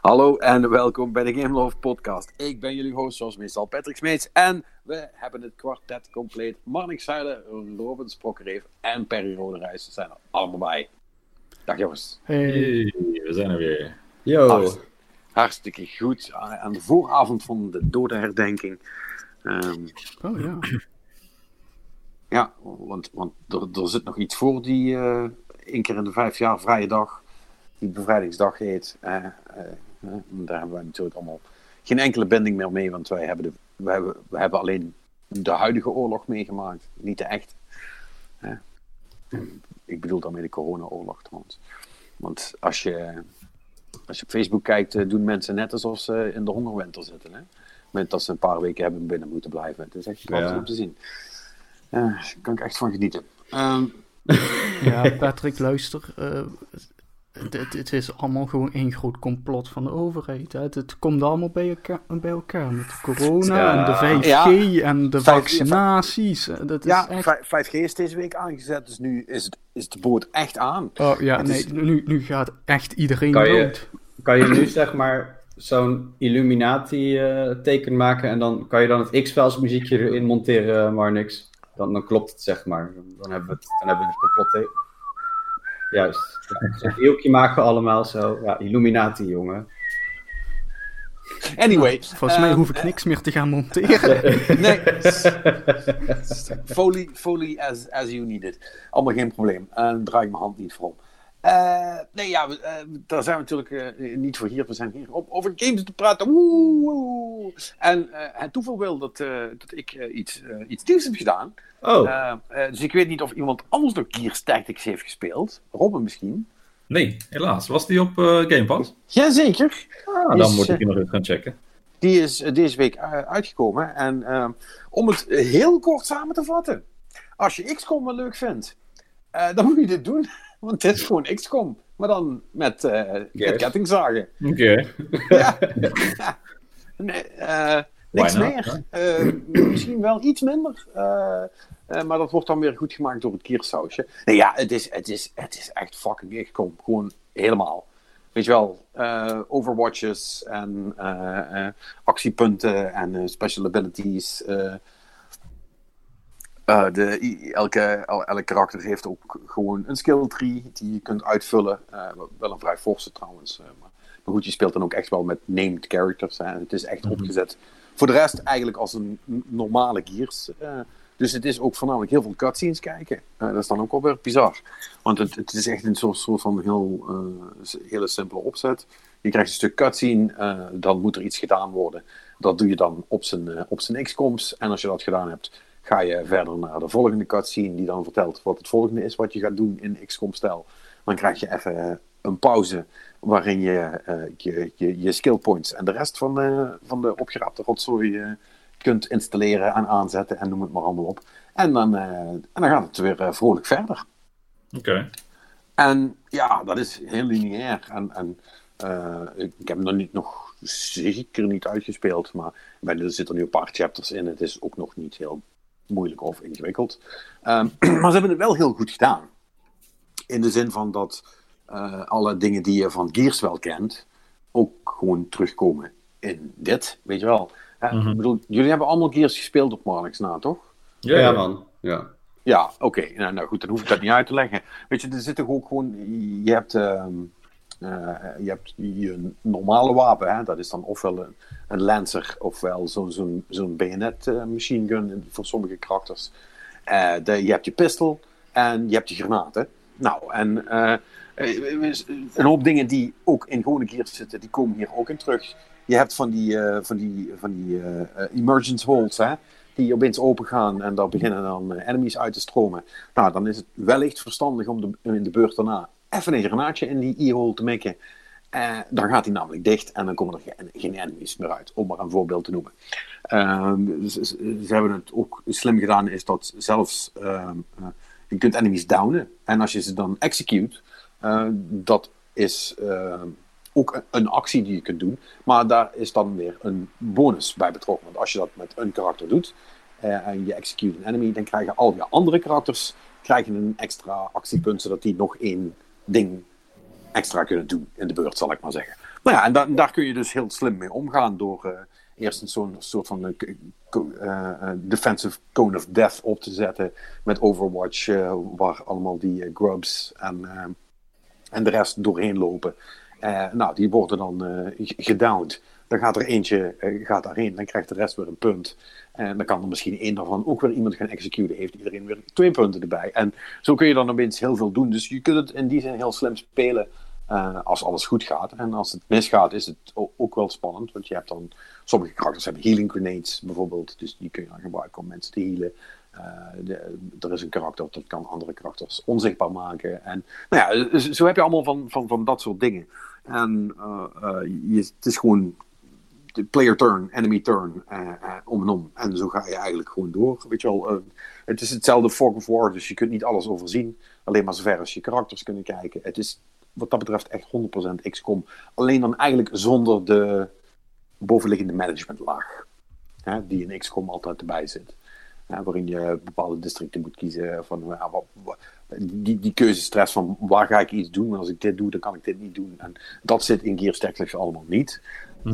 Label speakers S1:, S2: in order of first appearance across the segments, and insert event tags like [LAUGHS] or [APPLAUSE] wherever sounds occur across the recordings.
S1: Hallo en welkom bij de Game Love Podcast. Ik ben jullie host, zoals meestal Patrick Smeets. En we hebben het kwartet compleet. Marnik Zuilen, Robin Sprokkereef en Perry Roderijs zijn er allemaal bij. Dag jongens.
S2: Hey.
S3: Hey, we zijn er weer.
S2: Yo.
S1: Hartst- hartstikke goed. Aan de vooravond van de dodenherdenking. Ehm
S2: Oh ja.
S1: ja, want, want er, er zit nog iets voor die eh één keer in de vijf jaar vrije dag. Die bevrijdingsdag heet. Eh, eh, eh, daar hebben wij natuurlijk allemaal geen enkele binding meer mee. Want wij hebben, de, we hebben, we hebben alleen de huidige oorlog meegemaakt. Niet de echte. Ik bedoel daarmee de corona-oorlog trouwens. Want als je, als je op Facebook kijkt, eh, doen mensen net alsof ze in de hongerwinter zitten. Hè? Met dat ze een paar weken hebben binnen moeten blijven. Het is echt prachtig
S3: Ja.
S1: om te zien. Daar kan ik echt van genieten. Ehm, [LAUGHS]
S2: Ja, Patrick, luister. eh, het, het, is allemaal gewoon één groot complot van de overheid. Hè. Het, het komt allemaal bij elkaar, bij elkaar met de corona
S3: Ja.
S2: en de 5G
S1: Ja.
S2: en de
S1: 5G.
S2: vaccinaties. Eh, Dat is
S1: ja,
S2: echt...
S1: vij- 5G is deze week aangezet, dus nu is, het, is de boot echt aan.
S2: Oh ja,
S1: Het
S2: nee,
S1: is-
S2: nu, nu gaat echt iedereen
S4: Kan je-
S2: dood.
S4: Kan je nu zeg maar zo'n Illuminati-teken maken en dan kan je dan het X-Files muziekje erin monteren, maar niks. Dan, dan klopt het zeg maar. Dan hebben we het, dan hebben we het complot. Juist. Ja, Zo'n maken we allemaal zo. Ja, Illuminati, jongen.
S1: Anyway.
S2: Volgens mij
S1: ehm,
S2: hoef ik niks meer te gaan monteren. [LAUGHS]
S1: Nee. [LAUGHS] Foley, foley as, as you need it. Allemaal geen probleem. En draai ik mijn hand niet voor om. Eh, nee, ja, we, eh, daar zijn we natuurlijk eh, niet voor hier. We zijn hier om over games te praten. Woe, woe. En het toeval wil dat, dat ik iets, iets nieuws heb gedaan.
S4: Oh,
S1: dus ik weet niet of iemand anders nog Gears Tactics heeft gespeeld. Robin misschien.
S3: Nee, helaas. Was die op Game Pass?
S1: Jazeker.
S3: Ah,
S1: Is,
S3: dan moet ik die nog eens gaan checken.
S1: Die is deze week uitgekomen. En ehm, om het heel kort samen te vatten. Als je XCOM wel leuk vindt, dan moet je dit doen. Want het is gewoon XCOM. Maar dan met, eh met
S4: Yes.
S1: kettingzagen.
S3: Oké.
S1: Ja. [LAUGHS] nee, eh, niks
S3: not?
S1: meer. Eh, misschien wel iets minder. Eh, eh, maar dat wordt dan weer goed gemaakt door het kiersausje. Nee, ja, het is, het is, het is echt fucking XCOM. Gewoon helemaal. Weet je wel, eh, overwatches en eh, eh, actiepunten en eh, special abilities. Eh. De, elke, el- elk karakter heeft ook gewoon een skill tree die je kunt uitvullen. Eh, wel een vrij forse trouwens. eh, maar, maar goed, je speelt dan ook echt wel met named characters. Het is echt opgezet. Voor de rest eigenlijk als een normale Gears. dus het is ook voornamelijk heel veel cutscenes kijken. Dat is dan ook wel weer bizar. Want het, het is echt een soort, soort van heel, hele simpele opzet. Je krijgt een stuk cutscene, dan moet er iets gedaan worden. Dat doe je dan op zijn, op zijn X-coms. En als je dat gedaan hebt, ga je verder naar de volgende cutscene, die dan vertelt wat het volgende is wat je gaat doen in XCOM-stijl. Dan krijg je even eh, een pauze waarin je, eh, je, je je skill points en de rest van de, van de opgeraapte rotzooi eh, kunt installeren en aanzetten en noem het maar allemaal op. En dan, eh, en dan gaat het weer eh, vrolijk verder.
S3: Oké.
S1: En ja, dat is heel lineair. En, en eh, ik, heb hem nog niet, nog zeker niet uitgespeeld, maar er zitten nu een paar chapters in. Het is ook nog niet heel moeilijk of ingewikkeld. Ehm, [CLEARS THROAT] maar ze hebben het wel heel goed gedaan. In de zin van dat eh, alle dingen die je van Gears wel kent, ook gewoon terugkomen in dit. Weet je wel. Eh,
S3: Mhm.
S1: ik bedoel, jullie hebben allemaal Gears gespeeld op Marnix na, toch?
S4: ja, ja, man. Ja.
S1: Ja, oké. Nou, nou goed, dan hoef ik dat niet uit te leggen. Weet je, er zit toch ook gewoon... Je hebt, ehm, eh, je, hebt je normale wapen, hè? dat is dan ofwel een, een Lancer, ofwel zo'n zo'n bayonet eh, machine gun voor sommige karakters. Eh, je hebt je pistol en je hebt je granaten. Nou, en eh, eh, een hoop dingen die ook in gewone Gears zitten, die komen hier ook in terug. Je hebt van die, eh, van die, van die eh, eh, emergence hè? die opeens open gaan en daar beginnen dan eh, enemies uit te stromen. Nou, dan is het wellicht verstandig om de, in de beurt daarna even een granaatje in die e-hole te mikken. Eh, dan gaat hij namelijk dicht en dan komen er geen, enemies meer uit, om maar een voorbeeld te noemen. Ehm, ze, hebben het ook slim gedaan, is dat zelfs ehm, eh, je kunt enemies downen. En als je ze dan execute, eh, dat is ehm, ook een, actie die je kunt doen. Maar daar is dan weer een bonus bij betrokken. Want als je dat met een karakter doet en je execute een enemy, dan krijgen al je andere karakters krijgen een extra actiepunt, zodat die nog één ding extra kunnen doen in de beurt, zal ik maar zeggen. Nou ja, en da- daar kun je dus heel slim mee omgaan door eh, eerst een zo'n soort van eh, defensive cone of death op te zetten met Overwatch, waar allemaal die grubs en, en de rest doorheen lopen. Nou, die worden dan gedowned. Dan gaat er eentje eh, gaat daarheen, dan krijgt de rest weer een punt. En dan kan er misschien één daarvan ook weer iemand gaan executen. Heeft iedereen weer twee punten erbij. En zo kun je dan opeens heel veel doen. Dus je kunt het in die zin heel slim spelen eh, als alles goed gaat. En als het misgaat, is het ook wel spannend. Want je hebt dan, sommige karakters hebben healing grenades bijvoorbeeld. Dus die kun je dan gebruiken om mensen te healen. Eh, er is een karakter dat kan andere karakters onzichtbaar maken. En nou ja, zo- heb je allemaal van, van, van dat soort dingen. En je, het is gewoon player turn, enemy turn, eh, eh, om en om. En zo ga je eigenlijk gewoon door. Weet je wel, eh, het is hetzelfde Fog of War, dus je kunt niet alles overzien. Alleen maar zover als je karakters kunnen kijken. Het is wat dat betreft echt 100% XCOM. Alleen dan eigenlijk zonder de bovenliggende managementlaag. Die in XCOM altijd erbij zit. Waarin je bepaalde districten moet kiezen. Van, ja, die, die keuzestress van waar ga ik iets doen. En als ik dit doe, dan kan ik dit niet doen. En dat zit in Gears Tactics allemaal niet.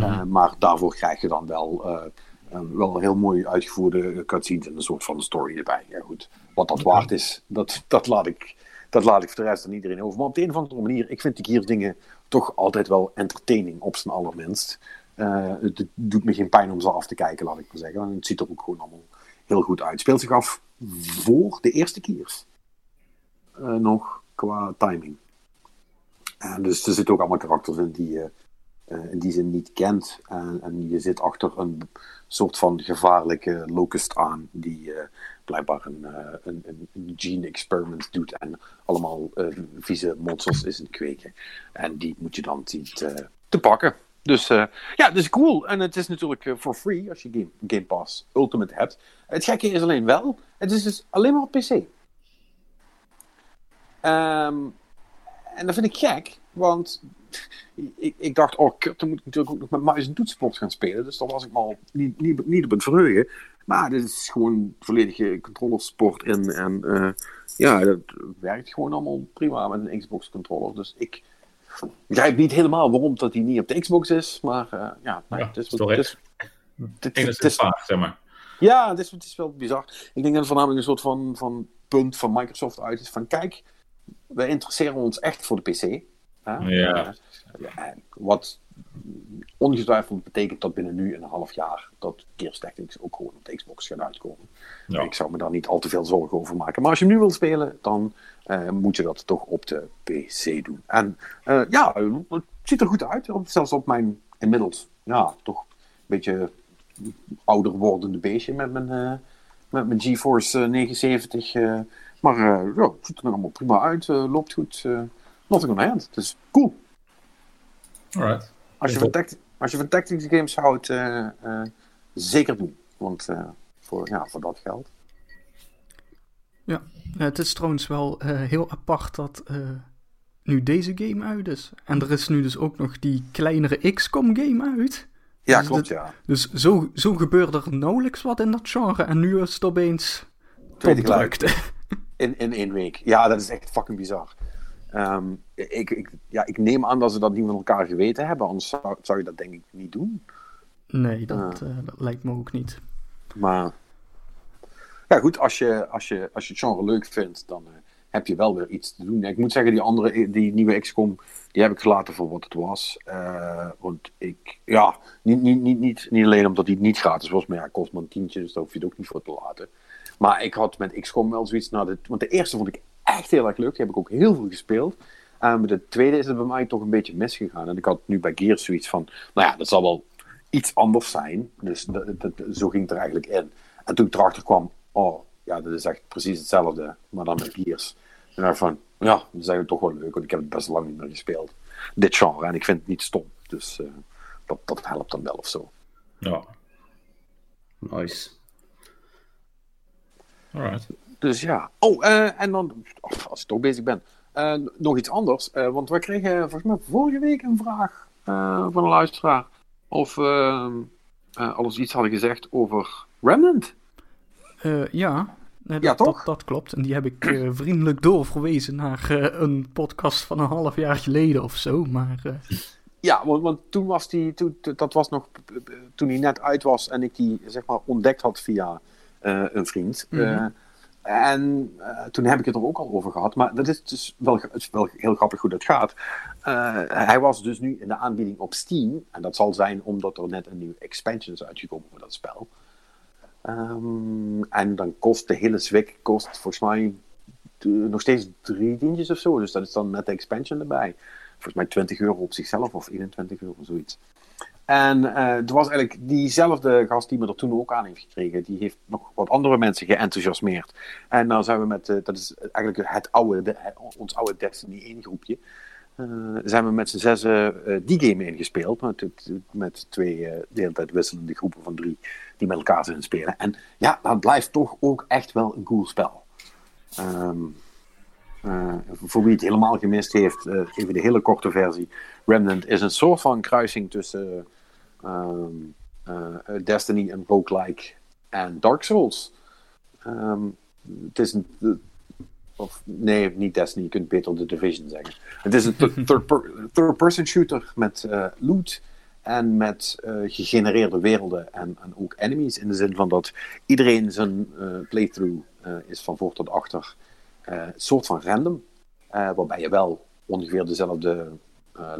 S1: Eh, maar daarvoor krijg je dan wel, eh, eh, wel heel mooi uitgevoerde cutscenes en een soort van story erbij. Ja, goed. Wat dat waard is, dat, dat, laat ik, dat laat ik voor de rest aan iedereen over. Maar op de een of andere manier, ik vind die Gears dingen toch altijd wel entertaining op zijn allerminst. Eh, het, doet me geen pijn om ze af te kijken, laat ik maar zeggen. En het ziet er ook gewoon allemaal heel goed uit. Speelt zich af voor de eerste. Eh, nog qua timing. Dus er zitten ook allemaal karakters in die in die zin niet kent. En, en je zit achter een soort van gevaarlijke locust aan, die eh, blijkbaar een, eh, een, een, een gene experiment doet en allemaal eh, vieze monsters is aan het kweken. En die moet je dan zien te, te pakken. Dus eh, ja, is cool. En het is natuurlijk eh, for free als je Game, Game Pass Ultimate hebt. Het gekke is alleen wel, het is dus alleen maar op PC. Ehm, en dat vind ik gek, want ik, ik dacht, oh kut, dan moet ik natuurlijk ook nog met muis en toetsenbord gaan spelen. Dus daar was ik al niet, niet, niet op het verheugen. Maar dit is gewoon volledige controllersport in. En eh, ja, dat werkt gewoon allemaal prima met een Xbox controller. Dus ik begrijp niet helemaal waarom dat die niet op de Xbox is. Maar eh, ja, nee,
S3: Ja,
S1: het is,
S3: toch
S1: het is, het- het- het
S3: Enigszins
S1: is-
S3: vaag, zeg maar.
S1: ja, het is, het is wel bizar. Ik denk dat het voornamelijk een soort van, van punt van Microsoft uit is. Van kijk, wij interesseren ons echt voor de PC. Hè?
S3: Ja.
S1: Eh, wat ongetwijfeld betekent dat binnen nu een half jaar dat Gears Tactics ook gewoon op de Xbox gaat uitkomen.
S3: Ja.
S1: Ik zou me daar niet al te veel zorgen over maken. Maar als je hem nu wilt spelen, dan eh, moet je dat toch op de PC doen. En eh, ja, het ziet er goed uit. Zelfs op mijn inmiddels, ja, toch een beetje ouder wordende beestje met mijn, met mijn GeForce eh, 79. eh. maar ja, het ziet er allemaal prima uit. loopt goed. Nothing on hand. Dus cool.
S3: Alright.
S1: Als je, van tact- als je van tactics games houdt, eh, eh, zeker doen. Want eh, voor, ja, voor dat geld.
S2: Ja, het is trouwens wel eh, heel apart dat eh, nu deze game uit is. En er is nu dus ook nog die kleinere XCOM game uit.
S1: Ja,
S2: Dus
S1: klopt,
S2: dat-
S1: ja.
S2: Dus zo, zo gebeurde er nauwelijks wat in dat genre. En nu is het opeens topdrukte. [LAUGHS]
S1: In, in één week. Ja, dat is echt fucking bizar. Ehm, ik, ik, ja, ik neem aan dat ze dat niet van elkaar geweten hebben. Anders zou, zou je dat denk ik niet doen.
S2: Nee, dat, eh, dat lijkt me ook niet.
S1: Maar ja, goed, als je, als je, als je het genre leuk vindt, dan eh, heb je wel weer iets te doen. Ik moet zeggen, die andere, die nieuwe XCOM, die heb ik gelaten voor wat het was. Eh, want ik, ja, niet, niet, niet, niet, niet alleen omdat die niet gratis was, maar ja, kost maar een tientje, dus daar hoef je het ook niet voor te laten. Maar ik had met XCOM wel zoiets, nou, dit, want de eerste vond ik echt heel erg leuk, die heb ik ook heel veel gespeeld. En met de tweede is het bij mij toch een beetje misgegaan. En ik had nu bij Gears zoiets van, nou ja, dat zal wel iets anders zijn. Dus dat, zo ging het er eigenlijk in. En toen ik erachter kwam, oh, ja, dat is echt precies hetzelfde, maar dan met Gears. En dacht van, ja, dat is eigenlijk toch wel leuk, want ik heb het best lang niet meer gespeeld. Dit genre, en ik vind het niet stom. Dus eh, dat, dat helpt dan wel of zo.
S3: Ja.
S4: Nice.
S3: Alright.
S1: Dus ja. Oh, eh, en dan, oh, als ik toch bezig ben, eh, nog iets anders. Eh, want wij kregen volgens mij vorige week een vraag van een luisteraar. Of we eh, alles iets hadden gezegd over Remnant.
S2: Ja,
S1: Ja,
S2: dat,
S1: toch?
S2: Dat, dat klopt. En die heb ik vriendelijk doorverwezen naar een podcast van een half jaar geleden of zo. Maar
S1: Ja, want, want toen was die, toen, dat was nog toen hij net uit was en ik die zeg maar ontdekt had via een vriend. Eh, en eh, toen heb ik het er ook al over gehad. Maar dat is dus wel, wel heel grappig hoe dat gaat. Eh, hij was dus nu in de aanbieding op Steam. En dat zal zijn omdat er net een nieuwe expansion is uitgekomen voor dat spel. Ehm, en dan kost de hele zwik kost volgens mij nog steeds drie tientjes of zo. Dus dat is dan met de expansion erbij. Volgens mij 20 euro op zichzelf of 21 euro, zoiets. En eh er was eigenlijk diezelfde gast die me er toen ook aan heeft gekregen. Die heeft nog wat andere mensen geenthousiasmeerd. En dan zijn we met, eh, dat is eigenlijk het oude, de- ons oude Destiny 1 groepje. eh, zijn we met z'n eh, die game ingespeeld. Met, het- met twee eh, de hele tijd wisselende groepen van drie die met elkaar zijn spelen. En ja, dat blijft toch ook echt wel een cool spel. Ehm, eh, voor wie het helemaal gemist heeft, even de hele korte versie. Remnant is een soort van kruising tussen ehm, eh, Destiny en roguelike en Dark Souls. Ehm, het is een. Of, nee, niet Destiny, je kunt beter The Division zeggen. Het is een th- [LAUGHS] third per- third-person shooter met eh, loot en met eh, gegenereerde werelden en, en ook enemies. In de zin van dat iedereen zijn eh, playthrough eh, is van voor tot achter eh soort van random. eh, waarbij je wel ongeveer dezelfde eh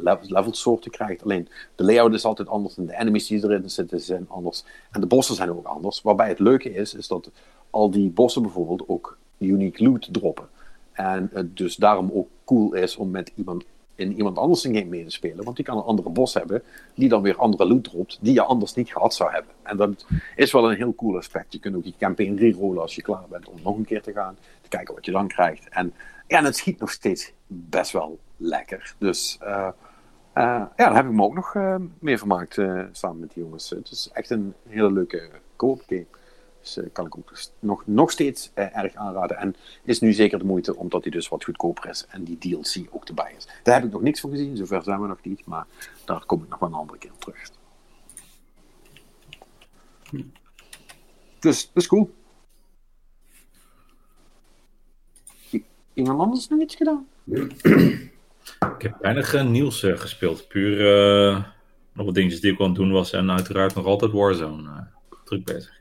S1: level, levelsoorten krijgt. Alleen de layout is altijd anders en de enemies die erin zitten zijn anders. En de bossen zijn ook anders. Waarbij het leuke is, is dat al die bossen bijvoorbeeld ook unique loot droppen. En het dus daarom ook cool is om met iemand in iemand anders een game mee te spelen. Want die kan een andere bos hebben, die dan weer andere loot dropt, die je anders niet gehad zou hebben. En dat is wel een heel cool aspect. Je kunt ook je campaign rerollen als je klaar bent om nog een keer te gaan. Te kijken wat je dan krijgt. En ja, en het schiet nog steeds best wel lekker. Dus eh, eh, ja, daar heb ik me ook nog eh, mee vermaakt samen met die jongens. Het is echt een hele leuke co-op game. Dus kan ik ook nog, nog steeds erg aanraden. En is nu zeker de moeite, omdat hij dus wat goedkoper is en die DLC ook erbij is. Daar heb ik nog niks van gezien, zover zijn we nog niet. Maar daar kom ik nog wel een andere keer op terug. Dus dat is cool. Iemand anders nog iets gedaan? [CLEARS THROAT]
S3: Ik heb weinig eh, nieuws eh, gespeeld. Puur eh, nog wat dingetjes die ik aan het doen was. En uiteraard nog altijd Warzone. druk bezig.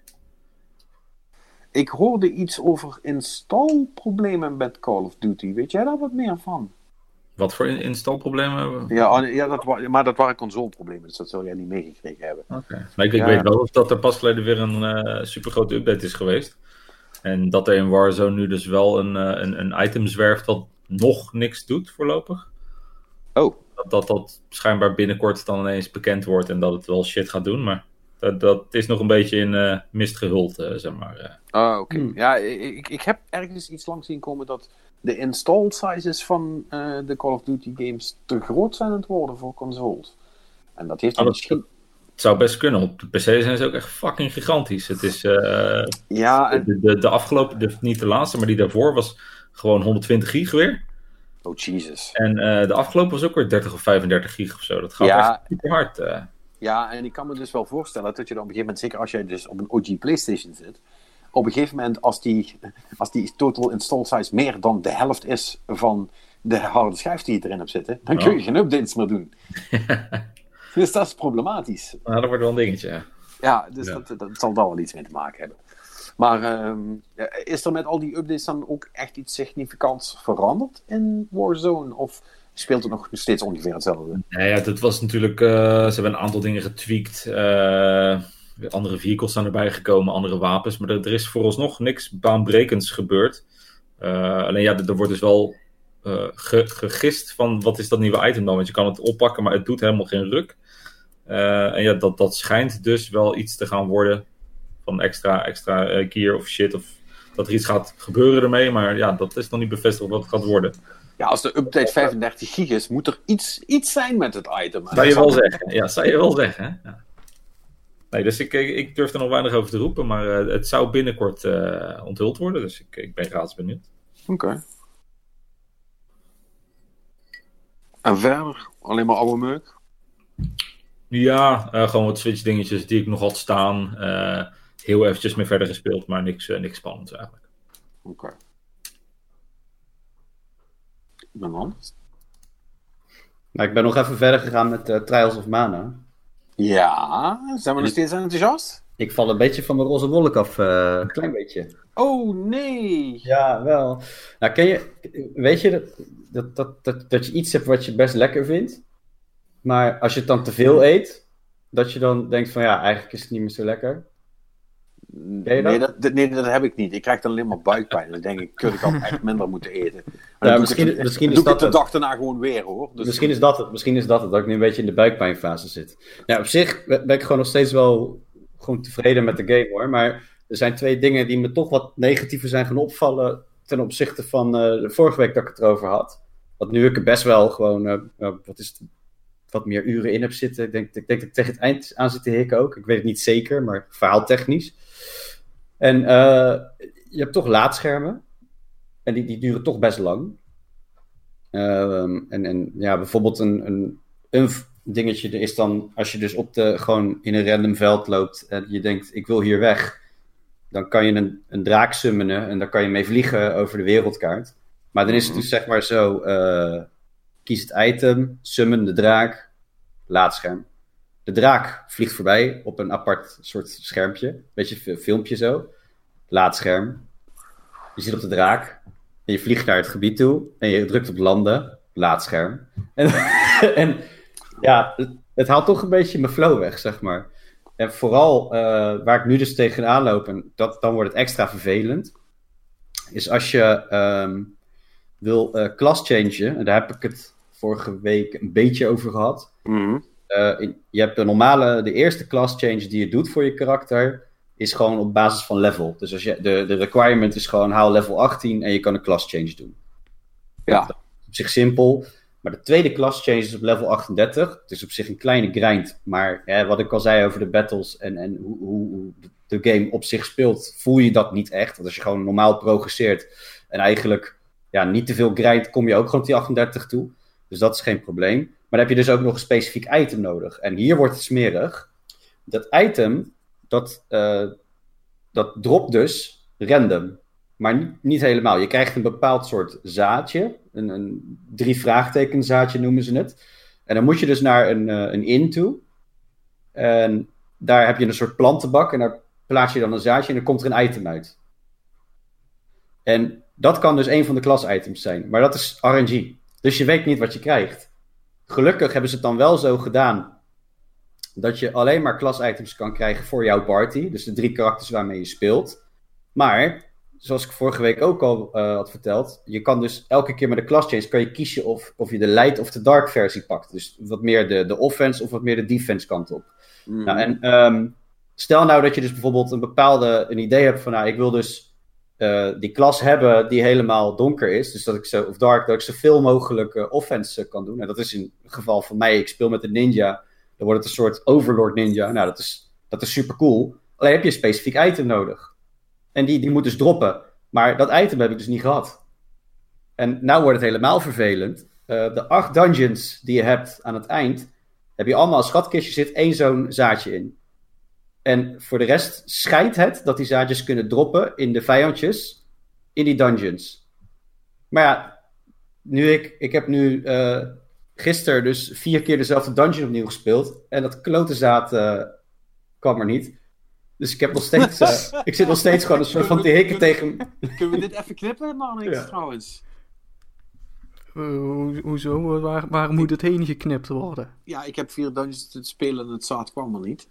S1: Ik hoorde iets over installproblemen met Call of Duty. Weet jij daar wat meer van?
S3: Wat voor in- instalproblemen hebben we?
S1: Ja, oh, ja dat maar dat waren consoleproblemen, dus dat zul jij niet meegekregen hebben.
S3: Oké. Maar ik,
S1: Ja.
S3: weet wel dat er pas geleden weer een eh supergrote update is geweest. En dat er in Warzone nu dus wel een, een, een item zwerft wat nog niks doet voorlopig.
S1: Oh,
S3: Dat, dat dat schijnbaar binnenkort dan ineens bekend wordt en dat het wel shit gaat doen. Maar dat, dat is nog een beetje in eh, mist gehuld, eh, zeg maar. eh.
S1: Ah, oké.
S4: Hmm.
S1: Ja, ik, ik heb ergens iets langs zien komen dat de install sizes van eh, de Call of Duty games te groot zijn aan het worden voor consoles. En dat heeft
S3: dat-
S1: misschien...
S3: Het zou best kunnen. Op de PC zijn ze ook echt fucking gigantisch. Het is eh,
S1: Ja, en...
S3: de, de, de afgelopen, de, niet de laatste, maar die daarvoor was gewoon 120 gig weer.
S1: Oh, Jesus.
S3: En eh, de afgelopen was ook weer 30 of 35 gig of zo. Dat gaat
S1: Ja.
S3: echt super hard. eh.
S1: Ja, en ik kan me dus wel voorstellen dat je dan op een gegeven moment, zeker als jij dus op een OG PlayStation zit, op een gegeven moment als die, als die total install size meer dan de helft is van de harde schijf die je erin hebt zitten, dan kun je geen updates meer doen. [LAUGHS] dus dat is problematisch.
S3: Nou, dat wordt wel een dingetje. ja.
S1: Ja, dus
S3: Ja.
S1: Dat, dat zal daar wel iets mee te maken hebben. Maar ehm, is er met al die updates dan ook echt iets significants veranderd in Warzone? Of speelt het nog steeds ongeveer hetzelfde?
S3: Nou ja, dat was natuurlijk. eh, ze hebben een aantal dingen getweakt. eh, andere vehicles zijn erbij gekomen, andere wapens. Maar er, is vooralsnog niks baanbrekends gebeurd. Eh, alleen ja, er wordt dus wel ge- gegist van wat is dat nieuwe item dan? Want je kan het oppakken, maar het doet helemaal geen ruk. En ja, dat, dat schijnt dus wel iets te gaan worden van extra, extra eh, gear of shit. Of dat er iets gaat gebeuren ermee. Maar ja, dat is nog niet bevestigd wat het gaat worden.
S1: Ja, als de update 35 gig is, moet er iets, iets zijn met het item.
S3: Zou je wel zeggen. Ja, zou je wel zeggen. Ja. Nee, dus ik, ik, durf er nog weinig over te roepen, maar eh, het zou binnenkort eh, onthuld worden. Dus ik, ik ben graag benieuwd.
S1: Oké. En verder, alleen maar oude meuk?
S3: Ja, gewoon wat Switch dingetjes die ik nog had staan. Heel eventjes mee verder gespeeld, maar niks, eh, niks spannends eigenlijk.
S1: Oké. Ben anders?
S4: Nou, ik ben nog even verder gegaan met eh, Trials of Mana.
S1: Ja, zijn we nog steeds enthousiast?
S4: Ik val een beetje van mijn roze wolk af, eh, een klein beetje.
S1: Oh nee!
S4: Ja, wel. Nou, ken je, weet je dat, dat, dat, dat, dat je iets hebt wat je best lekker vindt, maar als je het dan te veel eet, dat je dan denkt van ja, eigenlijk is het niet meer zo lekker.
S1: Nee dat, nee, dat heb ik niet. Ik krijg dan alleen maar buikpijn. Dan denk ik, kut, ik had echt minder moeten eten. Maar dan doe ik
S4: misschien- misschien
S1: dan
S4: is
S1: doe ik
S4: dat
S1: het de dag daarna gewoon weer hoor. Dus,
S4: Misschien is dat het, misschien is dat het, dat ik nu een beetje in de buikpijnfase zit. Ja, op zich ben ik gewoon nog steeds wel gewoon tevreden met de game hoor, maar er zijn twee dingen die me toch wat negatiever zijn gaan opvallen ten opzichte van eh, de vorige week dat ik het erover had. Want nu ik er best wel gewoon, eh, eh, wat is het, wat meer uren in heb zitten. Ik denk, ik denk dat ik tegen het eind aan zit te hikken ook. Ik weet het niet zeker, maar verhaaltechnisch. En eh, je hebt toch laadschermen. En die, die duren toch best lang. Ehm, en, en ja, bijvoorbeeld een, een, een dingetje er is dan, als je dus op de, gewoon in een random veld loopt en je denkt, ik wil hier weg, dan kan je een, een draak summonen en dan kan je mee vliegen over de wereldkaart. Maar dan is het dus zeg maar zo, eh, kies het item, summon de draak, laadscherm. De draak vliegt voorbij op een apart soort schermpje, beetje fi- filmpje zo, laadscherm. Je zit op de draak en je vliegt naar het gebied toe en je drukt op landen, laadscherm. [LAUGHS] En, en ja, het, haalt toch een beetje mijn flow weg, zeg maar. En vooral eh, waar ik nu dus tegenaan loop, en dat, dan wordt het extra vervelend, is als je ehm, wil eh class changen, en daar heb ik het vorige week een beetje over gehad. Eh, in- je hebt de normale, de eerste class change die je doet voor je karakter, is gewoon op basis van level. Dus als je, de, de requirement is gewoon haal level 18 en je kan een class change doen.
S1: Ja.
S4: Op zich simpel. Maar de tweede class change is op level 38. Het is op zich een kleine grind. Maar hè, wat ik al zei over de battles en, en hoe, hoe, de game op zich speelt, voel je dat niet echt. Want als je gewoon normaal progresseert en eigenlijk ja, niet te veel grind, kom je ook gewoon tot die 38 toe. Dus dat is geen probleem. Maar dan heb je dus ook nog een specifiek item nodig. En hier wordt het smerig. Dat item, dat, eh, dat dropt dus random. Maar niet, niet helemaal. Je krijgt een bepaald soort zaadje. Een, een drie vraagteken zaadje noemen ze het. En dan moet je dus naar een, eh, een inn toe. En daar heb je een soort plantenbak. En daar plaats je dan een zaadje en dan komt er een item uit. En dat kan dus een van de klas-items zijn. Maar dat is RNG. Dus je weet niet wat je krijgt. Gelukkig hebben ze het dan wel zo gedaan dat je alleen maar klas-items kan krijgen voor jouw party. Dus de drie karakters waarmee je speelt. Maar, zoals ik vorige week ook al eh, had verteld, je kan dus elke keer met de class change kan je kiezen of, of je de light of de dark versie pakt. Dus wat meer de, de offense of wat meer de defense kant op.
S1: Mhm.
S4: Nou, en ehm, stel nou dat je dus bijvoorbeeld een bepaalde een idee hebt van, nou, ik wil dus eh, die klas hebben die helemaal donker is. Dus dat ik zo, of dark, dat ik zoveel mogelijk eh, offense eh, kan doen. En dat is in het geval van mij, ik speel met een ninja. Dan wordt het een soort overlord ninja. Nou, dat is, dat is super cool. Alleen heb je een specifiek item nodig. En die, die moet dus droppen. Maar dat item heb ik dus niet gehad. En nou wordt het helemaal vervelend. De acht dungeons die je hebt aan het eind, heb je allemaal een schatkistje, zit één zo'n zaadje in. En voor de rest schijnt het dat die zaadjes kunnen droppen in de vijandjes in die dungeons. Maar ja, nu ik, ik heb nu eh gisteren dus vier keer dezelfde dungeon opnieuw gespeeld. En dat klote zaad eh, kwam er niet. Dus ik heb nog steeds, eh, [LAUGHS] ik zit nog steeds gewoon een soort van te hikken tegen,
S1: Kunnen we dit even knippen, Marnix,
S4: Ja.
S1: trouwens?
S2: Eh, ho- hoezo? Waar, waar moet het heen geknipt worden?
S1: Ja, ik heb vier dungeons te spelen en het zaad kwam er niet.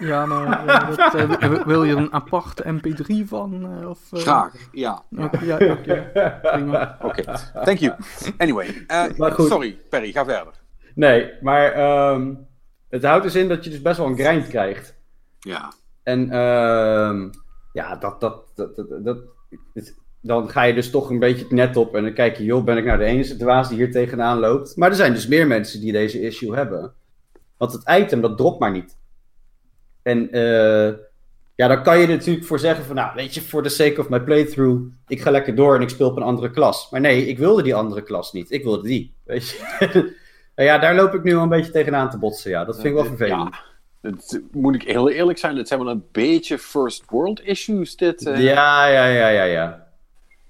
S2: Ja, maar eh, [LAUGHS] dat, eh, wil je er een aparte mp3 van? eh, of, eh?
S1: Graag, ja.
S2: Oké, ja, oké. Prima.
S1: Oké, thank you. Anyway, eh, [LAUGHS]
S4: Maar goed.
S1: sorry, Perry, ga verder.
S4: Nee, maar ehm, het houdt dus in dat je dus best wel een grind krijgt.
S1: Ja.
S4: En ehm, ja, dat, dat, dat, dat, dat- het- dan ga je dus toch een beetje het net op en dan kijk je, joh, ben ik nou de enige dwaas die hier tegenaan loopt? Maar er zijn dus meer mensen die deze issue hebben. Want het item, dat dropt maar niet. En eh, ja, dan kan je er natuurlijk voor zeggen van, nou, weet je, for the sake of my playthrough, ik ga lekker door en ik speel op een andere klas. Maar nee, ik wilde die andere klas niet. Ik wilde die, weet je. [LAUGHS] Nou ja, daar loop ik nu wel een beetje tegenaan te botsen, ja. Dat vind ik wel vervelend.
S1: Ja. Moet ik heel eerlijk zijn, het zijn wel een beetje first world issues, dit. eh.
S4: Ja, ja, ja, ja, ja.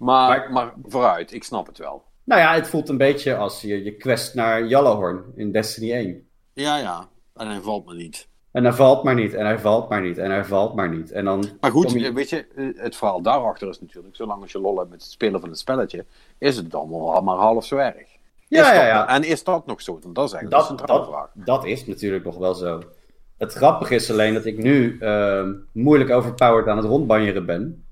S1: Maar, maar vooruit, ik snap het wel.
S4: Nou ja, het voelt een beetje als je, je quest naar Jallahorn in Destiny 1.
S1: Ja, ja. En hij valt me niet.
S4: En hij valt maar niet, en hij valt maar niet, en hij valt maar niet. En dan
S1: Maar goed,
S4: je-
S1: weet je, het verhaal daarachter is natuurlijk, zolang als je lol hebt met het spelen van het spelletje, is het allemaal maar half zo erg.
S4: Ja, ja, ja.
S1: En is dat nog zo? Want dat is eigenlijk
S4: Dat, dat,
S1: vraag.
S4: dat is natuurlijk nog wel zo. Het grappige is alleen dat ik nu ehm, moeilijk overpowered aan het rondbanjeren ben.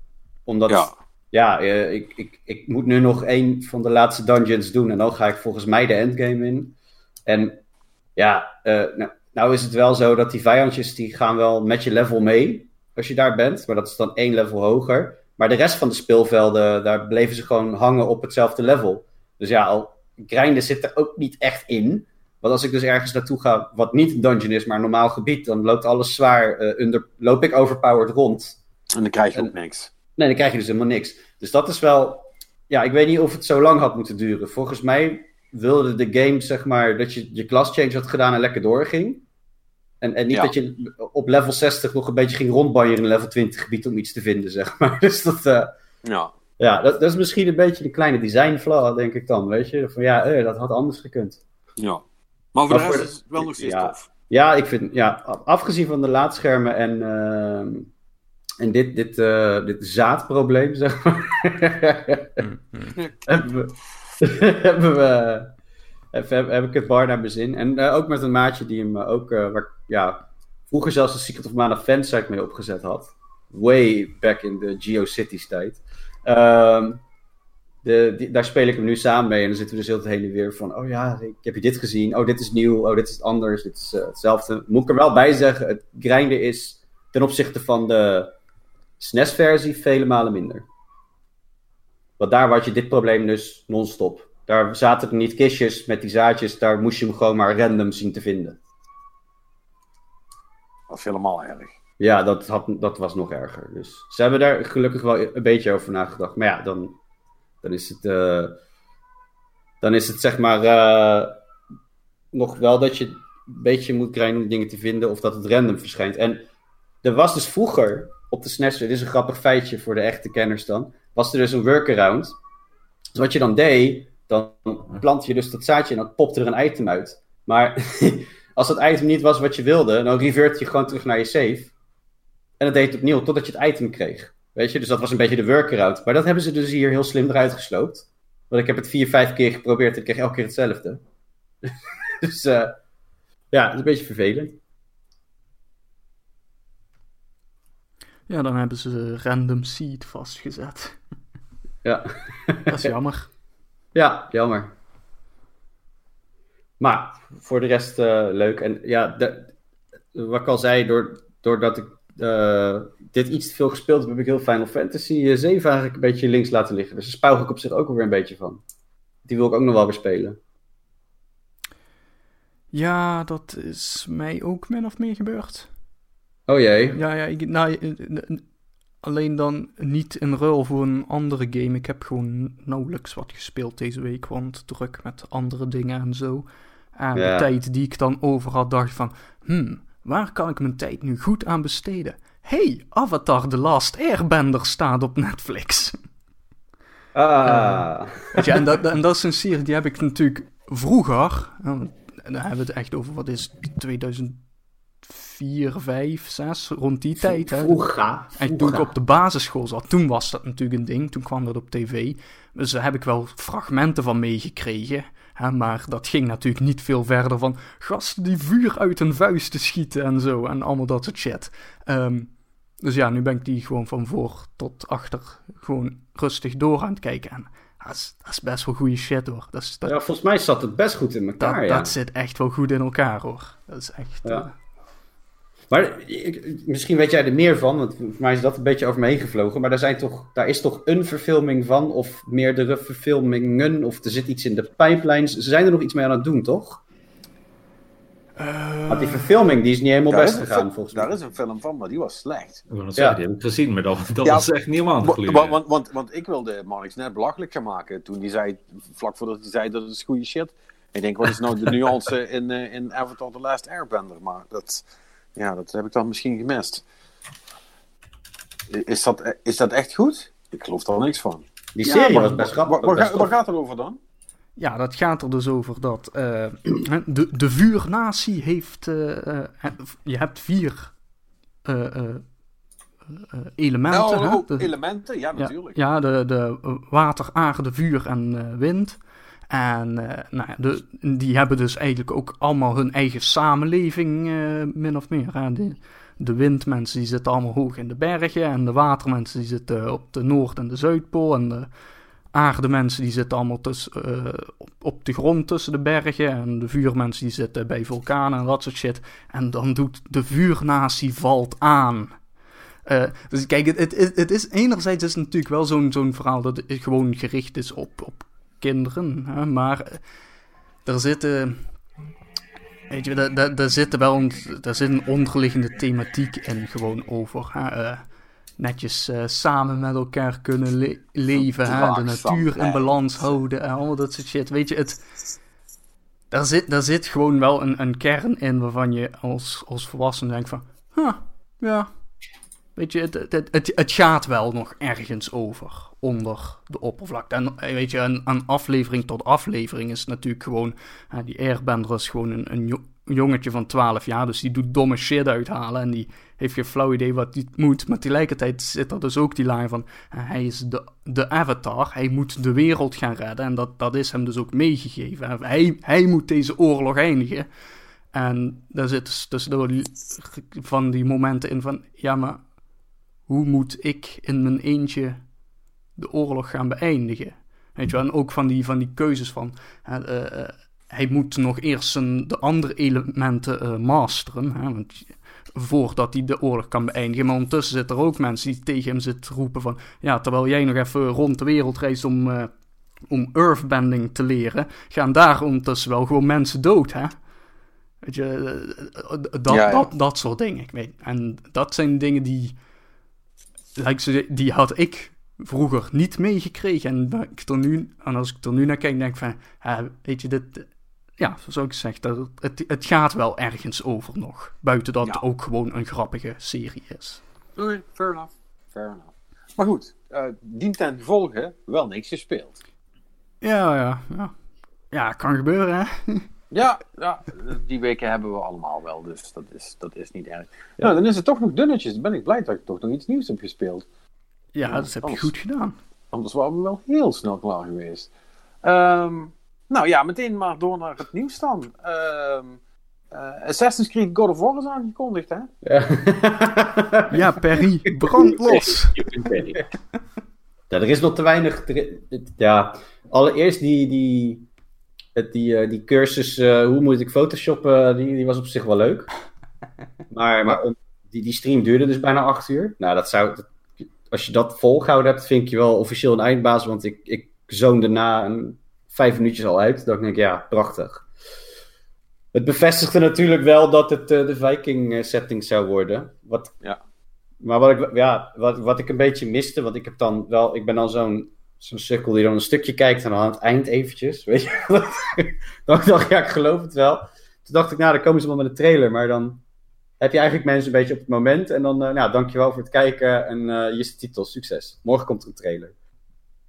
S4: Omdat, ja,
S1: Ja.
S4: eh, ik, ik, ik moet nu nog één van de laatste dungeons doen. En dan ga ik volgens mij de endgame in. En ja, eh, nou, nou is het wel zo dat die vijandjes die gaan wel met je level mee. Als je daar bent. Maar dat is dan één level hoger. Maar de rest van de speelvelden, daar bleven ze gewoon hangen op hetzelfde level. Dus ja, al grinden zit er ook niet echt in. Want als ik dus ergens naartoe ga, wat niet een dungeon is, maar een normaal gebied, dan loopt alles zwaar. eh, under, loop ik overpowered rond.
S1: En dan krijg je
S4: En-
S1: ook niks.
S4: Nee, dan krijg je dus helemaal niks. Dus dat is wel. Ja, ik weet niet of het zo lang had moeten duren. Volgens mij wilde de game, zeg maar, dat je je class change had gedaan en lekker doorging. En, en niet
S1: Ja.
S4: dat je op level 60 nog een beetje ging rondbanjeren in level 20 gebied om iets te vinden, zeg maar. [LAUGHS] Dus dat. eh,
S1: Ja.
S4: ja, dat, dat is misschien een beetje een kleine design flaw, denk ik dan. Weet je? Van ja, eh, dat had anders gekund.
S1: ja. Maar voor de rest is het wel nog steeds
S4: ja.
S1: tof.
S4: Ja, ik vind, ja, afgezien van de laadschermen en, ehm, en dit, dit, eh, dit zaadprobleem, zeg maar, [LAUGHS] hebben we, [LAUGHS] hebben we, heb, heb, heb ik het bar naar mijn zin. En eh, ook met een maatje die hem eh, ook, eh, waar, ik, ja, vroeger zelfs de Secret of Mana fansite mee opgezet had. Way back in de GeoCities tijd. Ehm, de, die- daar speel ik hem nu samen mee. En dan zitten we dus heel het heen en weer van... Oh ja, ik heb je dit gezien. Oh, dit is nieuw. Oh, dit is anders. Dit is eh, hetzelfde. Moet ik er wel bij zeggen. Het grinden is ten opzichte van de SNES-versie vele malen minder. Want daar had je dit probleem dus non-stop. Daar zaten er niet kistjes met die zaadjes. Daar moest je hem gewoon maar random zien te vinden.
S1: Dat is helemaal erg.
S4: Ja, dat, had, dat was nog erger. Dus ze hebben daar gelukkig wel een beetje over nagedacht. Maar ja, dan, dan is het. eh, dan is het zeg maar. eh, nog wel dat je een beetje moet krijgen om dingen te vinden. Of dat het random verschijnt. En er was dus vroeger op de SNES. Dit is een grappig feitje voor de echte kenners dan. Was er dus een workaround. Dus wat je dan deed. Dan plant je dus dat zaadje en dan popt er een item uit. Maar [LAUGHS] als dat item niet was wat je wilde. Dan revert je gewoon terug naar je save. En dat deed het opnieuw totdat je het item kreeg. Weet je, dus dat was een beetje de workaround. Maar dat hebben ze dus hier heel slim eruit gesloopt. Want ik heb het vier, vijf keer geprobeerd en ik kreeg elke keer hetzelfde. [LAUGHS] dus eh, ja, het is een beetje vervelend.
S2: Ja, dan hebben ze random seed vastgezet.
S4: Ja,
S2: Dat is jammer. [LAUGHS]
S4: ja jammer. Maar voor de rest eh, leuk. En ja, de- wat ik al zei, door, doordat ik eh, dit iets te veel gespeeld heb, heb ik heel Final Fantasy eh, 7 eigenlijk een beetje links laten liggen. Dus daar spouw ik op zich ook alweer een beetje van. Die wil ik ook nog wel weer spelen.
S2: Ja, dat is mij ook min of meer gebeurd.
S4: Oh jee.
S2: Ja, ja ik, nou, eh, eh, eh, alleen dan niet in ruil voor een andere game. Ik heb gewoon nauwelijks wat gespeeld deze week, want druk met andere dingen en zo. En de tijd die ik dan over had, dacht van... Hmm, waar kan ik mijn tijd nu goed aan besteden? hey, Avatar The Last Airbender staat op Netflix. [LAUGHS]
S4: Ah.
S2: En, dat, en dat is een serie, die heb ik natuurlijk vroeger... En dan hebben we het echt over, wat is 2000 vier, vijf, zes, rond die tijd. Hè.
S4: Vroeger,
S2: En toen ik op de basisschool zat, toen was dat natuurlijk een ding. Toen kwam dat op tv. Dus daar heb ik wel fragmenten van meegekregen. Hè, maar dat ging natuurlijk niet veel verder van gasten die vuur uit hun vuisten schieten en zo. En allemaal dat soort shit. Ehm, dus ja, nu ben ik die gewoon van voor tot achter gewoon rustig door aan het kijken. En dat is, best wel goede shit hoor. Dat,
S4: ja, volgens mij zat het best goed in elkaar. Dat, ja.
S2: dat zit echt wel goed in elkaar hoor. Dat is echt.
S4: Ja.
S2: Eh, eh,
S4: Maar ik- misschien weet jij er meer van, want voor mij is dat een beetje over me heen gevlogen. Maar daar, zijn toch, daar is toch een verfilming van, of meerdere verfilmingen, of er zit iets in de pipeline. Ze zijn er nog iets mee aan het doen, toch?
S2: eh,
S4: Want die verfilming die is niet helemaal
S1: Daar
S4: best gegaan, volgens
S1: daar
S4: mij.
S1: is een film van, maar die was slecht.
S3: Het
S4: Ja.
S3: zeggen, die heb ik gezien, maar dat, dat
S1: Ja.
S3: was echt niet aan
S1: wa- Want, want, want ik wilde Marnix net belachelijk gaan maken toen hij zei, vlak voordat hij zei dat het is goede shit. Ik denk, wat is nou de [LAUGHS] nuance in, eh, in Avatar The Last Airbender? Maar dat, ja, dat heb ik dan misschien gemist. Is dat, is dat echt goed? Ik geloof er niks van.
S4: Die
S2: Ja,
S4: serie
S2: maar-
S4: was best grappig.
S1: Waar, gaat het over dan?
S2: Ja, dat gaat er dus over dat eh, [CLEARS THROAT] de, de vuurnatie heeft. eh, eh, je hebt vier eh, eh, eh, elementen. Hè?
S1: oh,
S2: De-
S1: elementen, ja,
S2: ja,
S1: natuurlijk.
S2: ja, de, de water, aarde, vuur en eh, wind. En eh, nou ja, de, die hebben dus eigenlijk ook allemaal hun eigen samenleving, eh, min of meer. De, de windmensen die zitten allemaal hoog in de bergen. En de watermensen die zitten op de Noord- en de Zuidpool. En de aardemensen die zitten allemaal tussen, eh, op, op de grond tussen de bergen. En de vuurmensen die zitten bij vulkanen en dat soort shit. En dan doet de vuurnatie valt aan. Eh, dus kijk, het, het, het- is enerzijds is natuurlijk wel zo'n zo'n verhaal dat gewoon gericht is op, op kinderen. Hè? Maar er zitten. Weet je, daar, daar, daar zitten wel een, daar zit een onderliggende thematiek in gewoon over. Hè? eh, netjes eh, samen met elkaar kunnen le- leven, hè? de natuur in balans houden en al dat soort shit. Weet je, het, daar, zit, daar zit gewoon wel een, een kern in waarvan je als, als volwassene denkt van... Huh, ja, Weet je, het, het, het, gaat wel nog ergens over, onder de oppervlakte. En eh, weet je, een, een aflevering tot aflevering is natuurlijk gewoon... eh, die Airbender is gewoon een, een jo- jongetje van 12 jaar, dus die doet domme shit uithalen. En die heeft geen flauw idee wat hij moet. Maar tegelijkertijd zit er dus ook die lijn van... eh, hij is de, de avatar, hij moet de wereld gaan redden. En dat, dat is hem dus ook meegegeven. Hij, hij moet deze oorlog eindigen. En daar zit dus die- van die momenten in van... Ja, maar hoe moet ik in mijn eentje de oorlog gaan beëindigen? Weet je wel, en ook van die, van die keuzes van... hè, eh, eh, hij moet nog eerst zijn, de andere elementen eh, masteren, hè, want, voordat hij de oorlog kan beëindigen. Maar ondertussen zitten er ook mensen die tegen hem zitten roepen van... Ja, terwijl jij nog even rond de wereld reist om, om earthbending te leren... gaan daar ondertussen wel gewoon mensen dood, hè? Weet je, dat,
S1: Ja, ja.
S2: Dat, dat soort dingen. Ik weet, en dat zijn dingen die... Like, die had ik vroeger niet meegekregen. En, ik er nu, en als ik er nu naar kijk, denk ik van... ja, weet je, dit... Ja, zoals ik zeg, dat, het, het gaat wel ergens over nog. Buiten dat
S1: Ja.
S2: het ook gewoon een grappige serie is.
S1: Oké, fair enough. Fair enough. Maar goed, eh dient ten gevolge wel niks gespeeld.
S2: Ja, ja, ja. Ja, kan gebeuren, hè? [LAUGHS]
S1: Ja, ja, die weken hebben we allemaal wel, dus dat is, dat is niet erg. Nou, dan is het toch nog dunnetjes. Dan ben ik blij dat ik toch nog iets nieuws heb gespeeld.
S2: Ja,
S1: Ja,
S2: dat heb je goed gedaan.
S1: Anders waren we wel heel snel klaar geweest. Ehm, nou ja, meteen maar door naar het nieuws dan. Ehm, eh, Assassin's Creed God of War is aangekondigd, hè?
S4: Ja. [LAUGHS]
S2: Ja, Perry, brand los.
S4: Ja, er is nog te weinig. Ja, allereerst die, die, het- die, eh, die cursus eh, hoe moet ik photoshoppen, die, die was op zich wel leuk. [LAUGHS] Maar, maar om- die, die stream duurde dus bijna acht uur. Nou, dat zou, dat- als je dat volgehouden hebt, vind ik je wel officieel een eindbaas. Want ik, ik zoonde na een, vijf minuutjes al uit. Dat ik denk, ja, prachtig. Het bevestigde natuurlijk wel dat het eh, de Viking eh, setting zou worden. Wat,
S1: Ja.
S4: Maar wat ik, ja, wat, wat ik een beetje miste, want ik heb dan wel, ik ben dan zo'n zo'n sukkel die dan een stukje kijkt en dan aan het eind eventjes, [LAUGHS] weet je. dan dacht ik, ja, ik geloof het wel. Toen dacht ik, nou, dan komen ze wel met een trailer, maar dan heb je eigenlijk mensen een beetje op het moment en dan, eh, nou, dankjewel voor het kijken en eh, hier is de titel, succes. Morgen komt er een trailer.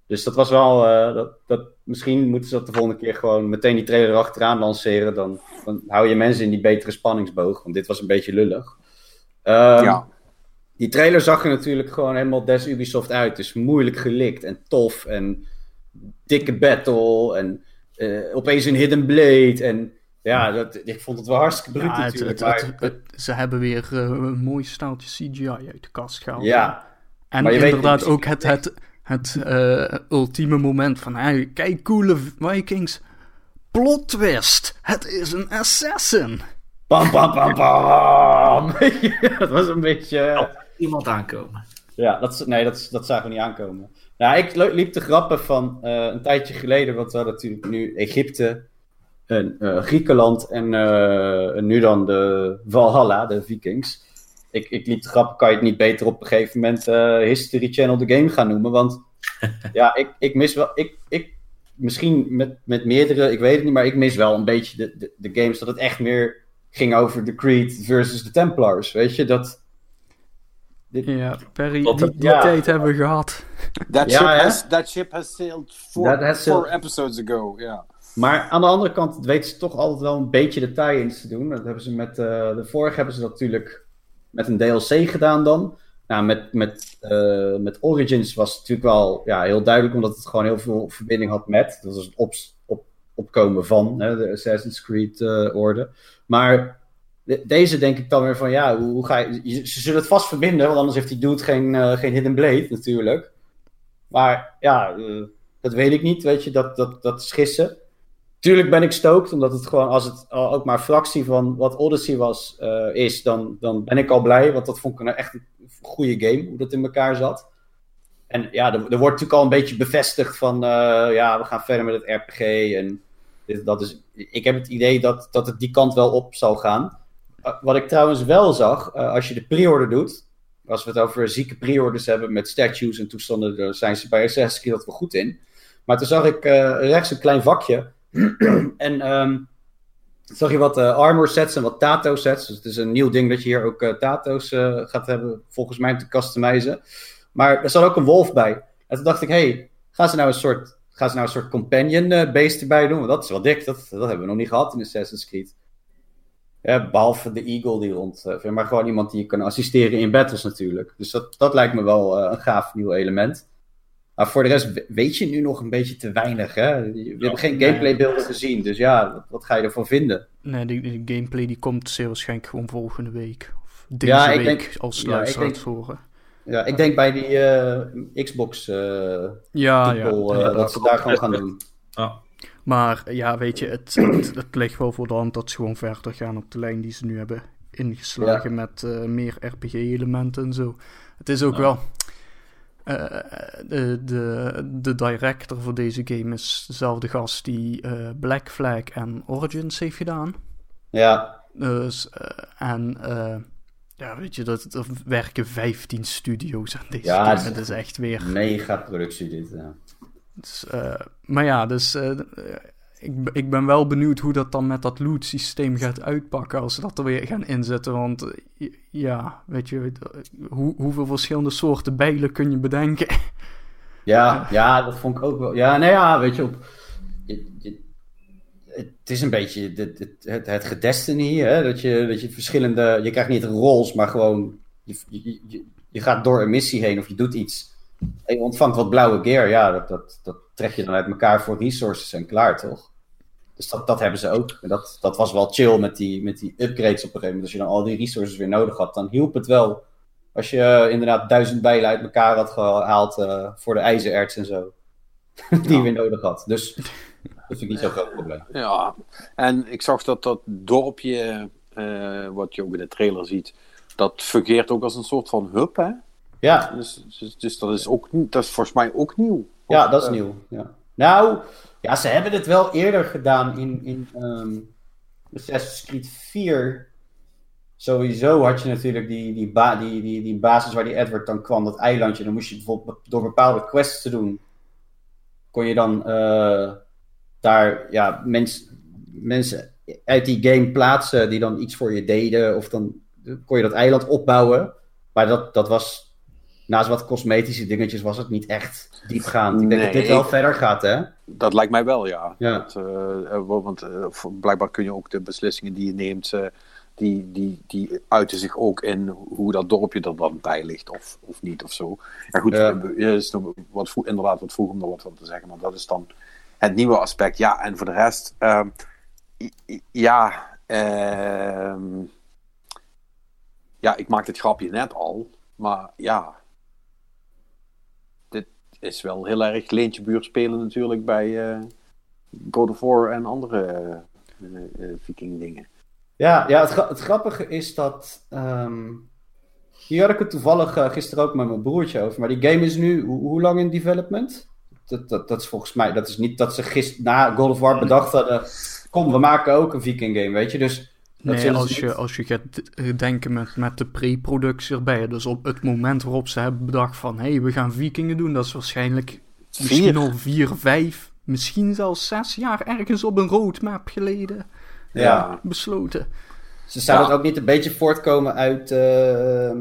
S4: Dus dat was wel, eh, dat, dat, misschien moeten ze dat de volgende keer gewoon meteen die trailer achteraan lanceren, dan, dan hou je mensen in die betere spanningsboog, want dit was een beetje lullig. Ehm,
S1: ja.
S4: Die trailer zag er natuurlijk gewoon helemaal des Ubisoft uit. Dus moeilijk gelikt en tof en dikke battle en eh, opeens een hidden blade. En ja, dat, ik vond het wel hartstikke bruut
S2: Ja,
S4: natuurlijk.
S2: het, het,
S4: maar-
S2: het- ze hebben weer eh, een mooi staaltje CGI uit de kast gehaald.
S4: ja,
S2: En
S4: maar je weet
S2: inderdaad
S4: in
S2: ook het, het, het eh, ultieme moment van... Hey, kijk, coole Vikings. Plot twist. Het is een assassin.
S4: Pam, pam, pam, pam. [LAUGHS] dat was een beetje...
S3: Iemand aankomen.
S4: Ja, dat, nee, dat, dat zagen we niet aankomen. Nou, ik liep te grappen van eh, een tijdje geleden, want we hadden natuurlijk nu Egypte, en, eh, Griekenland en, eh, en nu dan de Valhalla, de Vikings. Ik, ik liep te grappen, kan je het niet beter op een gegeven moment History Channel The Game gaan noemen? Want [LAUGHS] ja, ik, ik mis wel, ik, ik, misschien met, met meerdere, ik weet het niet, maar ik mis wel een beetje de, de, de games dat het echt meer ging over de Creed versus de Templars, weet je, dat dit,
S2: Ja, Perry, die, die
S4: ja.
S2: tijd hebben we gehad.
S1: That,
S4: Ja,
S1: ship,
S4: hè?
S1: has, that ship has sailed four,
S4: That has
S1: four
S4: sailed-
S1: episodes ago. Ja.
S4: Maar aan de andere kant weten ze toch altijd wel een beetje de tie-ins te doen. Dat hebben ze met eh, de vorige hebben ze dat natuurlijk met een DLC gedaan dan. Nou, met, met, eh, met Origins was het natuurlijk wel ja, heel duidelijk, omdat het gewoon heel veel verbinding had met. Dat was het op, op, opkomen van hè, de Assassin's Creed eh, orde. Maar de- deze denk ik dan weer van, ja, hoe, hoe ga je, Ze zullen het vast verbinden, want anders heeft die dude geen, eh, geen Hidden Blade natuurlijk. Maar ja, eh, dat weet ik niet, weet je, dat, dat, dat is gissen. Tuurlijk ben ik stoked, omdat het gewoon, als het ook maar fractie van wat Odyssey was, eh, is, dan, dan ben ik al blij. Want dat vond ik een echt een goede game, hoe dat in elkaar zat. En ja, er, wordt natuurlijk al een beetje bevestigd van, ja, we gaan verder met het RPG. En dat is, ik heb het idee dat, dat het die kant wel op zal gaan. Uh, wat ik trouwens wel zag, eh, als je de pre-order doet, als we het over zieke pre-orders hebben met statues en toestanden, daar zijn ze bij Assassin's Creed dat wel goed in. Maar toen zag ik eh, rechts een klein vakje. [CLEARS THROAT] en ehm, zag je wat eh, armor sets en wat tato sets. Dus het is een nieuw ding dat je hier ook eh, tato's eh, gaat hebben, volgens mij om te customizen. Maar er zat ook een wolf bij. En toen dacht ik, hey, gaan ze nou een soort, gaan ze nou een soort companion eh, beest erbij doen? Want dat is wel dik, dat, dat hebben we nog niet gehad in Assassin's Creed. Ja, behalve de Eagle die rond. eh, maar gewoon iemand die je kan assisteren in battles natuurlijk. Dus dat, dat lijkt me wel eh, een gaaf nieuw element. Maar voor de rest we- weet je nu nog een beetje te weinig. Hè? We hebben geen gameplaybeelden gezien. Dus ja, wat, wat ga je ervan vinden?
S2: Nee, die, die gameplay die komt zeer waarschijnlijk gewoon volgende week. Of deze
S4: Ja, ik
S2: week,
S4: denk-
S2: als
S4: ja, ik
S2: luisteraar horen.
S4: Ja, ik denk bij die eh, Xbox eh
S2: Ja, ja. ja,
S4: dat ze daar gewoon gaan doen.
S3: Ah,
S2: Maar ja, weet je, het, het, het ligt wel voor de hand dat ze gewoon verder gaan op de lijn die ze nu hebben ingeslagen met eh, meer RPG-elementen en zo. Het is ook
S3: Ja.
S2: wel. eh, de, de, de director voor deze game is dezelfde gast die eh, Black Flag en Origins heeft gedaan.
S4: Ja,
S2: Dus, eh, en eh, ja, weet je, dat, er werken 15 studio's aan deze
S4: Ja,
S2: game.
S4: Het is
S2: echt weer
S4: mega productie dit. Ja.
S2: Dus, eh, maar ja, dus eh, ik, ik ben wel benieuwd hoe dat dan met dat loot systeem gaat uitpakken als ze dat er weer gaan inzetten. Want eh, ja, weet je, hoe, hoeveel verschillende soorten bijlen kun je bedenken? [LAUGHS]
S4: Ja, ja, dat vond ik ook wel. Ja, nou ja, weet je, op, het is een beetje het, het, het, gedestiny, hè? Dat, je, dat je verschillende, je krijgt niet roles, maar gewoon, je, je gaat door een missie heen of je doet iets. En je ontvangt wat blauwe gear, ja, dat, dat, dat trek je dan uit elkaar voor resources en klaar, toch? Dus dat, dat hebben ze ook. En dat, dat was wel chill met die, met die upgrades op een gegeven moment. Als je dan al die resources weer nodig had, dan hielp het wel. Als je eh, inderdaad duizend bijlen uit elkaar had gehaald eh, voor de ijzererts en zo. [LAUGHS] die je weer nodig had. Dus dat vind ik niet zo'n groot probleem.
S1: Ja, en ik zag dat dat dorpje, eh, wat je ook in de trailer ziet, dat fungeert ook als een soort van hub, hè?
S4: Ja,
S1: Dus, dus, dus dat is ook dat is volgens mij ook nieuw.
S4: ja dat is
S1: eh,
S4: nieuw. Ja. Nou, ja, ze hebben het wel eerder gedaan in, in ehm Assassin's Creed 4. Sowieso had je natuurlijk die, die, ba die, die, die basis waar die Edward dan kwam, dat eilandje. Dan moest je bijvoorbeeld door bepaalde quests te doen, kon je dan eh, daar ja, mens, mensen uit die game plaatsen die dan iets voor je deden. Of dan kon je dat eiland opbouwen. Maar dat, dat was, naast wat cosmetische dingetjes, was het niet echt diepgaand. Ik denk dat dit wel
S1: ik-
S4: verder gaat, hè?
S1: Dat lijkt mij wel, ja.
S4: Ja.
S1: Dat, eh, eh, want eh, blijkbaar kun je ook de beslissingen die je neemt, die, die, die uiten zich ook in hoe dat dorpje er dan bij ligt, of, of niet, of zo. Ja, goed, is wat vroeg, inderdaad wat vroeg om er wat van te zeggen, maar dat is dan het nieuwe aspect. Ja, en voor de rest, ehm, ja, ehm, ja, ik maak dit grapje net al, maar ja, is wel heel erg leentje buur spelen natuurlijk bij eh, God of War en andere eh, eh, viking dingen.
S4: Ja, ja het, gra- het grappige is dat. ehm, hier had ik het toevallig gisteren ook met mijn broertje over. Maar die game is nu hoe, hoe lang in development? Dat, dat, dat is volgens mij. Dat is niet dat ze gisteren na God of War bedacht hadden. Kom, we maken ook een Viking game, weet je. Dus. Dat
S2: Nee, als je, als je gaat eh, denken met, met de pre-productie erbij. Dus op het moment waarop ze hebben bedacht van... hé, hey, we gaan vikingen doen. Dat is waarschijnlijk misschien
S1: Vier.
S2: al vier, vijf... misschien zelfs zes jaar ergens op een roadmap geleden
S4: Ja.
S2: besloten.
S4: Ze zouden
S1: Ja.
S4: het ook niet een beetje voortkomen uit. ehm,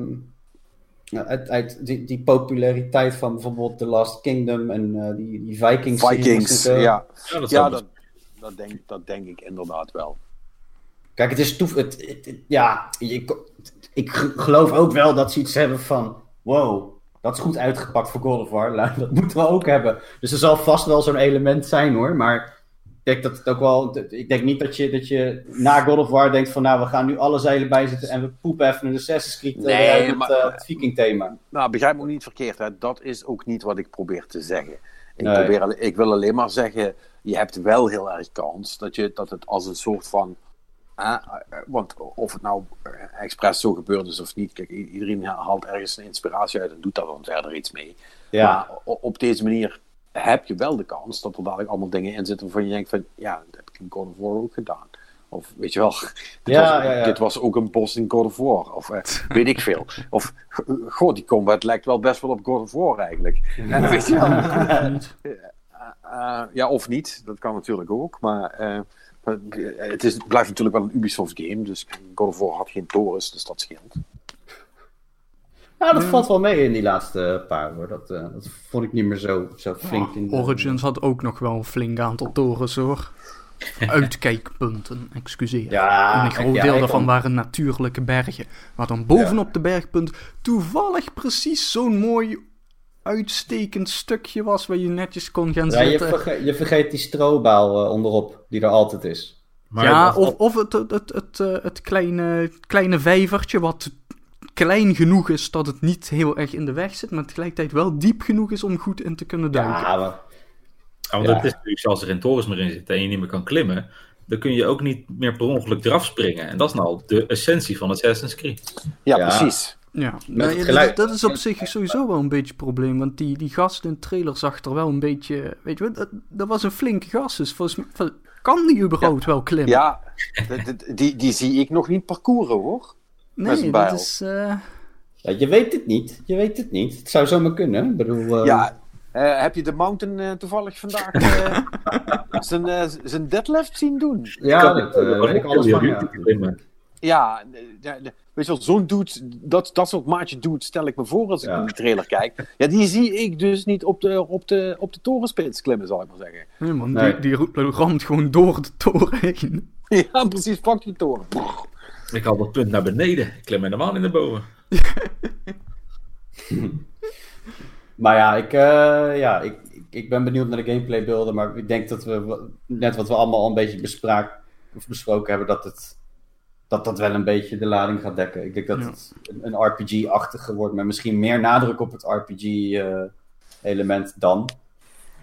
S4: Ja, uit, uit die, die populariteit van bijvoorbeeld The Last Kingdom en eh, die, die Vikings.
S1: Vikings, ja.
S3: Ja, dat
S1: Ja,
S3: zou
S1: dat, dat, denk, dat denk ik inderdaad wel.
S4: Kijk, het is toef. Het, het- het- ja, ik g- geloof ook wel dat ze iets hebben van. Wow, dat is goed uitgepakt voor God of War. [LAUGHS] Dat moeten we ook hebben. Dus er zal vast wel zo'n element zijn hoor. Maar ik denk dat het ook wel. Ik denk niet dat je, dat je na God of War denkt van. Nou, we gaan nu alle zeilen bijzetten en we poepen even een Assassin's Creed eh,
S1: Nee,
S4: uit het,
S1: maar-
S4: eh, het Viking thema.
S1: Nou, begrijp me ook niet verkeerd. Hè. Dat is ook niet wat ik probeer te zeggen. Ik,
S4: Nee.
S1: probeer, ik wil alleen maar zeggen, je hebt wel heel erg kans dat, je, dat het als een soort van... hè, eh, want of het nou eh, expres zo gebeurd is of niet, kijk, iedereen haalt ergens een inspiratie uit en doet daar dan verder iets mee.
S4: Ja.
S1: Maar op deze manier heb je wel de kans dat er dadelijk allemaal dingen in zitten waarvan je denkt van, ja, dat heb ik in God of War ook gedaan. Of weet je wel, [LAUGHS] dit,
S4: Ja,
S1: was,
S4: ja, ja.
S1: dit was ook een bos in God of War. Of eh, weet ik veel. Of, god, die combat lijkt wel best wel op God of War eigenlijk. En [LAUGHS] weet je wel.
S2: Niet.
S1: Eh, ja, of niet. Dat kan natuurlijk ook. Maar eh, maar het, is, het blijft natuurlijk wel een Ubisoft game. Dus God of War had geen torens, dus dat scheelt.
S4: Nou, dat valt wel mee in die laatste paar hoor. Dat, eh, dat vond ik niet meer zo, zo flink. in de-
S2: Origins had ook nog wel een flink aantal torens hoor. [LAUGHS] Uitkijkpunten, excuseer.
S4: Ja,
S2: en een groot
S4: ja,
S2: deel daarvan
S4: kan-
S2: waren natuurlijke bergen. Maar dan bovenop de bergpunt toevallig precies zo'n mooi uitstekend stukje was waar je netjes kon gaan
S4: Ja, je,
S2: zitten.
S4: verge- je vergeet die strobaal eh, onderop, die er altijd is.
S3: Maar
S2: ja, of, of het, het, het, het, eh, het kleine, kleine vijvertje wat klein genoeg is dat het niet heel erg in de weg zit, maar tegelijkertijd wel diep genoeg is om goed in te kunnen duiken.
S4: Ja, maar,
S3: Ja, want
S4: Ja.
S3: het is natuurlijk, als er geen torens meer in zitten en je niet meer kan klimmen, dan kun je ook niet meer per ongeluk eraf springen. En dat is nou de essentie van Assassin's Creed.
S1: Ja,
S4: Ja.
S1: precies.
S2: Ja,
S4: het
S2: dat-
S4: geluid.
S2: Dat, is op zich sowieso wel een beetje een probleem. Want die, die gast in de trailer zag er wel een beetje. Weet je wat, dat, dat was een flinke gast. Dus volgens mij kan die überhaupt wel klimmen?
S1: Ja, die, die zie ik nog niet parcouren hoor.
S2: nee, dat is. eh,
S4: ja, je weet het niet. Je weet het niet. Het zou zomaar kunnen. Ik bedoel, eh,
S1: Ja, eh, heb je de Mountain toevallig vandaag eh, [LAUGHS] zijn, zijn deadlift zien doen?
S4: ja dat eh, weet ik alles van. Ja.
S1: De- weet je wel, zo'n dude, dat, dat soort maatje dude stel ik me voor als ik
S4: Ja.
S1: naar die trailer kijk. Ja, die zie ik dus niet op de, op de, op de torenspits klimmen, zal ik maar zeggen.
S2: nee, man,
S4: Nee.
S2: Die, die ramt gewoon door de toren heen. [LAUGHS]
S1: Ja, precies, pak die toren.
S3: Ik haal dat punt naar beneden. Ik klim helemaal in de boven. [LAUGHS]
S4: Maar ja, ik, eh, ja ik, ik, ben benieuwd naar de gameplay beelden. Maar ik denk dat we, net wat we allemaal al een beetje bespraak, of besproken hebben, dat het dat dat wel een beetje de lading gaat dekken. Ik denk dat
S2: Ja.
S4: het een, een RPG-achtige wordt, met misschien meer nadruk op het RPG-element dan.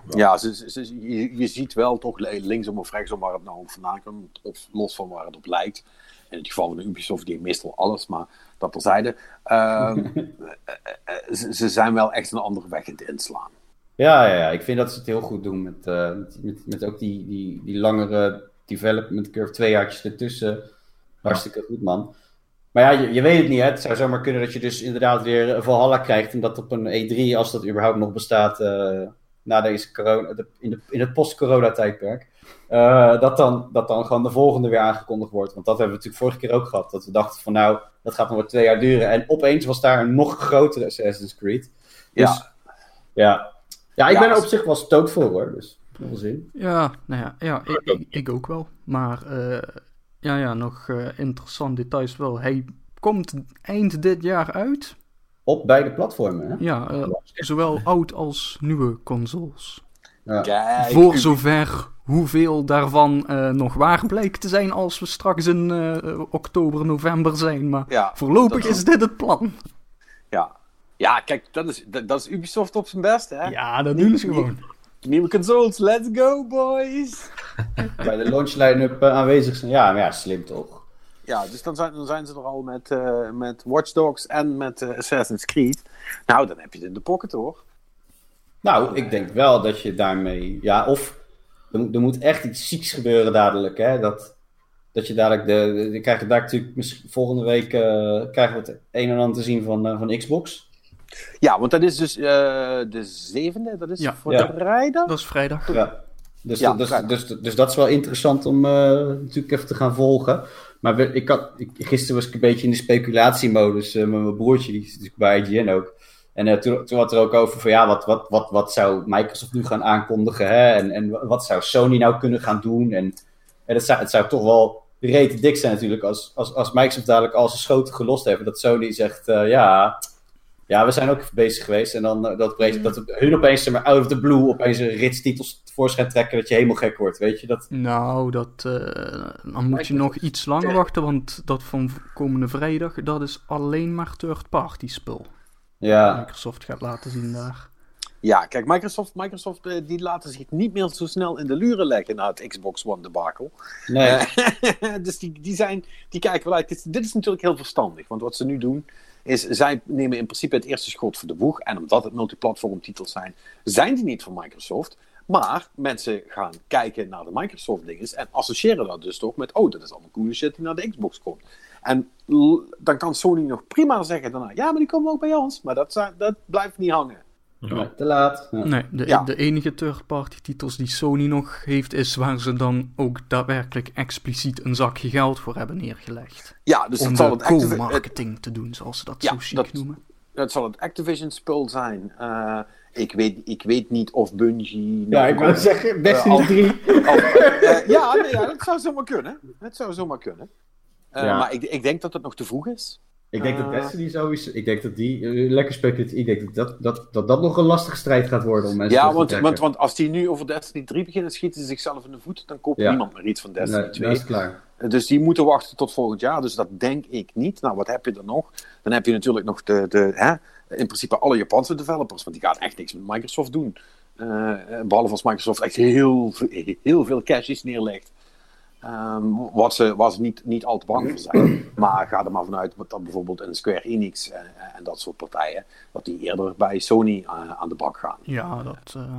S1: Ja, ze, ze- ze- je, je ziet wel toch linksom of rechtsom waar het nou vandaan komt, of los van waar het op lijkt. In het geval van de Ubisoft, die meestal alles, maar dat terzijde. Ehm, [LAUGHS] eh, eh, ze, ze zijn wel echt een andere weg in het inslaan.
S4: Ja, ja, ja, ik vind dat ze het heel goed doen met, eh, met, met, met ook die, die, die langere development curve, twee jaartjes ertussen. Hartstikke goed, man. Maar ja, je, je weet het niet, hè. Het zou zomaar kunnen dat je dus inderdaad weer een Valhalla krijgt en dat op een E3, als dat überhaupt nog bestaat, eh, na deze corona, de- in, de, in het post-corona-tijdperk, eh, dat, dan, dat dan gewoon de volgende weer aangekondigd wordt. Want dat hebben we natuurlijk vorige keer ook gehad, dat we dachten van nou, dat gaat nog maar twee jaar duren. En opeens was daar een nog grotere Assassin's Creed. Dus,
S1: Ja.
S4: ja. Ja, ik
S1: Ja,
S4: ben er op zich wel stookt voor hoor. Dus wel zin.
S2: Ja, nou ja, ja ik, ik, ik ook wel. Maar eh, ja, ja, nog eh, interessant details wel. Hij komt eind dit jaar uit.
S4: Op beide platformen. Hè?
S2: Ja, eh, zowel oud als nieuwe consoles.
S4: Ja.
S1: Kijk,
S2: Voor zover hoeveel daarvan eh, nog waar blijkt te zijn als we straks in eh, oktober, november zijn. Maar
S1: Ja,
S2: voorlopig is dit het plan.
S1: Ja. ja, kijk, dat is, dat, dat is Ubisoft op zijn best, hè?
S2: Ja, dat doen ze gewoon.
S1: Nieuwe consoles, let's go, boys! [LAUGHS]
S4: Bij de launch line-up eh, aanwezig zijn. Ja, maar ja, slim toch.
S1: Ja, dus dan zijn, dan zijn ze er al met, eh, met Watch Dogs en met eh, Assassin's Creed. Nou, dan heb je het in de pocket, hoor.
S4: Nou, ik denk wel dat je daarmee. Ja, of er, moet- er moet echt iets zieks gebeuren dadelijk. Hè? Dat, dat je dadelijk. De, de, je krijgt daar natuurlijk. misschien Volgende week eh, krijgen we het een en ander te zien van, van Xbox.
S1: Ja, want dat is dus eh, de zevende, dat is
S2: Ja.
S1: voor
S4: Ja.
S1: vrijdag.
S2: Dat is vrijdag.
S4: Ja. Dus,
S1: Ja,
S4: dus,
S1: vrijdag.
S4: dus, dus, dat is wel interessant om eh, natuurlijk even te gaan volgen. Maar we- ik had, ik, gisteren was ik een beetje in de speculatiemodus eh, met mijn broertje, die is natuurlijk bij IGN ook. En toen, toen had er ook over van ja, wat, wat, wat, wat zou Microsoft nu gaan aankondigen? Hè? En, en wat zou Sony nou kunnen gaan doen? En, en het, zou, het zou toch wel rete dik zijn natuurlijk als, als, als Microsoft dadelijk al zijn schoten gelost heeft. Dat Sony zegt eh, ja, ja, we zijn ook bezig geweest. En dan eh, dat, opeens- dat hun opeens maar, out of the blue opeens een ritstitels tevoorschijn trekken dat je helemaal gek wordt. Weet je dat?
S2: Nou, dat, eh, dan moet je nog iets langer wachten, want dat van komende vrijdag, dat is alleen maar third-party spul.
S4: Ja,
S2: Microsoft gaat laten zien daar.
S1: Ja, kijk, Microsoft, Microsoft eh, die laten zich niet meer zo snel in de luren leggen na het Xbox One debakel.
S4: nee. [LAUGHS]
S1: Dus die, die, zijn, die kijken wel uit. Dit, dit is natuurlijk heel verstandig, want wat ze nu doen is, zij nemen in principe het eerste schot voor de boeg. En omdat het multiplatform titels zijn, zijn die niet van Microsoft. Maar mensen gaan kijken naar de Microsoft dingen en associëren dat dus toch met, oh, dat is allemaal coole shit die naar de Xbox komt. En dan kan Sony nog prima zeggen daarna, ja, maar die komen ook bij ons. Maar dat, dat blijft niet hangen.
S4: Nee, te laat. Ja.
S2: Nee, de,
S1: Ja.
S2: de enige third-party titels die Sony nog heeft, is waar ze dan ook daadwerkelijk expliciet een zakje geld voor hebben neergelegd.
S1: Ja, dus
S2: Om
S1: dat zal
S2: de
S1: het, Activi- het,
S2: co-marketing te doen, zoals ze dat
S1: Ja,
S2: zo chic
S1: dat-
S2: noemen.
S1: het zal het Activision spul zijn. Eh, ik, weet, ik weet niet of Bungie...
S4: Ja, ik wou zeggen, Destiny
S1: Eh, al-
S4: 3.
S1: Of, eh, ja, nee, ja, dat zou zomaar kunnen. Het zou zomaar kunnen. Eh,
S4: Ja.
S1: Maar ik, ik denk dat het nog te vroeg is.
S4: Ik denk dat
S1: Eh.
S4: Destiny sowieso. Ik denk dat die. eh, lekker speculatief. Ik denk dat dat, dat, dat dat nog een lastige strijd gaat worden om mensen
S1: Ja,
S4: te
S1: want, want, want als die nu over Destiny 3 beginnen, schieten ze zichzelf in de voet. Dan koopt
S4: Ja.
S1: niemand meer iets van Destiny
S4: Nee,
S1: 2.
S4: dat is klaar.
S1: Dus die moeten wachten tot volgend jaar. Dus dat denk ik niet. Nou, wat heb je er nog? Dan heb je natuurlijk nog de, de hè, in principe alle Japanse developers. Want die gaan echt niks met Microsoft doen. Eh, behalve als Microsoft echt heel, heel veel cashes neerlegt. Ehm, wat ze, waar ze niet, niet al te bang voor zijn. [CLEARS THROAT] Maar ga er maar vanuit dat bijvoorbeeld een Square Enix en, en dat soort partijen. dat die eerder bij Sony eh, aan de bak gaan.
S2: Ja, dat... eh,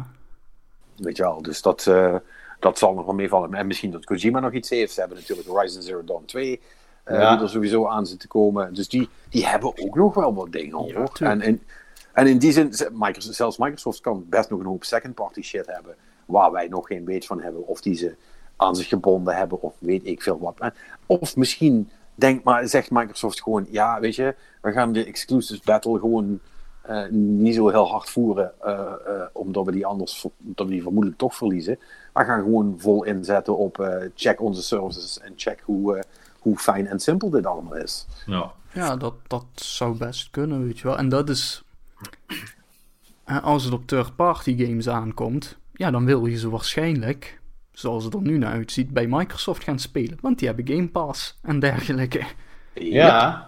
S1: Weet je wel, dus dat, eh, dat zal nog wel meevallen. En misschien dat Kojima nog iets heeft. Ze hebben natuurlijk Horizon Zero Dawn 2, eh,
S4: Ja.
S1: die er sowieso aan zit te komen. Dus die, die hebben ook nog wel wat dingen hoor.
S2: tuurlijk.
S1: en, en, en in die zin, Microsoft, zelfs Microsoft kan best nog een hoop second-party shit hebben. Waar wij nog geen weet van hebben. Of die ze aan zich gebonden hebben, of weet ik veel wat. Of misschien denkt maar, zegt Microsoft gewoon: ja, weet je, we gaan de exclusive battle gewoon eh, niet zo heel hard voeren, eh, eh, omdat we die anders omdat we die vermoedelijk toch verliezen. Maar gaan gewoon vol inzetten op eh, check onze services en check hoe, eh, hoe fijn en simpel dit allemaal is.
S3: Ja.
S2: Ja, dat, dat zou best kunnen, weet je wel. En dat is... eh, Als het op third-party games aankomt, ja, dan wil je ze waarschijnlijk, zoals het er nu naar uitziet, bij Microsoft gaan spelen. Want die hebben Game Pass en dergelijke.
S4: Ja.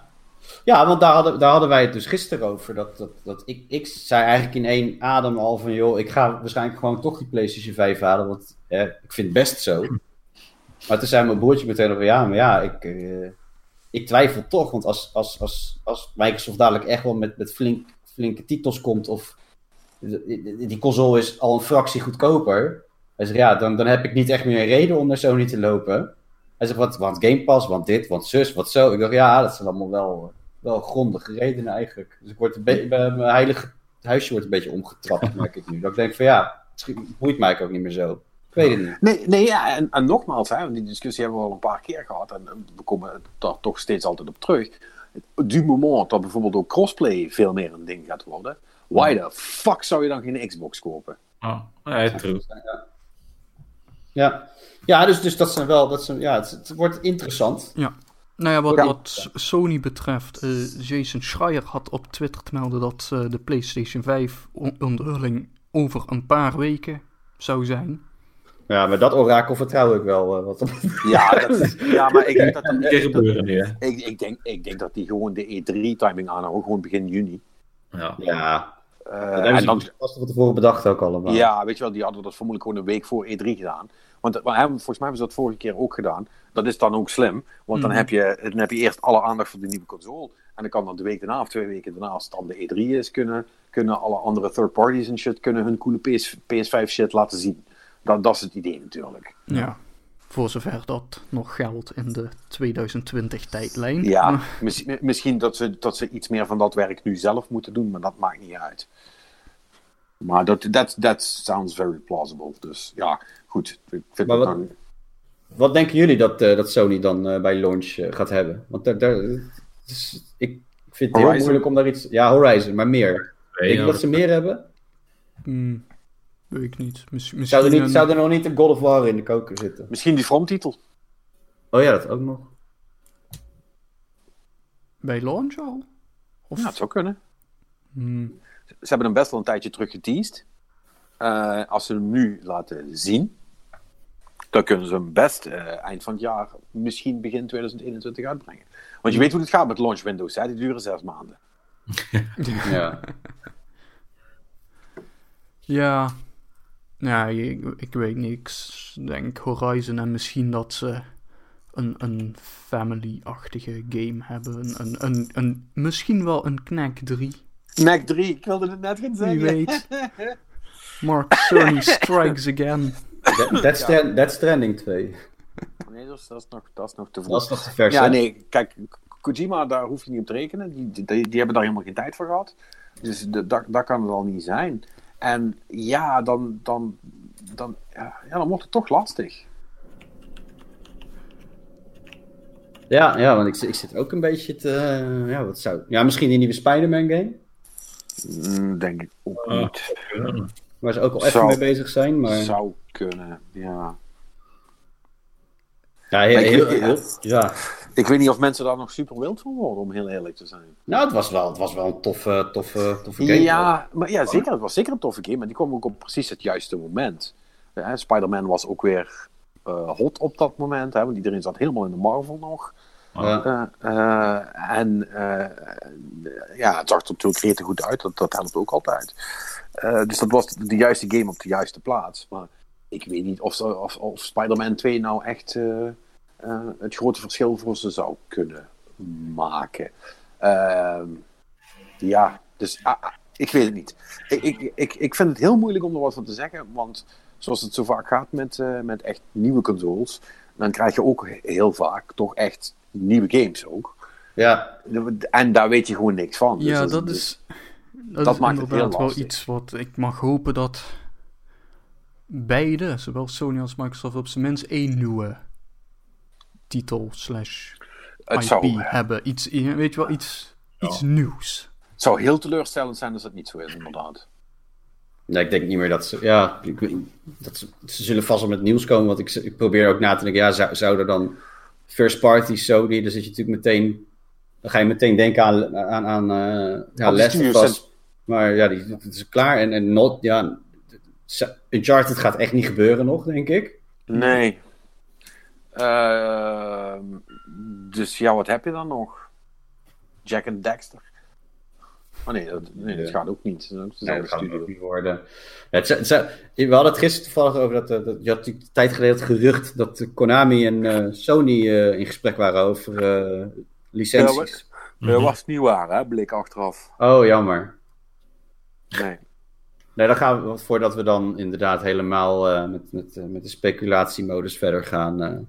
S4: Ja, want daar hadden, daar hadden wij het dus gisteren over. Dat, dat, dat ik, ik zei eigenlijk in één adem al van... joh, ik ga waarschijnlijk gewoon toch die PlayStation 5 halen. Want eh, ik vind het best zo. Maar toen zei mijn broertje meteen over... ja, maar ja, ik, eh, ik twijfel toch. Want als, als, als, als Microsoft dadelijk echt wel met, met flink, flinke titels komt... of die die console is al een fractie goedkoper... Hij zegt, ja, dan, dan heb ik niet echt meer een reden om naar Sony te lopen... Hij zegt, wat, want Game Pass, want dit, want zus, wat zo. Ik dacht, ja, dat zijn allemaal wel, wel grondige redenen eigenlijk. Dus ik word een beetje, mijn heilige huisje wordt een beetje omgetrapt, [LAUGHS] merk ik nu. Dat ik denk van, ja, het boeit mij ook niet meer zo. Ik weet het niet.
S1: Nee, nee ja, en, en nogmaals, hè, want die discussie hebben we al een paar keer gehad en we komen daar toch steeds altijd op terug. Du moment dat bijvoorbeeld ook crossplay veel meer een ding gaat worden, why the fuck zou je dan geen Xbox kopen?
S3: Ah, ja, true.
S4: Ja, ja. ja dus, dus dat zijn wel, dat zijn, ja, het, het wordt interessant.
S2: Ja. Nou ja, wat,
S1: Ja.
S2: wat Sony betreft, eh, Jason Schreier had op Twitter te melden dat eh, de PlayStation 5 on- onthulling over een paar weken zou zijn.
S4: Ja, maar dat orakel vertrouw ik wel. eh, wat,
S1: Ja, dat, ja maar ik denk [LAUGHS] dat,
S3: keer gebeuren nu,
S1: ik, ik, denk, ik denk dat die gewoon de E3-timing aanhouden, gewoon begin juni.
S3: Ja.
S4: ja,
S1: Eh,
S4: dat
S1: en dan,
S4: vast van tevoren bedacht ook allemaal.
S1: Ja, weet je wel, die hadden dat vermoedelijk gewoon een week voor E3 gedaan. Want eh, hè, volgens mij hebben ze dat vorige keer ook gedaan. Dat is dan ook slim, want dan,
S2: Mhm.
S1: heb je, dan heb je eerst alle aandacht voor de nieuwe console. En dan kan dan de week daarna of twee weken daarna, als het dan de E3 is, kunnen, kunnen alle andere third parties en shit kunnen hun coole PS, PS5 shit laten zien. Dat, dat is het idee natuurlijk.
S2: Ja. Voor zover dat nog geldt in de 2020-tijdlijn.
S1: Ja, misschien, misschien dat ze, dat ze iets meer van dat werk nu zelf moeten doen, maar dat maakt niet uit. Maar dat that, that sounds very plausible. Dus ja, goed. Ik vind
S4: Maar wat-
S1: dan...
S4: Wat denken jullie dat, eh, dat Sony dan eh, bij launch eh, gaat hebben? Want daar, ik, vind het heel moeilijk om daar iets... Ja, Horizon, maar meer. Denk je
S3: ja,
S4: dat ze meer hebben?
S2: Hmm, weet ik niet. Miss- misschien
S4: Zou er, niet,
S2: een-
S4: zou er nog niet een God of War in de koker zitten?
S1: Misschien die From-titel.
S4: Oh ja, dat ook nog.
S2: bij launch al? Of...
S1: Ja, het zou kunnen.
S2: Hmm,
S1: Ze hebben hem best wel een tijdje terug geteased. Eh, als ze hem nu laten zien, dan kunnen ze hem best eh, eind van het jaar, misschien begin 2021 uitbrengen. Want je weet hoe het gaat met launch windows, hè? die duren zes maanden. [LAUGHS]
S4: Ja. [LAUGHS]
S2: Ja. Ja, ik, ik weet niks. Ik denk Horizon en misschien dat ze een, een family-achtige game hebben. Een, een, een, een, misschien wel een Knack 3.
S1: Mac 3, ik wilde het net gaan zeggen.
S2: Wie weet. [LAUGHS] Mark Cerny strikes again.
S4: Dead- Dead Strand- Dead Stranding 2.
S1: Nee, dat is, dat, is nog, dat is nog te vroeg.
S4: Dat is nog te vers,
S1: Ja,
S4: hè?
S1: nee, kijk, Kojima, daar hoef je niet op te rekenen. Die, die, die hebben daar helemaal geen tijd voor gehad. Dus de, dat, dat kan het al niet zijn. En ja, dan, dan, dan, ja, ja, dan wordt het toch lastig.
S4: Ja, ja, want ik, zit- ik zit ook een beetje te... ja, wat zou... Ja, misschien die nieuwe Spider-Man game.
S1: Mm, denk ik ook
S3: Ah.
S1: niet.
S4: Waar ze ook al even mee bezig zijn, maar...
S1: Zou kunnen, ja.
S4: Ja, heel,
S1: Maar ik-
S4: heel-
S1: ja.
S4: heel- ja.
S1: Ik weet niet of mensen daar nog super wild van worden, om heel eerlijk te zijn.
S4: Nou, het was wel, het was wel een toffe, toffe, toffe game.
S1: Ja, maar ja, zeker. Het was zeker een toffe game. Maar die kwam ook op precies het juiste moment. Ja, Spider-Man was ook weer eh, hot op dat moment. Hè, want iedereen zat helemaal in de Marvel nog.
S4: Ja.
S1: Eh, eh, en eh, ja, het zag er natuurlijk rete goed uit. Dat, dat helpt ook altijd. Eh, dus dat was de juiste game op de juiste plaats. Maar ik weet niet of, of, of Spider-Man 2 nou echt eh, eh, het grote verschil voor ze zou kunnen maken. Ehm, ja, dus ah, ah, ik weet het niet. Ik, ik, ik, ik vind het heel moeilijk om er wat van te zeggen. Want zoals het zo vaak gaat met, eh, met echt nieuwe consoles, dan krijg je ook heel vaak toch echt nieuwe games ook.
S4: ja,
S1: En daar weet je gewoon niks van. Dus
S2: Ja,
S1: dat-
S2: dat
S1: dus-
S2: is, dat
S1: dat
S2: is
S1: maakt het heel
S2: wel iets wat ik mag hopen dat beide, zowel Sony als Microsoft, op zijn minst één nieuwe titel slash
S1: het,
S2: IP
S1: zou,
S2: hebben. Iets, weet je wel, iets, iets nieuws.
S1: het zou heel teleurstellend zijn als dat niet zo is, inderdaad.
S4: nee, ik denk niet meer dat ze... Ja, ik, dat ze, ze zullen vast wel met nieuws komen, want ik, ik probeer ook na te denken, ja, zou, zou er dan first party Sony, dan zit je natuurlijk meteen... Dan ga je meteen denken aan, aan, aan eh ja, Last of
S1: studios
S4: Us. Maar ja, die, dat is klaar. En, en not, ja, Uncharted gaat echt niet gebeuren nog, denk ik.
S1: Nee. Ehm, dus ja, wat heb je dan nog? Jack en Dexter. Oh nee, dat, nee, dat gaat ook niet. Dat
S4: Nee, dat gaat ook niet worden. Het, het, we hadden het gisteren toevallig over dat, eh, dat je had natuurlijk een tijd geleden het gerucht dat Konami en eh, Sony eh, in gesprek waren over licenties.
S1: Dat was niet waar, hè? Blik achteraf.
S4: Oh, jammer.
S1: Nee.
S4: Nee, dan gaan we, voordat we dan inderdaad helemaal met, met, met de speculatiemodus verder gaan.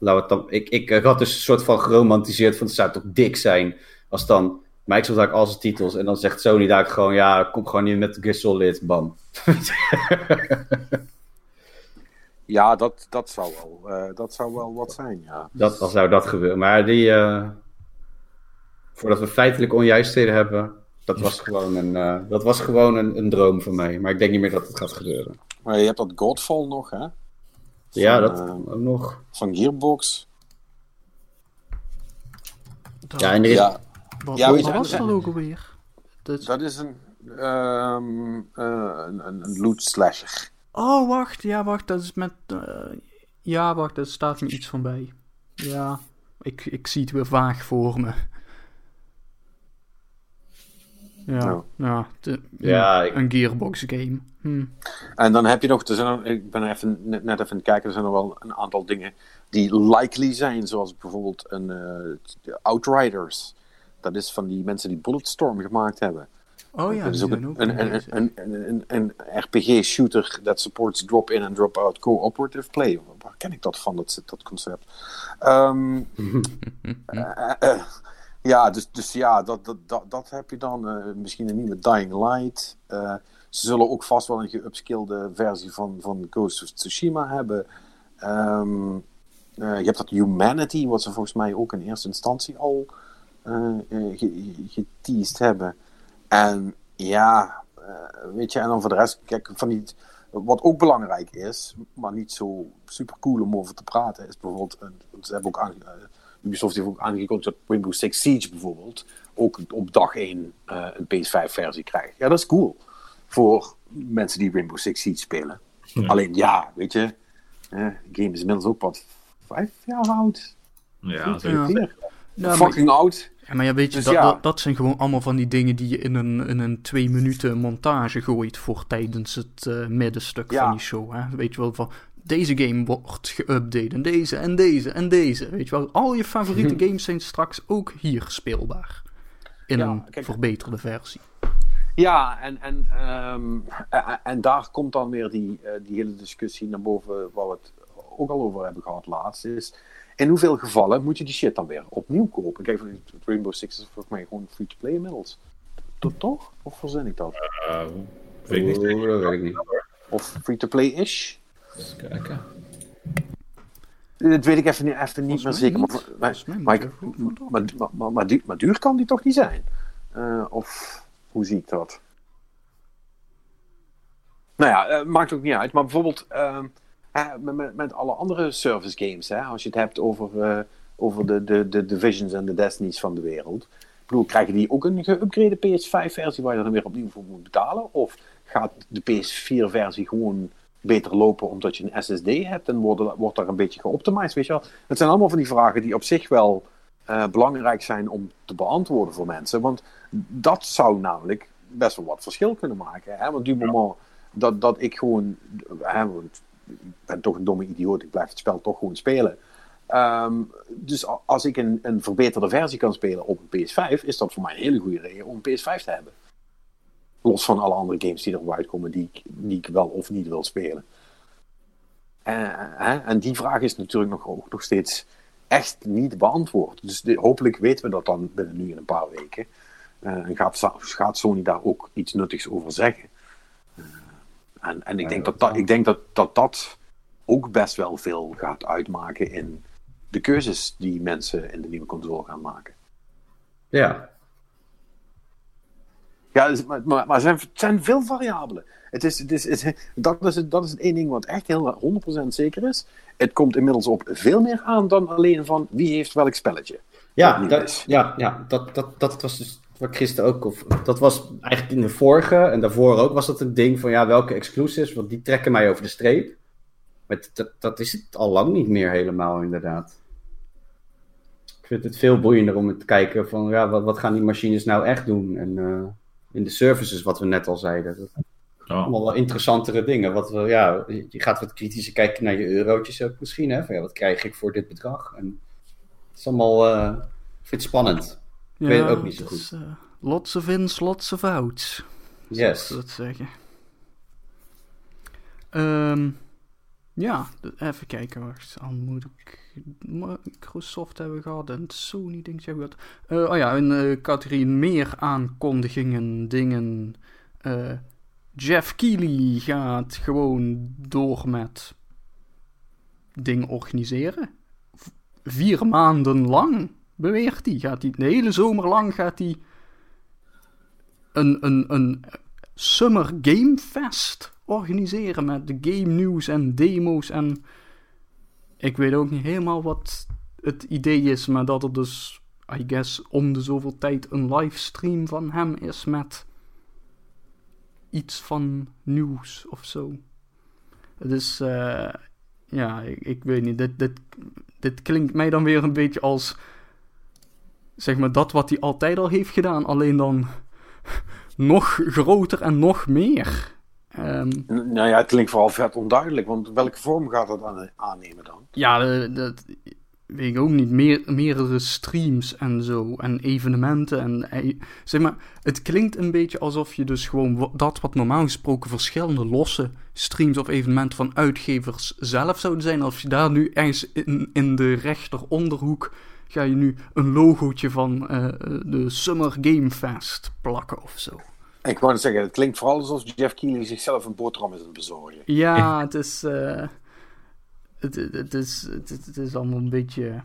S4: Eh het dan, ik, ik, ik had dus een soort van geromantiseerd van het zou toch dik zijn als dan Microsoft daar al zijn titels en dan zegt Sony daar gewoon ja, kom gewoon niet met Gear Solid, bam. [LAUGHS]
S1: Ja, dat, dat, zou wel, eh, dat zou wel wat zijn, ja.
S4: Dat, dan zou dat gebeuren. Maar die, eh, voordat we feitelijk onjuistheden hebben, dat was gewoon een, eh, dat was gewoon een, een droom van mij. Maar ik denk niet meer dat het gaat gebeuren.
S1: Maar je hebt dat Godfall nog, hè?
S4: Ja, dat
S1: eh,
S4: ook nog.
S1: van Gearbox.
S2: Dat,
S4: Ja, en er is,
S1: Ja,
S2: wat,
S1: ja,
S2: wat was dat ook alweer? Dat...
S1: dat is een, ehm, eh, een, een, loot slasher.
S2: Oh, wacht. Ja, wacht. Dat is met... eh, Ja, wacht. Er staat me iets van bij. Ja, ik, ik zie het weer vaag voor me. Ja,
S1: Nou.
S2: ja,
S4: Ja, ik-
S2: een Gearbox game. Hm.
S1: En dan heb je nog, er zijn er, ik ben even, net, net even aan het kijken, er zijn er wel een aantal dingen die likely zijn, zoals bijvoorbeeld een eh, Outriders. Dat is van die mensen die Bulletstorm gemaakt hebben.
S2: Oh ja,
S1: dat is ook een, een, een, RPG-shooter that supports drop-in en drop-out cooperative play. Waar ken ik dat van, dat, dat concept? [LAUGHS] Eh, ja, dus, dus ja, dat, dat, dat, dat heb je dan. eh, misschien een nieuwe Dying Light. Eh, Ze zullen ook vast wel een geupskillede versie van, van Ghost of Tsushima hebben. Ehm, eh, je hebt dat Humanity, wat ze volgens mij ook in eerste instantie al uh, geteased hebben. En ja, weet je, en dan voor de rest, kijk, van die, wat ook belangrijk is, maar niet zo super cool om over te praten, is bijvoorbeeld, ze hebben ook aan, Ubisoft heeft ook aangekondigd dat Rainbow Six Siege bijvoorbeeld ook op dag 1 een PS5-versie krijgt. Ja, dat is cool voor mensen die Rainbow Six Siege spelen. Alleen ja, weet je, de game is inmiddels ook wat vijf jaar oud.
S3: Ja,
S1: zeker. Ja. Fucking oud.
S2: Ja, maar ja, weet je, dus dat, ja. dat, dat, zijn gewoon allemaal van die dingen die je in een, in een twee minuten montage gooit voor tijdens het uh, middenstuk van die show. Hè? Weet je wel, van deze game wordt geüpdate en deze en deze en deze. Weet je wel, al je favoriete [LAUGHS] games zijn straks ook hier speelbaar. In een verbeterde versie.
S1: Ja, en, en, um, en daar komt dan weer die, uh, die hele discussie naar boven, waar we het ook al over hebben gehad laatst, is in hoeveel gevallen moet je die shit dan weer opnieuw kopen? Kijk, van Rainbow Six is volgens mij gewoon free-to-play inmiddels. Toch? Of verzin ik dat?
S3: Uh, weet ik niet.
S4: dat weet ik niet.
S1: Of free-to-play-ish?
S3: Eens kijken.
S1: Dat weet ik even, niet, even niet meer zeker. Maar, maar, maar, maar, maar, duur, maar duur kan die toch niet zijn? Uh, of hoe zie ik dat? Nou ja, uh, maakt ook niet uit. Maar bijvoorbeeld uh, met, met, met, alle andere service games, hè, als je het hebt over, uh, over de, de, de Divisions en de Destinies van de wereld. Ik bedoel, krijgen die ook een geüpgrade PS5-versie waar je dan weer opnieuw voor moet betalen? Of gaat de PS4-versie gewoon beter lopen omdat je een SSD hebt en wordt, wordt daar een beetje geoptimized, weet je wel? Het zijn allemaal van die vragen die op zich wel uh, belangrijk zijn om te beantwoorden voor mensen. Want dat zou namelijk best wel wat verschil kunnen maken. Hè? Want du moment dat, dat ik gewoon, hè, want ik ben toch een domme idioot, ik blijf het spel toch gewoon spelen. Um, dus als ik een, een verbeterde versie kan spelen op een PS5, is dat voor mij een hele goede reden om een PS5 te hebben. Los van alle andere games die erop uitkomen die ik, wel of niet wil spelen. Uh, en die vraag is natuurlijk nog, nog steeds echt niet beantwoord. Dus hopelijk weten we dat dan binnen nu in een paar weken. Uh, en gaat, gaat, Sony daar ook iets nuttigs over zeggen. Uh, en en ik, denk dat dat, ik denk dat, dat dat ook best wel veel gaat uitmaken in de keuzes die mensen in de nieuwe console gaan maken.
S4: Ja.
S1: Ja, dus, maar, maar, maar zijn, zijn veel variabelen. Het is, het is, het, dat, is het, dat is het één ding wat echt heel 100% zeker is. Het komt inmiddels op veel meer aan dan alleen van wie heeft welk spelletje.
S4: Ja, dat, ja, ja dat, dat, dat was dus wat gisteren ook. Of, dat was eigenlijk in de vorige en daarvoor ook was dat een ding van ja, welke exclusives, want die trekken mij over de streep. Maar dat, dat is het al lang niet meer helemaal, inderdaad. Ik vind het veel boeiender om te kijken van ja, wat, wat gaan die machines nou echt doen? En uh, in de services, wat we net al zeiden. Dat, Oh. Allemaal wel interessantere dingen. Wat we, ja, je gaat wat kritischer kijken naar je eurotjes ook misschien. Hè? Van, ja, wat krijg ik voor dit bedrag? En het is allemaal, uh, ik vind het spannend. Ik weet het ook niet zo goed. Is, uh,
S2: lots of ins, lots of outs.
S4: Yes.
S2: Dat zeggen. Um, ja, even kijken. Wacht, dan moet ik Microsoft hebben gehad en Sony, denk ik. Gehad. Uh, oh ja, in uh, categorie meer aankondigingen, dingen. Uh, Jeff Keighley gaat gewoon door met dingen organiseren. vier maanden lang beweert hij. Gaat hij de hele zomer lang gaat hij een, een, een Summer Game Fest organiseren met de game news en demo's en ik weet ook niet helemaal wat het idee is, maar dat er dus, I guess, om de zoveel tijd een livestream van hem is met iets van nieuws of zo. Het is, uh, ja, ik, ik, weet niet. Dit, dit, dit klinkt mij dan weer een beetje als, zeg maar, dat wat hij altijd al heeft gedaan, alleen dan [LAUGHS] nog groter en nog meer. Um,
S1: nou ja, het klinkt vooral vet onduidelijk, want welke vorm gaat dat aannemen dan?
S2: Ja, dat, weet ik ook niet, meer, meerdere streams en zo. En evenementen. En, eh, zeg maar, het klinkt een beetje alsof je dus gewoon dat wat normaal gesproken verschillende losse streams of evenementen van uitgevers zelf zouden zijn. Als je daar nu ergens in, in de rechteronderhoek ga je nu een logootje van uh, de Summer Game Fest plakken of zo.
S1: Ik wou net zeggen, het klinkt vooral alsof Jeff Keighley zichzelf een boterham is aan het bezorgen.
S2: Ja, [LAUGHS] het is, eh, het, het, is, het, het is allemaal een beetje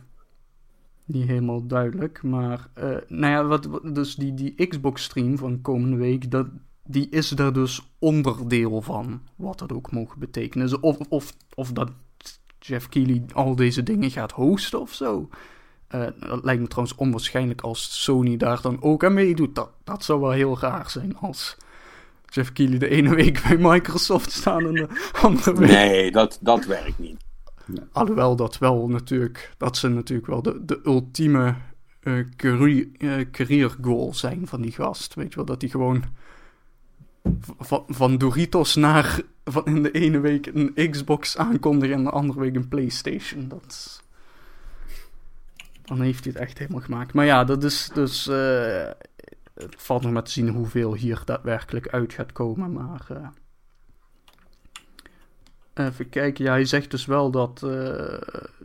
S2: niet helemaal duidelijk. Maar, eh, nou ja, wat, wat- dus die, die Xbox-stream van komende week, dat, die is er dus onderdeel van. Wat dat ook mogen betekenen. Dus of, of, of dat Jeff Keighley al deze dingen gaat hosten of zo. Eh, dat lijkt me trouwens onwaarschijnlijk als Sony daar dan ook aan meedoet. Dat, dat zou wel heel raar zijn als Jeff Keighley de ene week bij Microsoft staan en de andere week...
S1: Nee, dat, dat werkt niet.
S2: Alhoewel dat wel natuurlijk, dat ze natuurlijk wel de, de ultieme eh, career, eh, career goal zijn van die gast. Weet je wel, dat hij gewoon van, van Doritos naar van in de ene week een Xbox aankondigt en de andere week een PlayStation. Dat is- Dan heeft hij het echt helemaal gemaakt. Maar ja, dat is dus. eh, het valt nog maar te zien hoeveel hier daadwerkelijk uit gaat komen. Maar. eh, Even kijken, ja, hij zegt dus wel dat eh,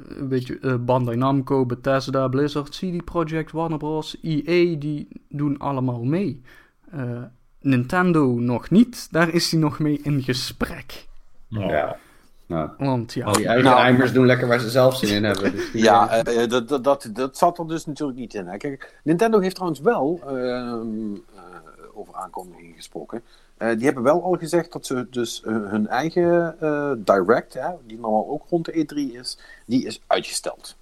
S2: een beetje eh, Bandai Namco, Bethesda, Blizzard, CD Projekt, Warner Bros, EA, die doen allemaal mee. Eh, Nintendo nog niet, daar is hij nog mee in gesprek.
S3: Oh.
S4: Ja. Nou,
S2: Want ja,
S4: die eigen
S1: Nou.
S4: eimers doen lekker waar ze zelf zin in hebben. Dus
S1: Ja,
S4: eh,
S1: eh, dat, dat, dat, dat zat er dus natuurlijk niet in. Hè. Kijk, Nintendo heeft trouwens wel ehm, eh, over aankondigingen gesproken. Eh, die hebben wel al gezegd dat ze dus eh, hun eigen eh, Direct, hè, die normaal ook rond de E3 is, die is uitgesteld.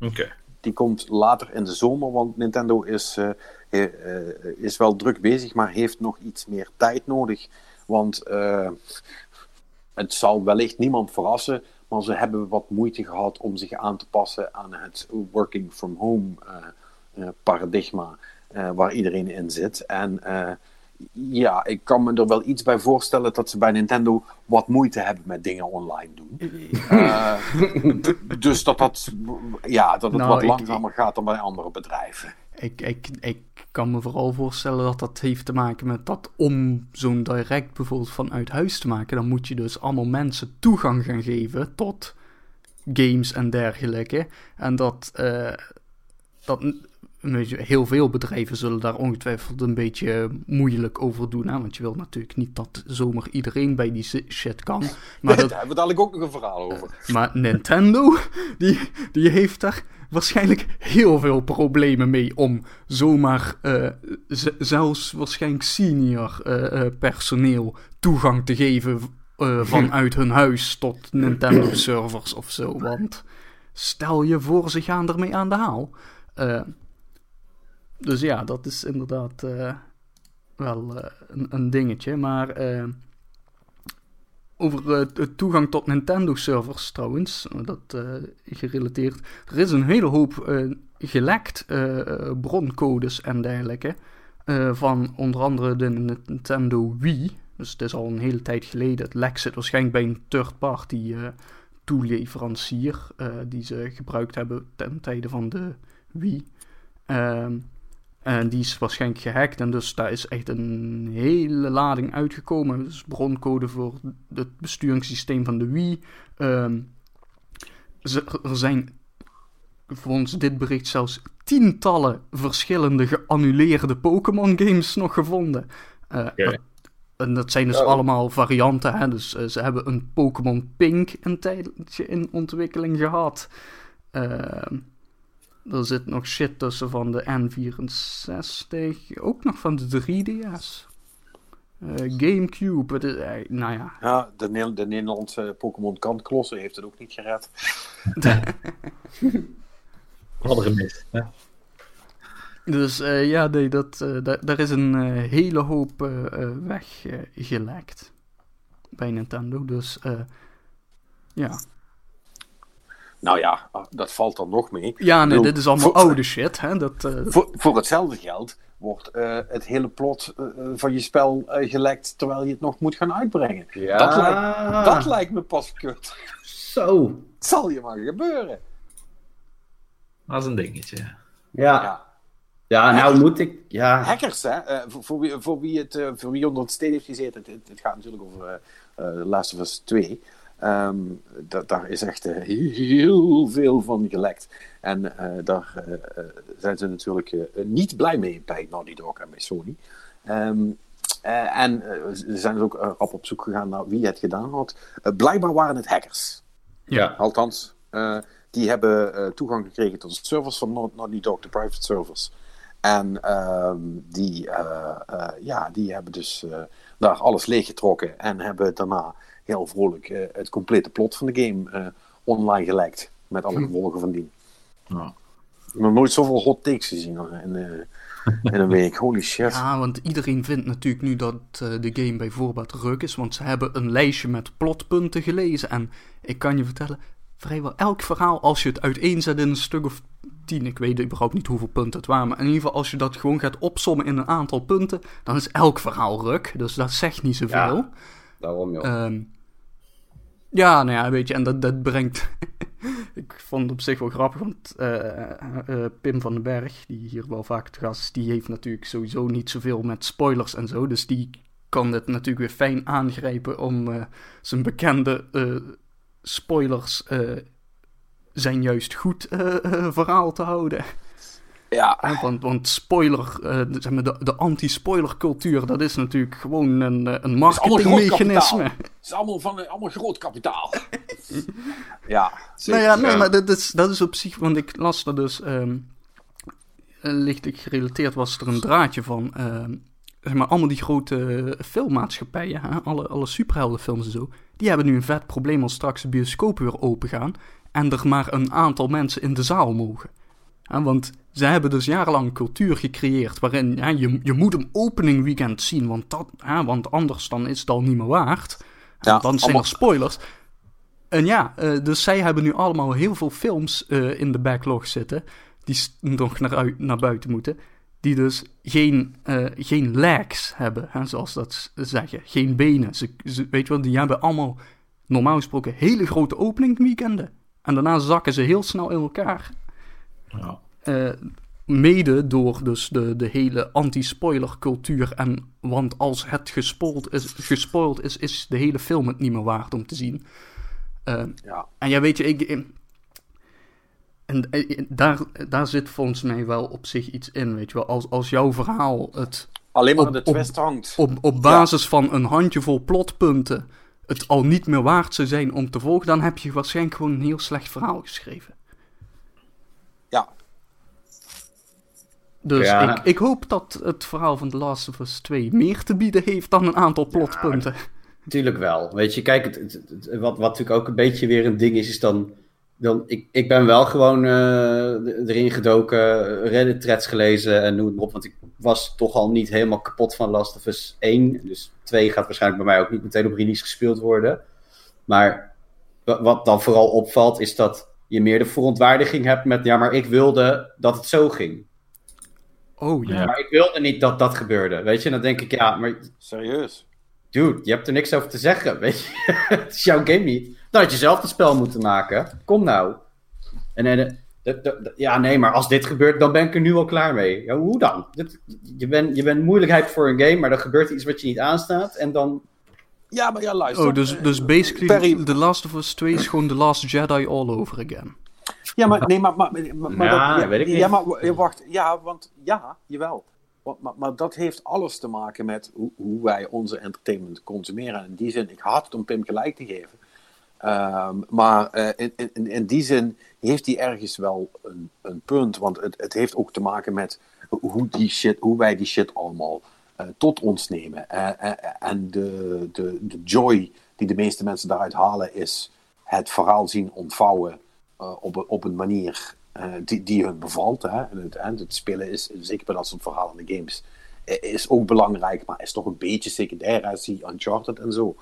S3: Oké.
S1: Die komt later in de zomer, want Nintendo is, eh, he- eh, is wel druk bezig, maar heeft nog iets meer tijd nodig. Want eh, het zal wellicht niemand verrassen, maar ze hebben wat moeite gehad om zich aan te passen aan het working from home eh, eh, paradigma eh, waar iedereen in zit. En eh, ja, ik kan me er wel iets bij voorstellen dat ze bij Nintendo wat moeite hebben met dingen online doen. [LAUGHS] Eh, dus dat, dat, ja, dat het
S2: Nou,
S1: wat
S2: ik-
S1: langzamer gaat dan bij andere bedrijven.
S2: Ik, ik, ik kan me vooral voorstellen dat dat heeft te maken met dat om zo'n direct bijvoorbeeld vanuit huis te maken, dan moet je dus allemaal mensen toegang gaan geven tot games en dergelijke. En dat, eh, dat heel veel bedrijven zullen daar ongetwijfeld een beetje moeilijk over doen. Hè? Want je wil natuurlijk niet dat zomaar iedereen bij die shit kan. Maar, [LAUGHS] dat,
S1: Daar hebben we dadelijk ook nog een verhaal over.
S2: maar Nintendo, [LAUGHS] die, die heeft daar waarschijnlijk heel veel problemen mee om zomaar eh, zelfs waarschijnlijk senior eh, eh, personeel toegang te geven vanuit hun huis tot Nintendo [CLEARS THROAT] servers of zo. Want stel je voor, ze gaan ermee aan de haal. Dus ja, dat is inderdaad wel een, een dingetje. Maar over de toegang tot Nintendo-servers trouwens, eh, dat eh, gerelateerd. Er is een hele hoop eh, gelekt broncodes en dergelijke. van onder andere de Nintendo Wii. Dus het is al een hele tijd geleden. Het lek zit waarschijnlijk bij een third-party toeleverancier. die ze gebruikt hebben ten tijde van de Wii. Ehm, en die is waarschijnlijk gehackt. En dus daar is echt een hele lading uitgekomen. Dus broncode voor het besturingssysteem van de Wii. Ehm, er zijn volgens dit bericht zelfs tientallen verschillende geannuleerde Pokémon games nog gevonden. Eh, dat- en dat zijn dus
S4: Oh.
S2: allemaal varianten. Hè? Dus eh, ze hebben een Pokémon Pink een tijdje in ontwikkeling gehad. Ehm, er zit nog shit tussen van de N64. Ook nog van de 3DS. Eh, Gamecube. Het is, eh, nou ja.
S1: Ja, de, Ne- de Nederlandse Pokémon Kantklossen heeft het ook niet gered. [LAUGHS]
S3: Hadden gemist. Hè?
S2: Dus eh, ja, nee, dat, eh, da- daar is een hele hoop weggelekt bij Nintendo. Dus eh, ja.
S1: Nou ja, dat valt dan nog mee.
S2: Ja, nee, dit is allemaal
S1: voor-
S2: oude shit. Hè? Dat, eh,
S1: Voor, voor hetzelfde geld wordt eh, het hele plot eh, van je spel gelekt terwijl je het nog moet gaan uitbrengen.
S4: ja.
S1: Dat, lijkt, dat lijkt me pas kut.
S4: Zo.
S1: Het zal je maar gebeuren.
S3: Dat is een dingetje.
S4: Ja.
S1: Ja.
S4: Ja, nou moet ik... Ja.
S1: Hackers, hè? eh, voor, voor, wie, voor, wie het, voor wie onder het steen heeft gezeten, het, het, gaat natuurlijk over eh, Last of Us 2. Ehm, da- daar is echt eh, heel veel van gelekt. En eh, daar eh, zijn ze natuurlijk niet blij mee bij Naughty Dog en bij Sony. Ehm, Eh, en ze zijn dus ook rap op zoek gegaan naar wie het gedaan had. Blijkbaar waren het hackers.
S4: Ja.
S1: Althans, die hebben toegang gekregen tot de servers van Naughty Dog, de private servers. En ehm, die, ja, die hebben dus daar alles leeggetrokken en hebben daarna heel vrolijk eh, het complete plot van de game eh, online gelekt. Met alle gevolgen van die.
S3: Ja.
S1: Ik heb nooit zoveel hot takes gezien in, eh, in een week. Holy shit.
S2: Ja, want iedereen vindt natuurlijk nu dat eh, de game bij voorbaat ruk is, want ze hebben een lijstje met plotpunten gelezen. En ik kan je vertellen, vrijwel elk verhaal, als je het uiteenzet in een stuk of tien, ik weet überhaupt niet hoeveel punten het waren, maar in ieder geval als je dat gewoon gaat opsommen in een aantal punten, dan is elk verhaal ruk. Dus dat zegt niet zoveel.
S4: Ja. Daarom, joh.
S2: Ehm, ja, nou ja, weet je, en dat, dat brengt. [LAUGHS] ik vond het op zich wel grappig, want eh, eh, Pim van den Berg, die hier wel vaak te gast is, die heeft natuurlijk sowieso niet zoveel met spoilers en zo. Dus die kan dit natuurlijk weer fijn aangrijpen om eh, zijn bekende eh, spoilers eh, zijn juist goed eh, eh, verhaal te houden.
S1: Ja,
S2: want, want spoiler, eh, zeg maar, de, de anti-spoiler cultuur, dat is natuurlijk gewoon een, eh, een marketingmechanisme.
S1: Het is allemaal, van, allemaal groot kapitaal. [LAUGHS] ja, zeker.
S2: Nou ja, nee, maar dat is, dat is op zich, want ik las er dus, ehm eh, lichtelijk gerelateerd was er een draadje van, ehm, zeg maar, allemaal die grote filmmaatschappijen, hè, alle, alle superheldenfilms en zo, die hebben nu een vet probleem als straks de bioscopen weer open gaan en er maar een aantal mensen in de zaal mogen. Want ze hebben dus jarenlang een cultuur gecreëerd waarin ja, je, je moet een opening weekend zien, want, dat, hè, want anders dan is het al niet meer waard.
S1: Ja,
S2: dan zijn
S1: allemaal-
S2: er spoilers. En ja, eh, dus zij hebben nu allemaal heel veel films eh, in de backlog zitten. Die nog naar, uit, naar buiten moeten. Die dus geen, eh, geen legs hebben, hè, zoals dat zeggen. Geen benen. Ze, ze- weet je wel, die hebben allemaal normaal gesproken hele grote openingweekenden. En daarna zakken ze heel snel in elkaar.
S3: Ja.
S2: Eh, mede door dus de, de hele anti-spoiler cultuur. En, want als het gespoild is, gespoild is, is de hele film het niet meer waard om te zien. Eh,
S1: Ja.
S2: en ja, weet je, ik. in- En eh, daar, daar zit volgens mij wel op zich iets in, weet je wel. Als, als jouw verhaal het
S1: Alleen maar
S2: Op-
S1: de twist hangt.
S2: op, op basis van een handjevol plotpunten het al niet meer waard zou zijn om te volgen, dan heb je waarschijnlijk gewoon een heel slecht verhaal geschreven.
S1: Ja,
S2: Dus
S4: Ja.
S2: ik, ik hoop dat het verhaal van The Last of Us 2 meer te bieden heeft dan een aantal plotpunten.
S4: Tuurlijk wel. Weet je, kijk, het, het- het- wat, wat natuurlijk ook een beetje weer een ding is, is dan. dan ik, ik ben wel gewoon eh, erin gedoken, Reddit-threads gelezen en noem het maar op. Want ik was toch al niet helemaal kapot van Last of Us 1. Dus 2 gaat waarschijnlijk bij mij ook niet meteen op release gespeeld worden. Maar wa- wat dan vooral opvalt, is dat je meer de verontwaardiging hebt met. Ja, maar ik wilde dat het zo ging.
S2: Oh ja.
S3: Ja.
S4: Maar ik wilde niet dat dat gebeurde. Weet je, dan denk ik, ja, maar
S1: serieus.
S4: Dude, je hebt er niks over te zeggen, weet je. [LAUGHS] het is jouw game niet. Dan had je zelf het spel moeten maken. Kom nou. En, en eh, ja, nee, maar als dit gebeurt, dan ben ik er nu al klaar mee. Ja, hoe dan? Dit, je bent je bent moeilijkheid voor een game, maar dan gebeurt iets wat je niet aanstaat. En dan...
S1: Ja, maar ja, luister.
S2: Oh, dus, dus basically
S1: Perry-
S2: The Last of Us 2 is gewoon The Last Jedi all over again.
S1: Ja, maar nee, maar, maar, maar, maar
S4: Ja,
S1: dat,
S4: weet ik niet.
S1: Ja, maar w- wacht, ja, want ja, jawel. Want, maar, maar dat heeft alles te maken met hoe, hoe wij onze entertainment consumeren. En in die zin, ik haat het om Pim gelijk te geven. Ehm, maar eh, in, in, in die zin heeft hij ergens wel een, een punt. Want het, het heeft ook te maken met hoe, die shit, hoe wij die shit allemaal eh, tot ons nemen. Eh, eh, en de, de, de joy die de meeste mensen daaruit halen is het verhaal zien ontvouwen eh, op, een- op een manier eh, die, die hun bevalt. Hè. En het, het spelen is, zeker bij dat soort verhalen in de games, eh, is ook belangrijk, maar is toch een beetje secundair. Hè. Zie Uncharted en zo.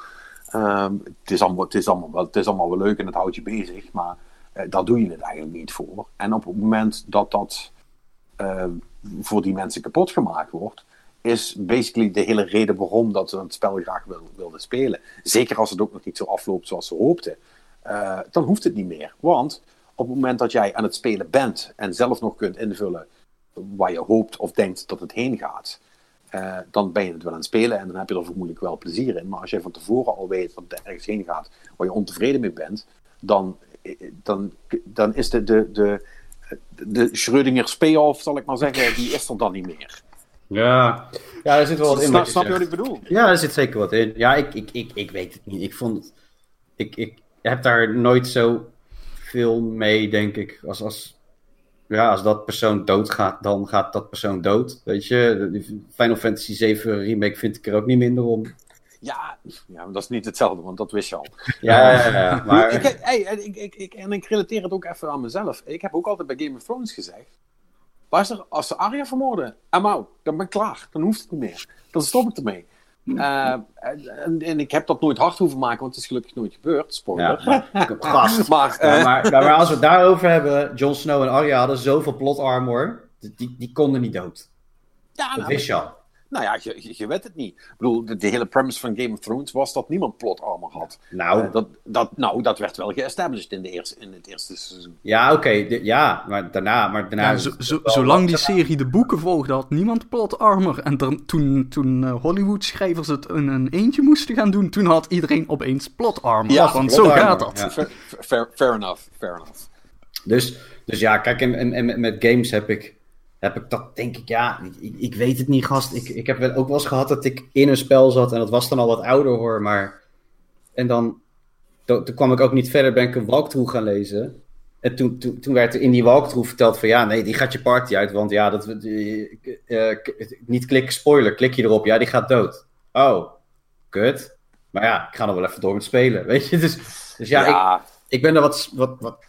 S1: Ehm, het, is allemaal, wel, wel leuk en het houdt je bezig, maar eh, daar doe je het eigenlijk niet voor. En op het moment dat dat eh, voor die mensen kapot gemaakt wordt, is basically de hele reden waarom dat ze het spel graag wil, wilden spelen. Zeker als het ook nog niet zo afloopt zoals ze hoopten. Eh, dan hoeft het niet meer. Want op het moment dat jij aan het spelen bent en zelf nog kunt invullen waar je hoopt of denkt dat het heen gaat, eh, dan ben je het wel aan het spelen en dan heb je er vermoedelijk wel plezier in. Maar als je van tevoren al weet dat het ergens heen gaat waar je ontevreden mee bent, dan, eh, dan, dan is de, de, de, de Schrödingers payoff, zal ik maar zeggen, die is er dan niet meer.
S4: Ja, ja er zit wel wat in.
S1: Snap,
S4: je
S1: snap je
S4: zegt.
S1: wat ik bedoel?
S4: Ja, er zit zeker wat in. Ja, ik, ik, ik, ik weet het niet. Ik vond het... Ik, ik heb daar nooit zo veel mee, denk ik. Als, als, ja, als dat persoon doodgaat, dan gaat dat persoon dood. Weet je, Final Fantasy 7 remake vind ik er ook niet minder om.
S1: Ja, ja, maar dat is niet hetzelfde, want dat wist je al. [LAUGHS]
S4: Ja, ja, ja.
S1: Ik,
S4: Maar,
S1: hey, ik, ik, ik, en ik relateer het ook even aan mezelf. Ik heb ook altijd bij Game of Thrones gezegd. Luister, als ze Arya vermoorden, I'm out. Dan ben ik klaar. Dan hoeft het niet meer. Dan stop ik ermee. Eh, en, en ik heb dat nooit hard hoeven maken, want het is gelukkig nooit gebeurd. Spoiler.
S4: ja, maar, [LAUGHS] [LAUGHS] gast.
S1: Maar,
S4: Ja,
S1: eh,
S4: maar, maar als we het daarover hebben, Jon Snow en Arya hadden zoveel plot armor. Die, die konden niet dood.
S1: ja,
S4: Dat
S1: nou,
S4: wist je al.
S1: Nou ja, je, je, weet het niet. Ik bedoel, de, de hele premise van Game of Thrones was dat niemand plot armor had.
S4: Nou,
S1: Eh, dat, dat, nou, dat werd wel geestablished in, de eerste, in het eerste seizoen.
S4: ja, oké. ja, maar daarna... Maar daarna
S2: Ja, zo, zo- zolang die serie de boeken volgde, had niemand plot armor. En toen, toen eh, Hollywood-schrijvers het in een eentje moesten gaan doen, toen had iedereen opeens plot armor.
S1: Ja,
S2: want zo
S4: armor,
S2: gaat dat.
S4: ja.
S1: Fair, fair, fair enough, fair enough.
S4: Dus, dus ja, kijk, en, en, en met games heb ik, heb ik dat, denk ik, ja, ik, ik, weet het niet, gast. Ik, ik heb ook wel eens gehad dat ik in een spel zat en dat was dan al wat ouder hoor, maar. En dan, to- toen kwam ik ook niet verder, ben ik een walkthrough gaan lezen. En toen, toen, toen werd er in die walkthrough verteld van ja, nee, die gaat je party uit, want ja, dat, k- niet klikken, spoiler, klik je erop, ja, die gaat dood. Oh, kut. Maar ja, ik ga nog wel even door met spelen, [LAUGHS] weet je. Dus, dus ja, ik, ik ben er wat, wat, wat.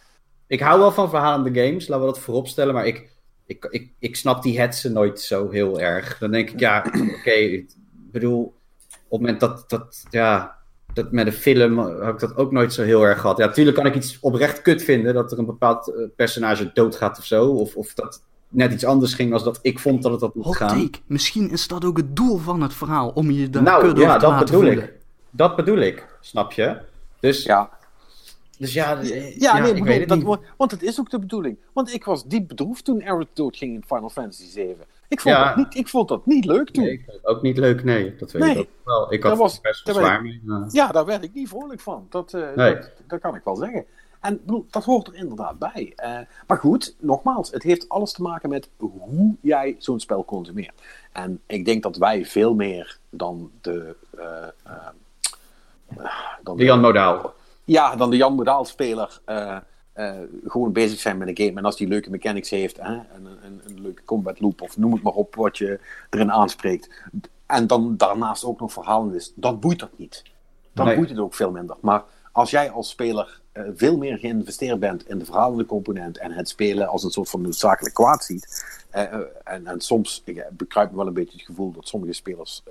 S4: Ik hou wel van verhalende games, laten we dat voorop stellen. Maar ik, ik, ik, ik snap die hetsen nooit zo heel erg. Dan denk ik, ja, [CLEARS THROAT] oké. ik bedoel, op het moment dat, dat, ja, dat met een film heb ik dat ook nooit zo heel erg gehad. Ja, natuurlijk kan ik iets oprecht kut vinden dat er een bepaald eh, personage doodgaat of zo. Of, of dat net iets anders ging als dat ik vond dat het dat moest
S2: Hot
S4: gaan.
S2: take. Misschien is dat ook het doel van het verhaal, om je daar
S4: Nou,
S2: kut over
S4: ja,
S2: te
S4: dat bedoel
S2: voelen.
S4: ik. Dat bedoel ik, snap je? Dus ja. Dus ja,
S1: Ja,
S4: eh,
S1: ja, nee,
S4: ik
S1: bedoel,
S4: weet het
S1: dat,
S4: niet.
S1: want het is ook de bedoeling. Want ik was diep bedroefd toen Aerith doodging in Final Fantasy 7. Ik vond,
S4: Ja.
S1: dat, niet, ik vond dat niet leuk toen.
S4: Nee, ik vond het ook niet leuk, nee. Dat weet
S1: Nee.
S4: ik ook wel. Ik had
S1: was,
S4: best wel zwaar mee. ja.
S1: Ja, daar werd ik niet vrolijk van. Dat, eh,
S4: Nee.
S1: dat, dat kan ik wel zeggen. En bedoel, dat hoort er inderdaad bij. Eh, maar goed, nogmaals, het heeft alles te maken met hoe jij zo'n spel consumeert. En ik denk dat wij veel meer dan de. eh, eh, eh, dan
S4: Jan Modaal.
S1: Ja, dan de Jan Modaal-speler eh, eh, gewoon bezig zijn met een game. En als die leuke mechanics heeft, hè, een, een, een leuke combat loop of noem het maar op wat je erin aanspreekt. En dan daarnaast ook nog verhalend is, dan boeit dat niet. Dan
S4: Nee.
S1: boeit het ook veel minder. Maar als jij als speler eh, veel meer geïnvesteerd bent in de verhalende component en het spelen als een soort van noodzakelijk kwaad ziet. en, en soms, ik bekruip me wel een beetje het gevoel dat sommige spelers,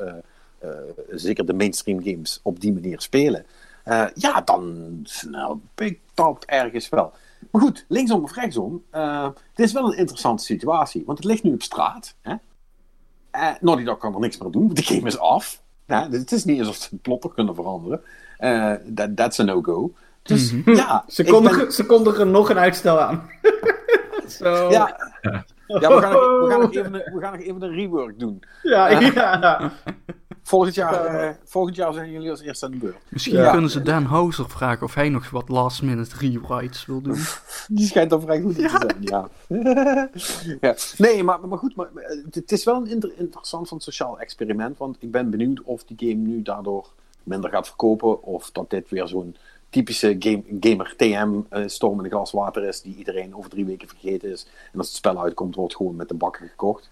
S1: zeker de mainstream games, op die manier spelen. Eh, ja, dan snap ik dat ergens wel. Maar goed, linksom of rechtsom, eh, het is wel een interessante situatie. Want het ligt nu op straat. Hè? Eh, Naughty Dog kan er niks meer doen, want de game is af. Ja, dus het is niet alsof ze het plot kunnen veranderen. Eh that, that's a no-go. Dus ja,
S4: Ze kondigen,
S1: ben-
S4: ze kondigen nog een uitstel aan. [LAUGHS] Zo.
S1: ja, ja we, gaan nog, we, gaan nog even, een- we gaan nog even een rework doen.
S4: ja, ja.
S1: Volgend jaar, eh, volgend jaar zijn jullie als eerste aan de beurt.
S2: Misschien
S4: Ja.
S2: kunnen ze Dan Houser vragen of hij nog wat last-minute rewrites wil doen. [LAUGHS]
S1: Die schijnt dan vrij goed in te zijn, ja. [LAUGHS] ja. Nee, maar, maar goed, maar, eh, het, is wel een inter- interessant van sociaal experiment, want ik ben benieuwd of die game nu daardoor minder gaat verkopen, of dat dit weer zo'n typische game, gamer TM eh, storm in een glas water is, die iedereen over drie weken vergeten is. En als het spel uitkomt, wordt gewoon met de bakken gekocht.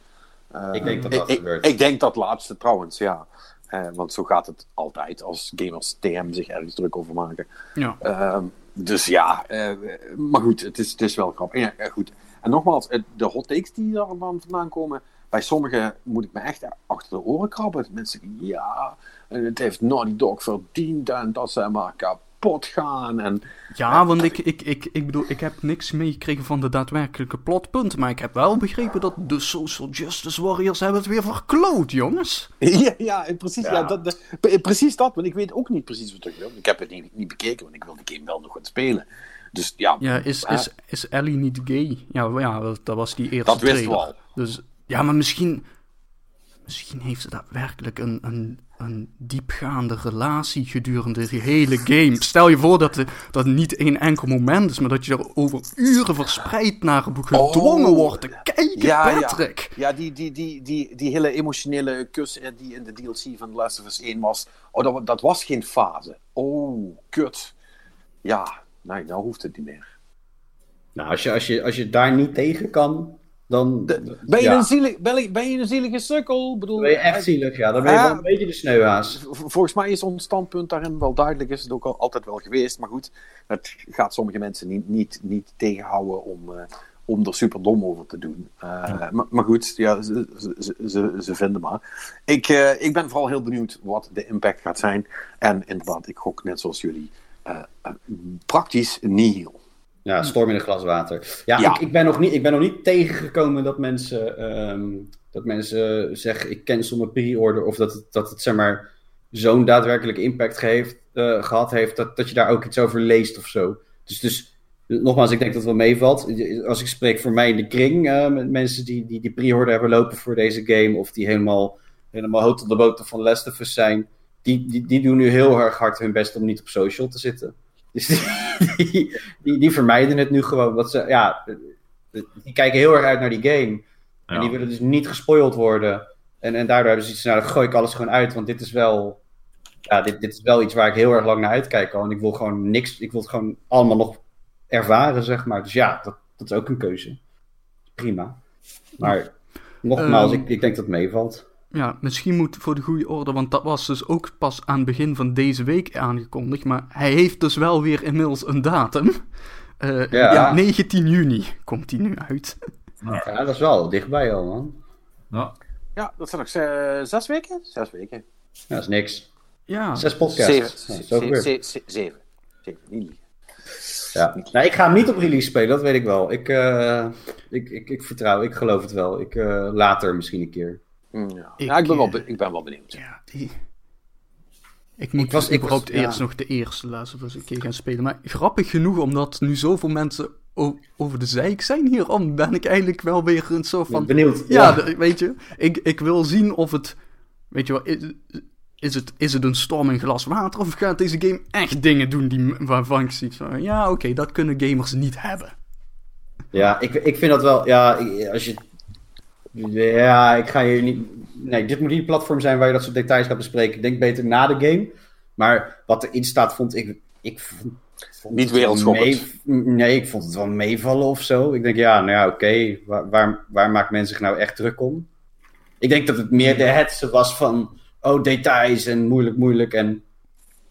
S1: Eh,
S4: Ik denk dat dat
S1: ik,
S4: gebeurt.
S1: Ik, denk dat laatste trouwens, ja. Eh, want zo gaat het altijd als gamers TM zich ergens druk over maken.
S2: Ja.
S1: Ehm, dus ja, eh, maar goed, het is, het is wel grappig. Ja, goed. En nogmaals, de hot takes die daar dan vandaan komen, bij sommigen moet ik me echt achter de oren krabben. Mensen zeggen, ja, en het heeft Naughty Dog verdiend en dat ze maar kapot gaan. En,
S2: Ja, want ik, ik, ik, ik bedoel, ik heb niks meegekregen van de daadwerkelijke plotpunten. Maar ik heb wel begrepen dat de Social Justice Warriors hebben het weer verkloot, jongens. [LAUGHS]
S1: ja, ja, precies, ja.
S4: Ja.
S1: dat, de- pre- precies dat, want ik weet ook niet precies wat er gebeurt. Ik heb het niet, niet bekeken, want ik wil de game wel nog gaan spelen. Dus ja,
S2: Ja, is, is, is Ellie niet gay? Ja, wel- ja dat, dat was die eerste
S1: Dat wisten we
S2: trailer.
S1: al.
S2: Dus, ja, maar misschien... Misschien heeft ze daadwerkelijk een, een een diepgaande relatie gedurende die hele game. Stel je voor dat, de, dat het niet één enkel moment is, maar dat je er over uren verspreid naar gedwongen
S1: Oh.
S2: wordt te kijken,
S1: Ja,
S2: Patrick.
S1: Ja, die, die, die, die, die hele emotionele kus die in de DLC van The Last of Us 1 was. Oh, dat, dat was geen fase. Oh, kut. Ja, nee, nou hoeft het niet meer.
S4: Nou, als je, als, je, als je daar niet tegen kan, dan
S1: De- ben, je
S4: ja,
S1: een zielig, ben, je, ben je een zielige sukkel? Bedoel,
S4: dan ben je echt zielig. Ja, dan ben je
S1: Ah.
S4: wel een beetje de sneeuwhaas.
S1: v- Volgens mij is ons standpunt daarin wel duidelijk. Is het ook al, altijd wel geweest. Maar goed, het gaat sommige mensen niet, niet, niet tegenhouden om, eh, om er super dom over te doen. Eh, maar, maar goed, ja, ze, ze, ze, ze vinden maar. Ik, eh, ik ben vooral heel benieuwd wat de impact gaat zijn. En inderdaad, ik gok net zoals jullie. eh, eh, praktisch nihil.
S4: Ja, storm in een glas water. Ja,
S1: Ja.
S4: Ik, ik, ben nog niet, ik ben nog niet tegengekomen dat mensen, ehm, dat mensen zeggen: ik cancel mijn pre-order. Of dat het, dat het zeg maar, zo'n daadwerkelijke impact geeft, eh, gehad heeft. Dat, dat je daar ook iets over leest of zo. Dus, dus nogmaals, ik denk dat het wel meevalt. Als ik spreek voor mij in de kring, eh, met mensen die, die, die pre-order hebben lopen voor deze game. Of die helemaal, helemaal hout op de boter van Last of Us zijn. Die, die, die doen nu heel erg hard hun best om niet op social te zitten. Dus die, die, die, die vermijden het nu gewoon. Want ze, ja, die kijken heel erg uit naar die game. En
S3: Ja.
S4: die willen dus niet gespoild worden. En, en daardoor hebben ze iets, nou dan gooi ik alles gewoon uit. Want dit is wel, ja, dit, dit is wel iets waar ik heel erg lang naar uitkijk al. En ik wil gewoon niks, ik wil het gewoon allemaal nog ervaren, zeg maar. Dus ja, dat, dat is ook een keuze. Prima. Maar nogmaals,
S2: Ehm,
S4: ik, ik denk dat het meevalt.
S2: Ja, misschien moet voor de goede orde, want dat was dus ook pas aan het begin van deze week aangekondigd. Maar hij heeft dus wel weer inmiddels een datum. Eh,
S4: Ja.
S2: ja, 19 juni komt hij nu uit.
S4: Ja, dat is wel dichtbij al, man.
S3: Ja.
S1: Ja, dat zijn nog eh, zes weken? Zes weken.
S4: Ja, dat is niks.
S2: Ja,
S4: Zes podcasts.
S1: Zeven.
S4: Ja,
S1: Zeven. Zeven, liegen.
S4: Ja. Nou, ik ga hem niet op release spelen, dat weet ik wel. Ik, eh, ik, ik, ik vertrouw, ik geloof het wel. Ik, eh, later misschien een keer.
S1: Ja,
S2: Ik,
S1: ja, ik, ben wel,
S2: eh,
S1: ik ben wel benieuwd.
S2: ja die... Ik moet
S4: Ik was- ik was-
S2: überhaupt
S4: ja.
S2: eerst nog de eerste of Us een keer gaan spelen. Maar grappig genoeg, omdat nu zoveel mensen over de zeik zijn hierom, ben ik eigenlijk wel weer een soort van...
S4: Benieuwd.
S2: Ja, weet je, ik, ik wil zien of het, weet je wel, is, is, het, is het een storm in glas water of gaat deze game echt dingen doen die, waarvan ik zie van, ja, oké, dat kunnen gamers niet hebben.
S4: Ja, ik, ik vind dat wel. Ja, als je. Ja, ik ga hier niet. Nee, dit moet niet een platform zijn waar je dat soort details gaat bespreken. Ik denk beter na de game. Maar wat erin staat, vond ik. ik vond, vond
S1: Niet wereldschokkend.
S4: Nee, ik vond het wel meevallen of zo. Ik denk, ja, nou ja, oké. waar, waar, waar maakt men zich nou echt druk om? Ik denk dat het meer de hetze was van. Oh, details en moeilijk, moeilijk. En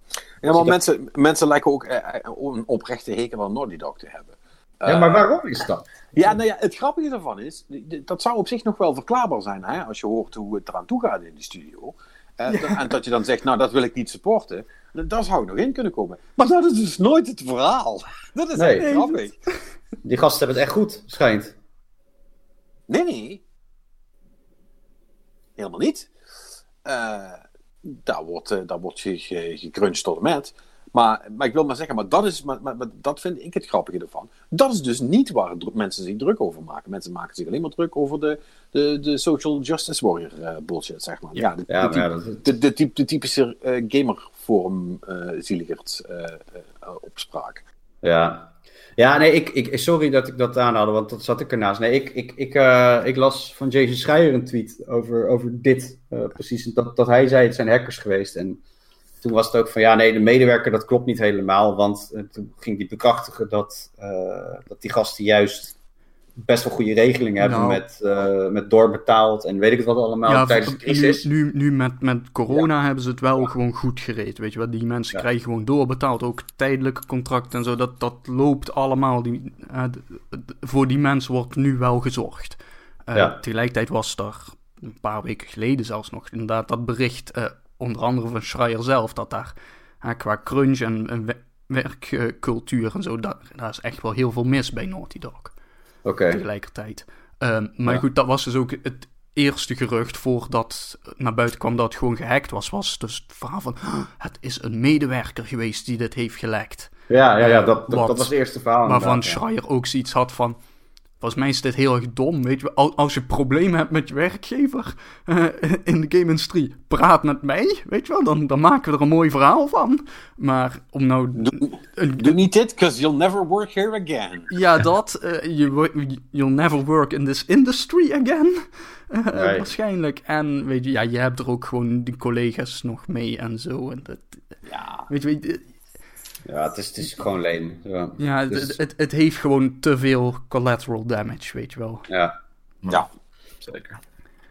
S1: Ja, maar
S4: dat-
S1: mensen, mensen lijken ook eh, eh, een oprechte hekel aan Naughty Dog te hebben.
S4: ja, maar waarom is dat?
S1: Ja, nou ja, het grappige daarvan is, dat zou op zich nog wel verklaarbaar zijn, hè, als je hoort hoe het eraan toe gaat in die studio. Eh, En dat je dan zegt, nou, dat wil ik niet supporten. Daar zou ik nog in kunnen komen. Maar dat is dus nooit het verhaal. Dat is
S4: Nee.
S1: echt grappig.
S4: Die gasten hebben het echt goed, schijnt.
S1: Nee, nee. Helemaal niet. Eh, daar wordt, eh, daar wordt ge, gegruncht tot en met. Maar, maar ik wil maar zeggen, maar dat, is, maar, maar, maar dat vind ik het grappige ervan. Dat is dus niet waar mensen zich druk over maken. Mensen maken zich alleen maar druk over de, de, de social justice warrior eh, bullshit, zeg maar. Ja, de,
S4: Ja,
S1: de,
S4: maar ja,
S1: typ-
S4: dat-
S1: de, de, typ- de typische gamerforum zieligerd eh, eh, eh, opspraak.
S4: Ja. Ja, nee, ik, ik, sorry dat ik dat aanhaalde, want dat zat ik ernaast. Nee, ik, ik, ik, ik las van Jason Schreier een tweet over, over dit. precies, dat, dat hij zei, het zijn hackers geweest. En toen was het ook van, ja, nee, de medewerker, dat klopt niet helemaal. Want eh, toen ging hij bekrachtigen dat, eh, dat die gasten juist best wel goede regelingen hebben
S2: Nou.
S4: met, eh, met doorbetaald en weet ik het wat allemaal
S2: ja,
S4: tijdens de
S2: nu,
S4: crisis.
S2: nu, nu met, met corona hebben ze het wel gewoon goed gereed, weet je wel. Die mensen krijgen gewoon doorbetaald, ook tijdelijke contracten en zo. Dat, dat loopt allemaal. Die, voor die mensen wordt nu wel gezorgd.
S4: Ja.
S2: Tegelijkertijd was er een paar weken geleden zelfs nog inderdaad dat bericht, onder andere van Schreier zelf, dat daar qua crunch en, en we- werkcultuur en zo, daar, daar is echt wel heel veel mis bij Naughty Dog
S4: Oké,
S2: tegelijkertijd. Ehm, maar
S4: Ja.
S2: goed, dat was dus ook het eerste gerucht voordat naar buiten kwam dat het gewoon gehackt was. Was dus het verhaal van, "Ah, het is een medewerker geweest die dit heeft gelekt.
S4: ja, ja, ja dat, dat,
S2: Wat-
S4: dat was het eerste verhaal.
S2: Waarvan. Schreier ook zoiets had van, Volgens mij is dit heel erg dom, weet je. Al- Als je problemen hebt met je werkgever eh, in de game-industrie, praat met mij, weet je wel. Dan, dan maken we er een mooi verhaal van. Maar om nou...
S1: Doe niet dit, because you'll never work here again.
S2: ja, dat. eh, you'll never work in this industry again. Eh,
S4: Right.
S2: Waarschijnlijk. En weet je, ja, je hebt er ook gewoon die collega's nog mee en zo. En dat,
S1: Ja.
S2: weet je,
S4: Ja, het is, het is gewoon lame. Ja,
S2: ja,
S4: Dus-
S2: het, het, het heeft gewoon te veel collateral damage, weet je wel.
S4: ja.
S1: Ja.
S3: Zeker.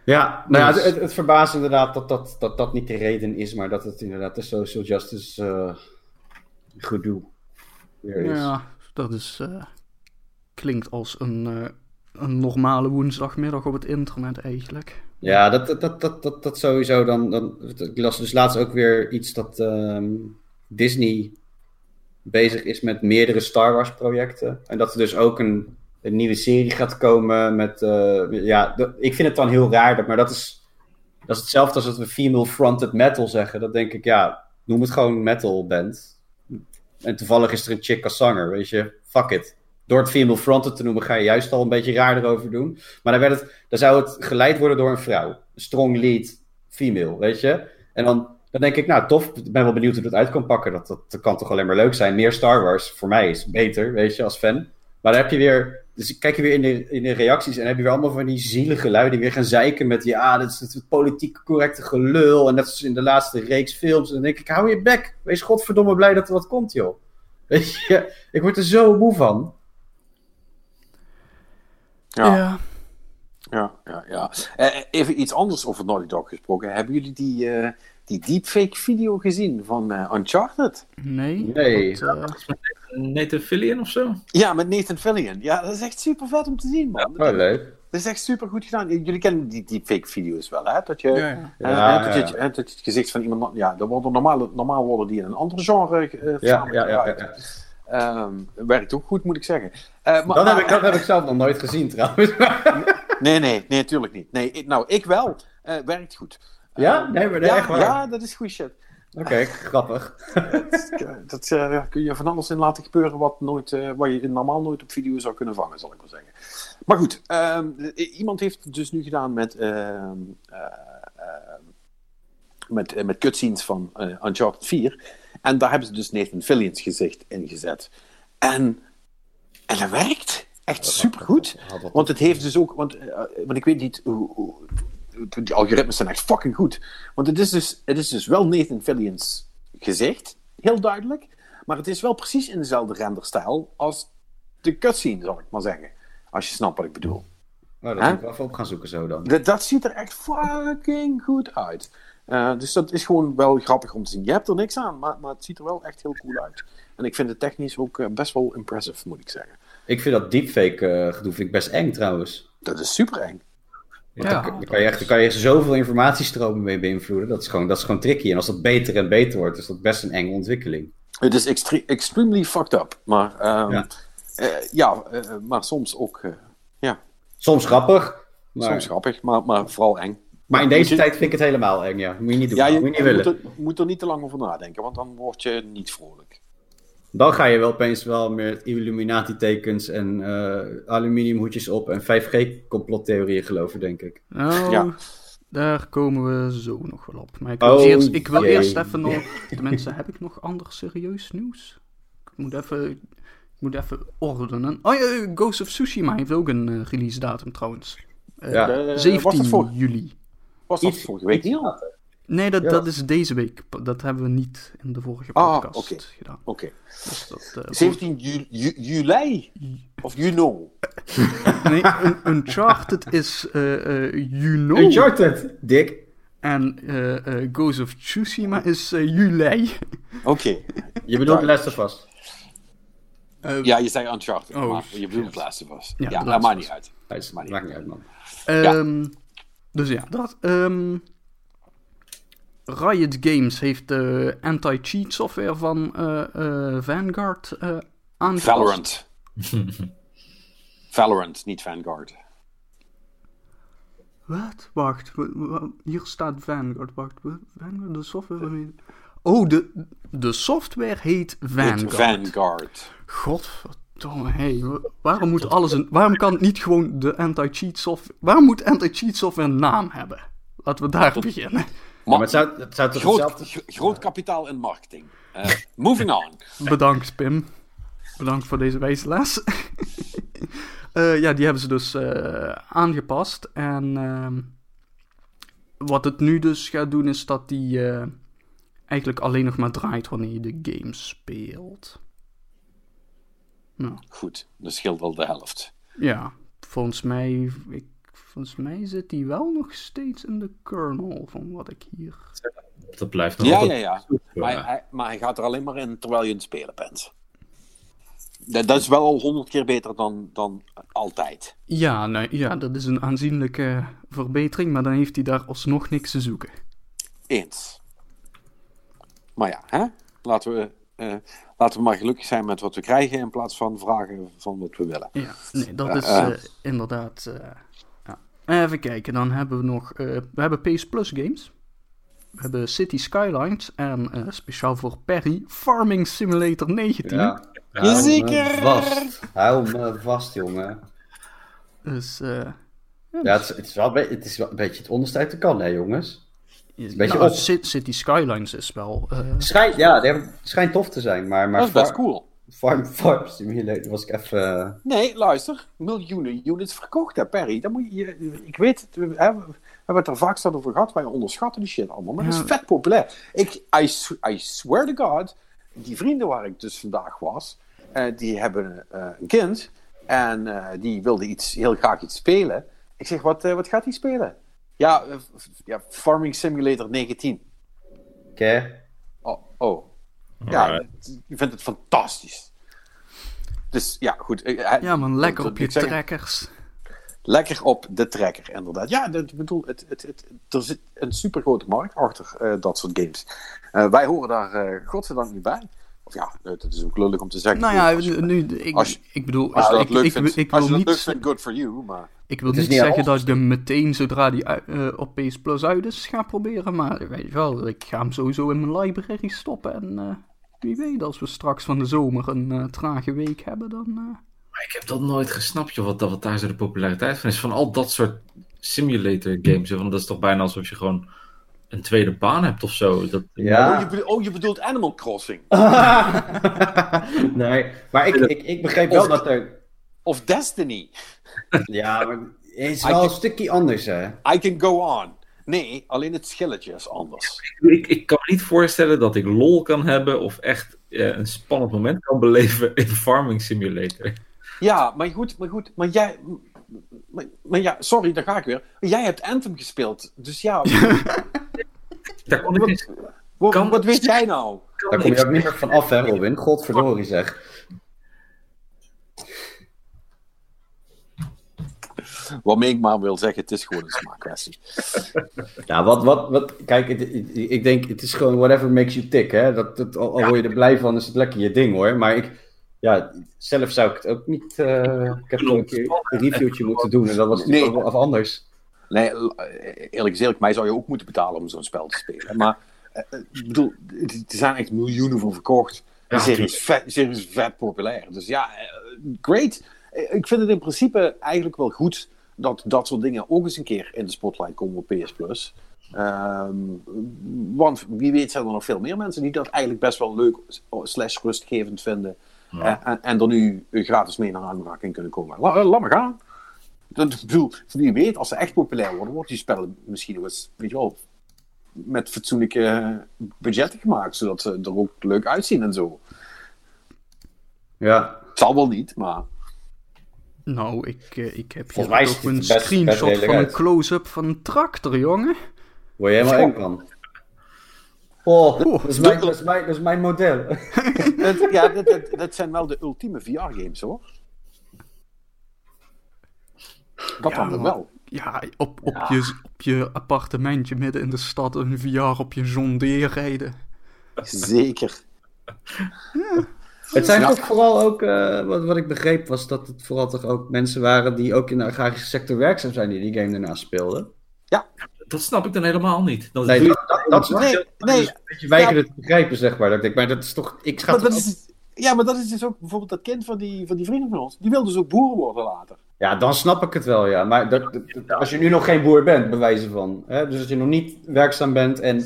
S4: Ja, nou ja,
S2: Dus-
S4: het, het, het verbaast inderdaad dat dat, dat dat niet de reden is, maar dat het inderdaad de social justice eh gedoe weer is.
S2: Ja, dat is. eh, klinkt als een, eh, een normale woensdagmiddag op het internet eigenlijk.
S4: Ja, dat, dat, dat, dat, dat, dat sowieso dan, dan. Ik las dus laatst ook weer iets dat ehm, Disney bezig is met meerdere Star Wars projecten. En dat er dus ook een, een nieuwe serie gaat komen met. eh, ja, ik vind het dan heel raar, dat, maar dat is, dat is hetzelfde als dat we female fronted metal zeggen. Dat denk ik, ja, noem het gewoon metal band. En toevallig is er een chick als zanger, weet je. Fuck it. Door het female fronted te noemen ga je juist al een beetje raar erover doen. Maar dan, werd het, dan zou het geleid worden door een vrouw. Strong lead female, weet je. En dan, dan denk ik, nou tof, ik ben wel benieuwd hoe dat uit kan pakken. Dat, dat, dat kan toch alleen maar leuk zijn. Meer Star Wars, voor mij is beter, weet je, als fan. Maar dan heb je weer, dus kijk je weer in de, in de reacties en dan heb je weer allemaal van die zielige lui die weer gaan zeiken met, ja, dit is het politiek correcte gelul. En net als in de laatste reeks films. En dan denk ik, hou je bek. Wees godverdomme blij dat er wat komt, joh. [LAUGHS] Weet je, ik word er zo moe van.
S1: Ja.
S2: ja.
S1: Ja, ja, ja. Eh, even iets anders over Naughty Dog gesproken. Hebben jullie die, eh, die deepfake video gezien van eh, Uncharted?
S2: Nee.
S4: Nee.
S2: eh,
S3: Nathan Fillion of zo?
S1: Ja, met Nathan Fillion. Ja, dat is echt super vet om te zien, man.
S4: Oh, leuk.
S1: Dat is echt super goed gedaan. Jullie kennen die deepfake video's wel, hè? Dat je,
S2: ja, ja.
S4: Ja,
S1: dat,
S4: ja,
S1: je, dat je het gezicht van iemand... Ja, dat worden normaal, normaal worden die in een ander genre eh
S4: Ja, ja, ja,
S1: gebruikt.
S4: ja.
S1: Ehm, werkt ook goed, moet ik zeggen. Eh, maar,
S4: Dat heb, ik, dat heb ik zelf nog nooit gezien trouwens.
S1: Nee, nee, nee, natuurlijk niet. Nee, ik- nou, ik wel. Eh, werkt goed.
S4: Ja? Nee, maar nee,
S1: ja,
S4: echt waar?
S1: Ja, dat is goed shit.
S4: Oké, [LAUGHS] grappig. [LAUGHS]
S1: Dat eh, ja, kun je van alles in laten gebeuren wat, nooit, eh, wat je normaal nooit op video zou kunnen vangen, zal ik wel zeggen. Maar goed, ehm, iemand heeft het dus nu gedaan met, ehm, eh, ehm, met, eh, met cutscenes van eh, Uncharted 4. En daar hebben ze dus Nathan Fillion's gezicht ingezet. En, en dat werkt. Echt supergoed. Want het heeft dus ook, want, eh, want ik weet niet hoe, hoe- die algoritmes zijn echt fucking goed. Want het is dus, het is dus wel Nathan Fillion's gezicht, heel duidelijk. Maar het is wel precies in dezelfde renderstijl als de cutscene, zal ik maar zeggen. Als je snapt wat ik bedoel.
S4: Nou, dat moet ik wel even op gaan zoeken zo dan.
S1: Dat, dat ziet er echt fucking goed uit. Eh, dus dat is gewoon wel grappig om te zien. Je hebt er niks aan, maar, maar het ziet er wel echt heel cool uit. En ik vind het technisch ook eh, best wel impressive, moet ik zeggen.
S4: Ik vind dat deepfake eh, gedoe vind ik best eng trouwens.
S1: Dat is super eng.
S2: Ja.
S4: daar, daar kan je echt, daar kan je echt zoveel informatiestromen mee beïnvloeden. Dat is, gewoon, dat is gewoon tricky. En als dat beter en beter wordt, is dat best een enge ontwikkeling.
S1: Het is extre- extremely fucked up. Maar, ehm,
S4: Ja.
S1: ja, eh, maar soms ook eh, ja,
S4: Soms grappig, maar,
S1: soms grappig, maar, maar vooral eng.
S4: maar in deze
S1: je-
S4: tijd vind ik het helemaal eng. Ja. Moet je niet doen.
S1: Ja, je,
S4: moet je niet
S1: je
S4: willen.
S1: moet, er, moet er niet te lang over nadenken, want dan word je niet vrolijk.
S4: Dan ga je wel opeens wel met Illuminati-tekens en eh, aluminiumhoedjes op en 5G-complottheorieën geloven, denk ik.
S2: Nou,
S1: Ja.
S2: daar komen we zo nog wel op. Maar ik wil,
S4: Oh,
S2: eerst, ik wil eerst even nog... [LAUGHS] Tenminste, heb ik nog ander serieus nieuws? Ik moet even, ik moet even ordenen. Oh ja, Ghost of Tsushima heeft ook een eh, release datum trouwens. Eh,
S4: Ja.
S1: Eh, was
S2: 17
S1: dat voor-
S2: juli.
S1: Was dat vorige week niet al? Oké.
S2: Nee, dat,
S4: Ja.
S2: dat is deze week. Dat hebben we niet in de vorige
S1: Ah,
S2: podcast
S1: oké.
S2: gedaan. Dus dat, eh, [LAUGHS]
S1: 17 ju- ju- juli? Of you know? [LAUGHS]
S2: Nee, un- Uncharted is eh eh you know.
S4: Uncharted, Dick.
S2: En eh eh Ghost of Tsushima is eh, juli.
S1: Oké. [LAUGHS]
S4: Je bedoelt Last of Us.
S2: Eh,
S1: Ja, je zei Uncharted,
S2: Oh,
S1: maar je bedoelt. Last of Us.
S2: Ja,
S1: Ja, dat maakt niet uit. Maakt niet
S4: uit, man.
S2: Ehm, Dus ja, dat. ehm, Riot Games heeft de anti-cheat software van eh, eh, Vanguard eh aangepast.
S1: Valorant. [LAUGHS] Valorant, niet Vanguard.
S2: Wat? Wacht, wa- wa- hier staat Vanguard. Wacht, wa- Vanguard, de software waarmee... Oh, de, de software heet Vanguard.
S1: Vanguard.
S2: God, Tom, hey, wa- waarom moet alles een, waarom kan het niet gewoon de anti-cheat software, waarom moet anti-cheat software een naam hebben? Laten we daar [LAUGHS] beginnen.
S4: Ja, maar het zou, het zou toch
S1: Groot,
S4: hetzelfde...
S1: gro- groot kapitaal in marketing. Eh, [LAUGHS] moving on.
S2: Bedankt, Pim. Bedankt voor deze wijze les. [LAUGHS] Eh, ja, die hebben ze dus eh, aangepast. En ehm, wat het nu dus gaat doen, is dat die eh, eigenlijk alleen nog maar draait wanneer je de game speelt. Nou,
S1: Goed, dat scheelt al de helft.
S2: ja, volgens mij, ik, volgens mij zit die wel nog steeds in de kernel, van wat ik hier...
S3: Dat blijft nog
S1: Ja, ja,
S3: altijd
S1: ja. Maar,
S3: eh.
S1: hij, maar hij gaat er alleen maar in terwijl je aan het spelen bent. Dat, dat is wel al honderd keer beter dan, dan altijd.
S2: Ja, nee, ja, dat is een aanzienlijke verbetering, maar dan heeft hij daar alsnog niks te zoeken.
S1: Eens. Maar ja, hè? Laten, we, eh, laten we maar gelukkig zijn met wat we krijgen in plaats van vragen van wat we willen.
S2: Ja, nee, dat
S1: Ja,
S2: is
S1: eh.
S2: eh, inderdaad. Even kijken, dan hebben we nog. eh, we hebben PS Plus games. We hebben City Skylines en eh, speciaal voor Perry Farming Simulator 19.
S4: Ja.
S1: Jazeker.
S4: Hou me vast. Hou me vast, jongen.
S2: Dus eh,
S4: Ja, het is, het is, wel, het is wel een beetje het onderste uit de kan, hè, jongens.
S2: een
S4: beetje op.
S2: City Skylines is wel. eh,
S4: Schijnt, ja, die hebben- het schijnt tof te zijn, maar, maar
S1: Dat is best cool.
S4: Farm, Farm Simulator was ik even... eh,
S1: Nee, luister. Miljoenen units verkocht, hè, Perry. Dat moet je, ik weet het. We, hè, we hebben het er vaak over gehad. Wij onderschatten die shit allemaal. Maar dat is vet populair. Ik, I, swear to God. Die vrienden waar ik dus vandaag was. eh, die hebben eh, een kind. En eh, die wilde iets, heel graag iets spelen. Ik zeg, wat, wat gaat hij spelen? Ja, ja, Farming Simulator 19.
S4: Oké.
S1: Oh, oh. Ja, je vindt het fantastisch. Dus ja, goed. eh, hij-
S2: ja, man, lekker op je trekkers.
S1: Lekker op de trekker, inderdaad. Ja, dat, ik bedoel, het, het, het, er zit een super grote markt achter eh, dat soort games. Eh, wij horen daar eh godzijdank niet bij. Of ja, het is ook lullig om te zeggen.
S2: Nou ja,
S1: Als je-
S2: nu, ik,
S1: als je-
S2: ik bedoel,
S1: Als je dat
S2: ik,
S1: leuk
S2: ik,
S1: vindt,
S2: ik
S1: als
S2: wil
S1: je dat leuk
S2: niet,
S1: vindt, good for you. Maar
S2: ik wil niet
S4: niet
S2: zeggen dat ik hem meteen zodra die uit- eh, op PS Plus uit is ga proberen, maar weet je wel, ik ga hem sowieso in mijn library stoppen en eh, wie weet als we straks van de zomer een eh, trage week hebben, dan... eh,
S3: Maar ik heb dat nooit gesnapt, joh, wat, wat daar zo de populariteit van is. Van al dat soort simulator games. Want dat is toch bijna alsof je gewoon een tweede baan hebt of zo. Dat,
S4: Ja.
S1: oh, je bedoelt, oh, je bedoelt Animal Crossing. [LAUGHS]
S4: nee, maar ik, ik, ik begreep wel
S1: Of-
S4: dat er...
S1: Of Destiny. [LAUGHS]
S4: Ja, maar het is wel een stukje anders, hè.
S1: I can go on. Nee, alleen het schilletje is anders.
S3: Ik, ik kan me niet voorstellen dat ik lol kan hebben of echt eh, een spannend moment kan beleven in Farming Simulator.
S1: Ja, maar goed, maar goed. Maar jij... Maar, maar ja, sorry, daar ga ik weer. Jij hebt Anthem gespeeld. Dus ja, [LAUGHS]
S3: Daar kon ik
S1: wat,
S3: Kan-
S1: wat weet jij nou?
S4: Daar kom je ook niet meer van af, hè, Robin. Godverdorie, zeg.
S1: Waarmee ik maar wil zeggen, het is gewoon een smaakkwestie. [LAUGHS]
S4: Ja, wat, wat, wat, kijk, het- ik denk, het is gewoon whatever makes you tick, hè. Dat, dat, al al word je er blij van, is het lekker je ding, hoor. Maar ik, ja, zelf zou ik het ook niet, eh, ik heb nog een keer een reviewtje [LAUGHS] moeten doen en dat was
S1: Nee.
S4: nee. wel of anders.
S1: Nee, eerlijk gezegd, mij zou je ook moeten betalen om zo'n spel te spelen. Maar eh, eh, ik bedoel, er zijn echt miljoenen van verkocht.
S3: Ja,
S1: De serie is vet, serie is vet populair. Dus ja, great. Ik vind het in principe eigenlijk wel goed dat dat soort dingen ook eens een keer in de spotlight komen op PS Plus. Ehm, want wie weet zijn er nog veel meer mensen die dat eigenlijk best wel leuk slash rustgevend vinden.
S3: Ja.
S1: Eh, en, en er nu gratis mee naar aanraking kunnen komen. La, eh, laat maar gaan. Dat, bedoel, wie weet, als ze echt populair worden, wordt die spellen misschien nog eens, weet je wel, met fatsoenlijke budgetten gemaakt, zodat ze er ook leuk uitzien en zo.
S4: Ja,
S1: Het zal wel niet, maar
S2: Nou, ik, eh, ik heb hier toch een
S4: best-
S2: screenshot van een close-up van een tractor, jongen.
S4: word je helemaal eng van. Oh, dat, is mijn, dat, is mijn, dat is mijn model. [LAUGHS]
S1: dat, ja, dat, dat, dat zijn wel de ultieme VR-games hoor. Dat
S2: Ja,
S1: dan
S2: maar-
S1: wel.
S2: Ja, op, op, Je, op je appartementje midden in de stad een VR op je rijden.
S1: Zeker.
S4: Het zijn
S1: Ja.
S4: toch vooral ook, eh, wat, wat ik begreep was dat het vooral toch ook mensen waren die ook in de agrarische sector werkzaam zijn die die game daarna speelden.
S3: Dat snap ik dan helemaal niet. Dat,
S4: Nee, dat, dat, dat is
S1: Nee,
S4: dat
S1: nee.
S4: is een beetje weigeren te begrijpen, zeg maar. Dat ik maar dat is toch, ik schat
S1: Maar dat
S4: ook-
S1: is, Ja, maar dat is dus ook bijvoorbeeld dat kind van die, van die vrienden van ons. Die wil dus ook boer worden later.
S4: Ja, dan snap ik het wel, ja. Maar dat, dat- als je nu nog geen boer bent, bij wijze van. Hè? Dus als je nog niet werkzaam bent en...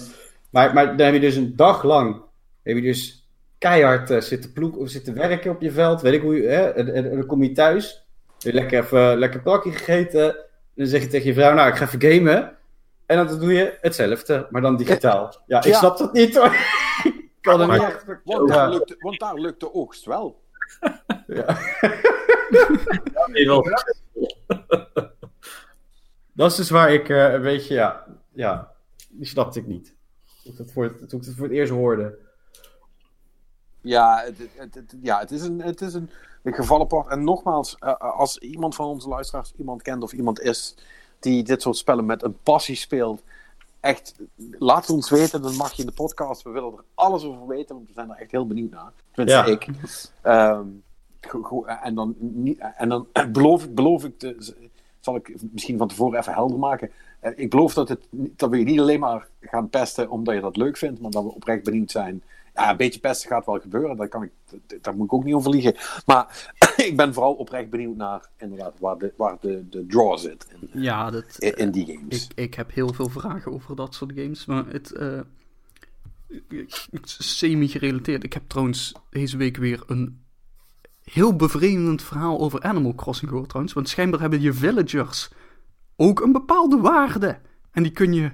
S4: Maar, maar dan heb je dus een dag lang... Heb je dus keihard eh, zitten ploeg of zitten werken op je veld. Weet ik hoe je... Hè? En, en- en dan kom je thuis. Heb je lekker even lekker plakje gegeten. En dan zeg je tegen je vrouw, nou, ik ga even gamen. En dan doe je hetzelfde, maar dan digitaal. Ja, ik
S1: Ja.
S4: snap dat niet hoor. [LAUGHS] ik kan het
S3: Maar-
S4: niet echt...
S1: Want, daar lukt, de- want daar lukt de oogst wel.
S4: Ja. [LAUGHS]
S3: Nee, wel. [LAUGHS]
S4: Dat is dus waar ik eh, een beetje, ja, ja, die snapte ik niet. Toen ik het voor het, toen ik het voor het eerst hoorde.
S1: Ja, het, het, het- ja, het is een, het is een, een geval apart. En nogmaals, eh, als iemand van onze luisteraars iemand kent of iemand is die dit soort spellen met een passie speelt, echt, laat het ons weten. Dan mag je in de podcast. We willen er alles over weten, want we zijn er echt heel benieuwd naar. Tenminste,
S4: Ja.
S1: ik. Ehm, en dan, en dan [CLEARS THROAT] beloof, ik- beloof ik, te, zal ik misschien van tevoren even helder maken. Eh, Ik beloof dat, het, dat we je niet alleen maar gaan pesten omdat je dat leuk vindt, maar dat we oprecht benieuwd zijn. Ja, een beetje pesten gaat wel gebeuren, daar, kan ik, daar moet ik ook niet over liegen. Maar [CLEARS THROAT] ik ben vooral oprecht benieuwd naar inderdaad, waar, de, waar de, de draw zit in,
S2: Ja, dat,
S1: in, in die games.
S2: ik, ik heb heel veel vragen over dat soort games, maar het... eh, is semi-gerelateerd. Ik heb trouwens deze week weer een heel bevreemdend verhaal over Animal Crossing gehoord trouwens. Want schijnbaar hebben je villagers ook een bepaalde waarde. En die kun je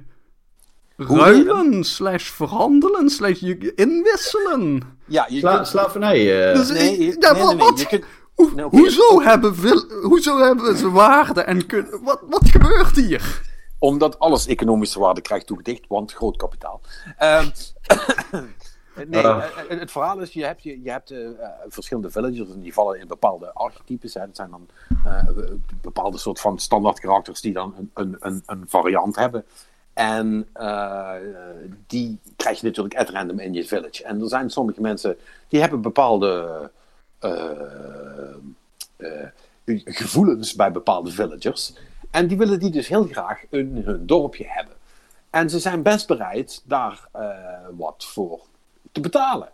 S2: ruilen, slash verhandelen, slash je inwisselen.
S1: ja, je
S4: Sla,
S1: kunt-
S4: slavernij. eh,
S2: Dus
S1: nee, je-
S2: ja,
S1: nee,
S2: wat-
S1: nee,
S2: wat?
S1: je kunt- oké.
S2: hoezo, hebben hoezo hebben ze waarde en kun- wat, wat gebeurt hier?
S1: Omdat alles economische waarde krijgt toegedicht, want groot kapitaal. Ehm, [COUGHS] nee, eh, eh, het verhaal is, je hebt, je, je hebt verschillende villagers en die vallen in bepaalde archetypes. Hè. Dat zijn dan eh, bepaalde soort van standaard karakters die dan een, een, een, een variant hebben. En eh, die krijg je natuurlijk at random in je village. En er zijn sommige mensen die hebben bepaalde eh, eh, gevoelens bij bepaalde villagers. En die willen die dus heel graag in hun dorpje hebben. En ze zijn best bereid daar wat voor te betalen.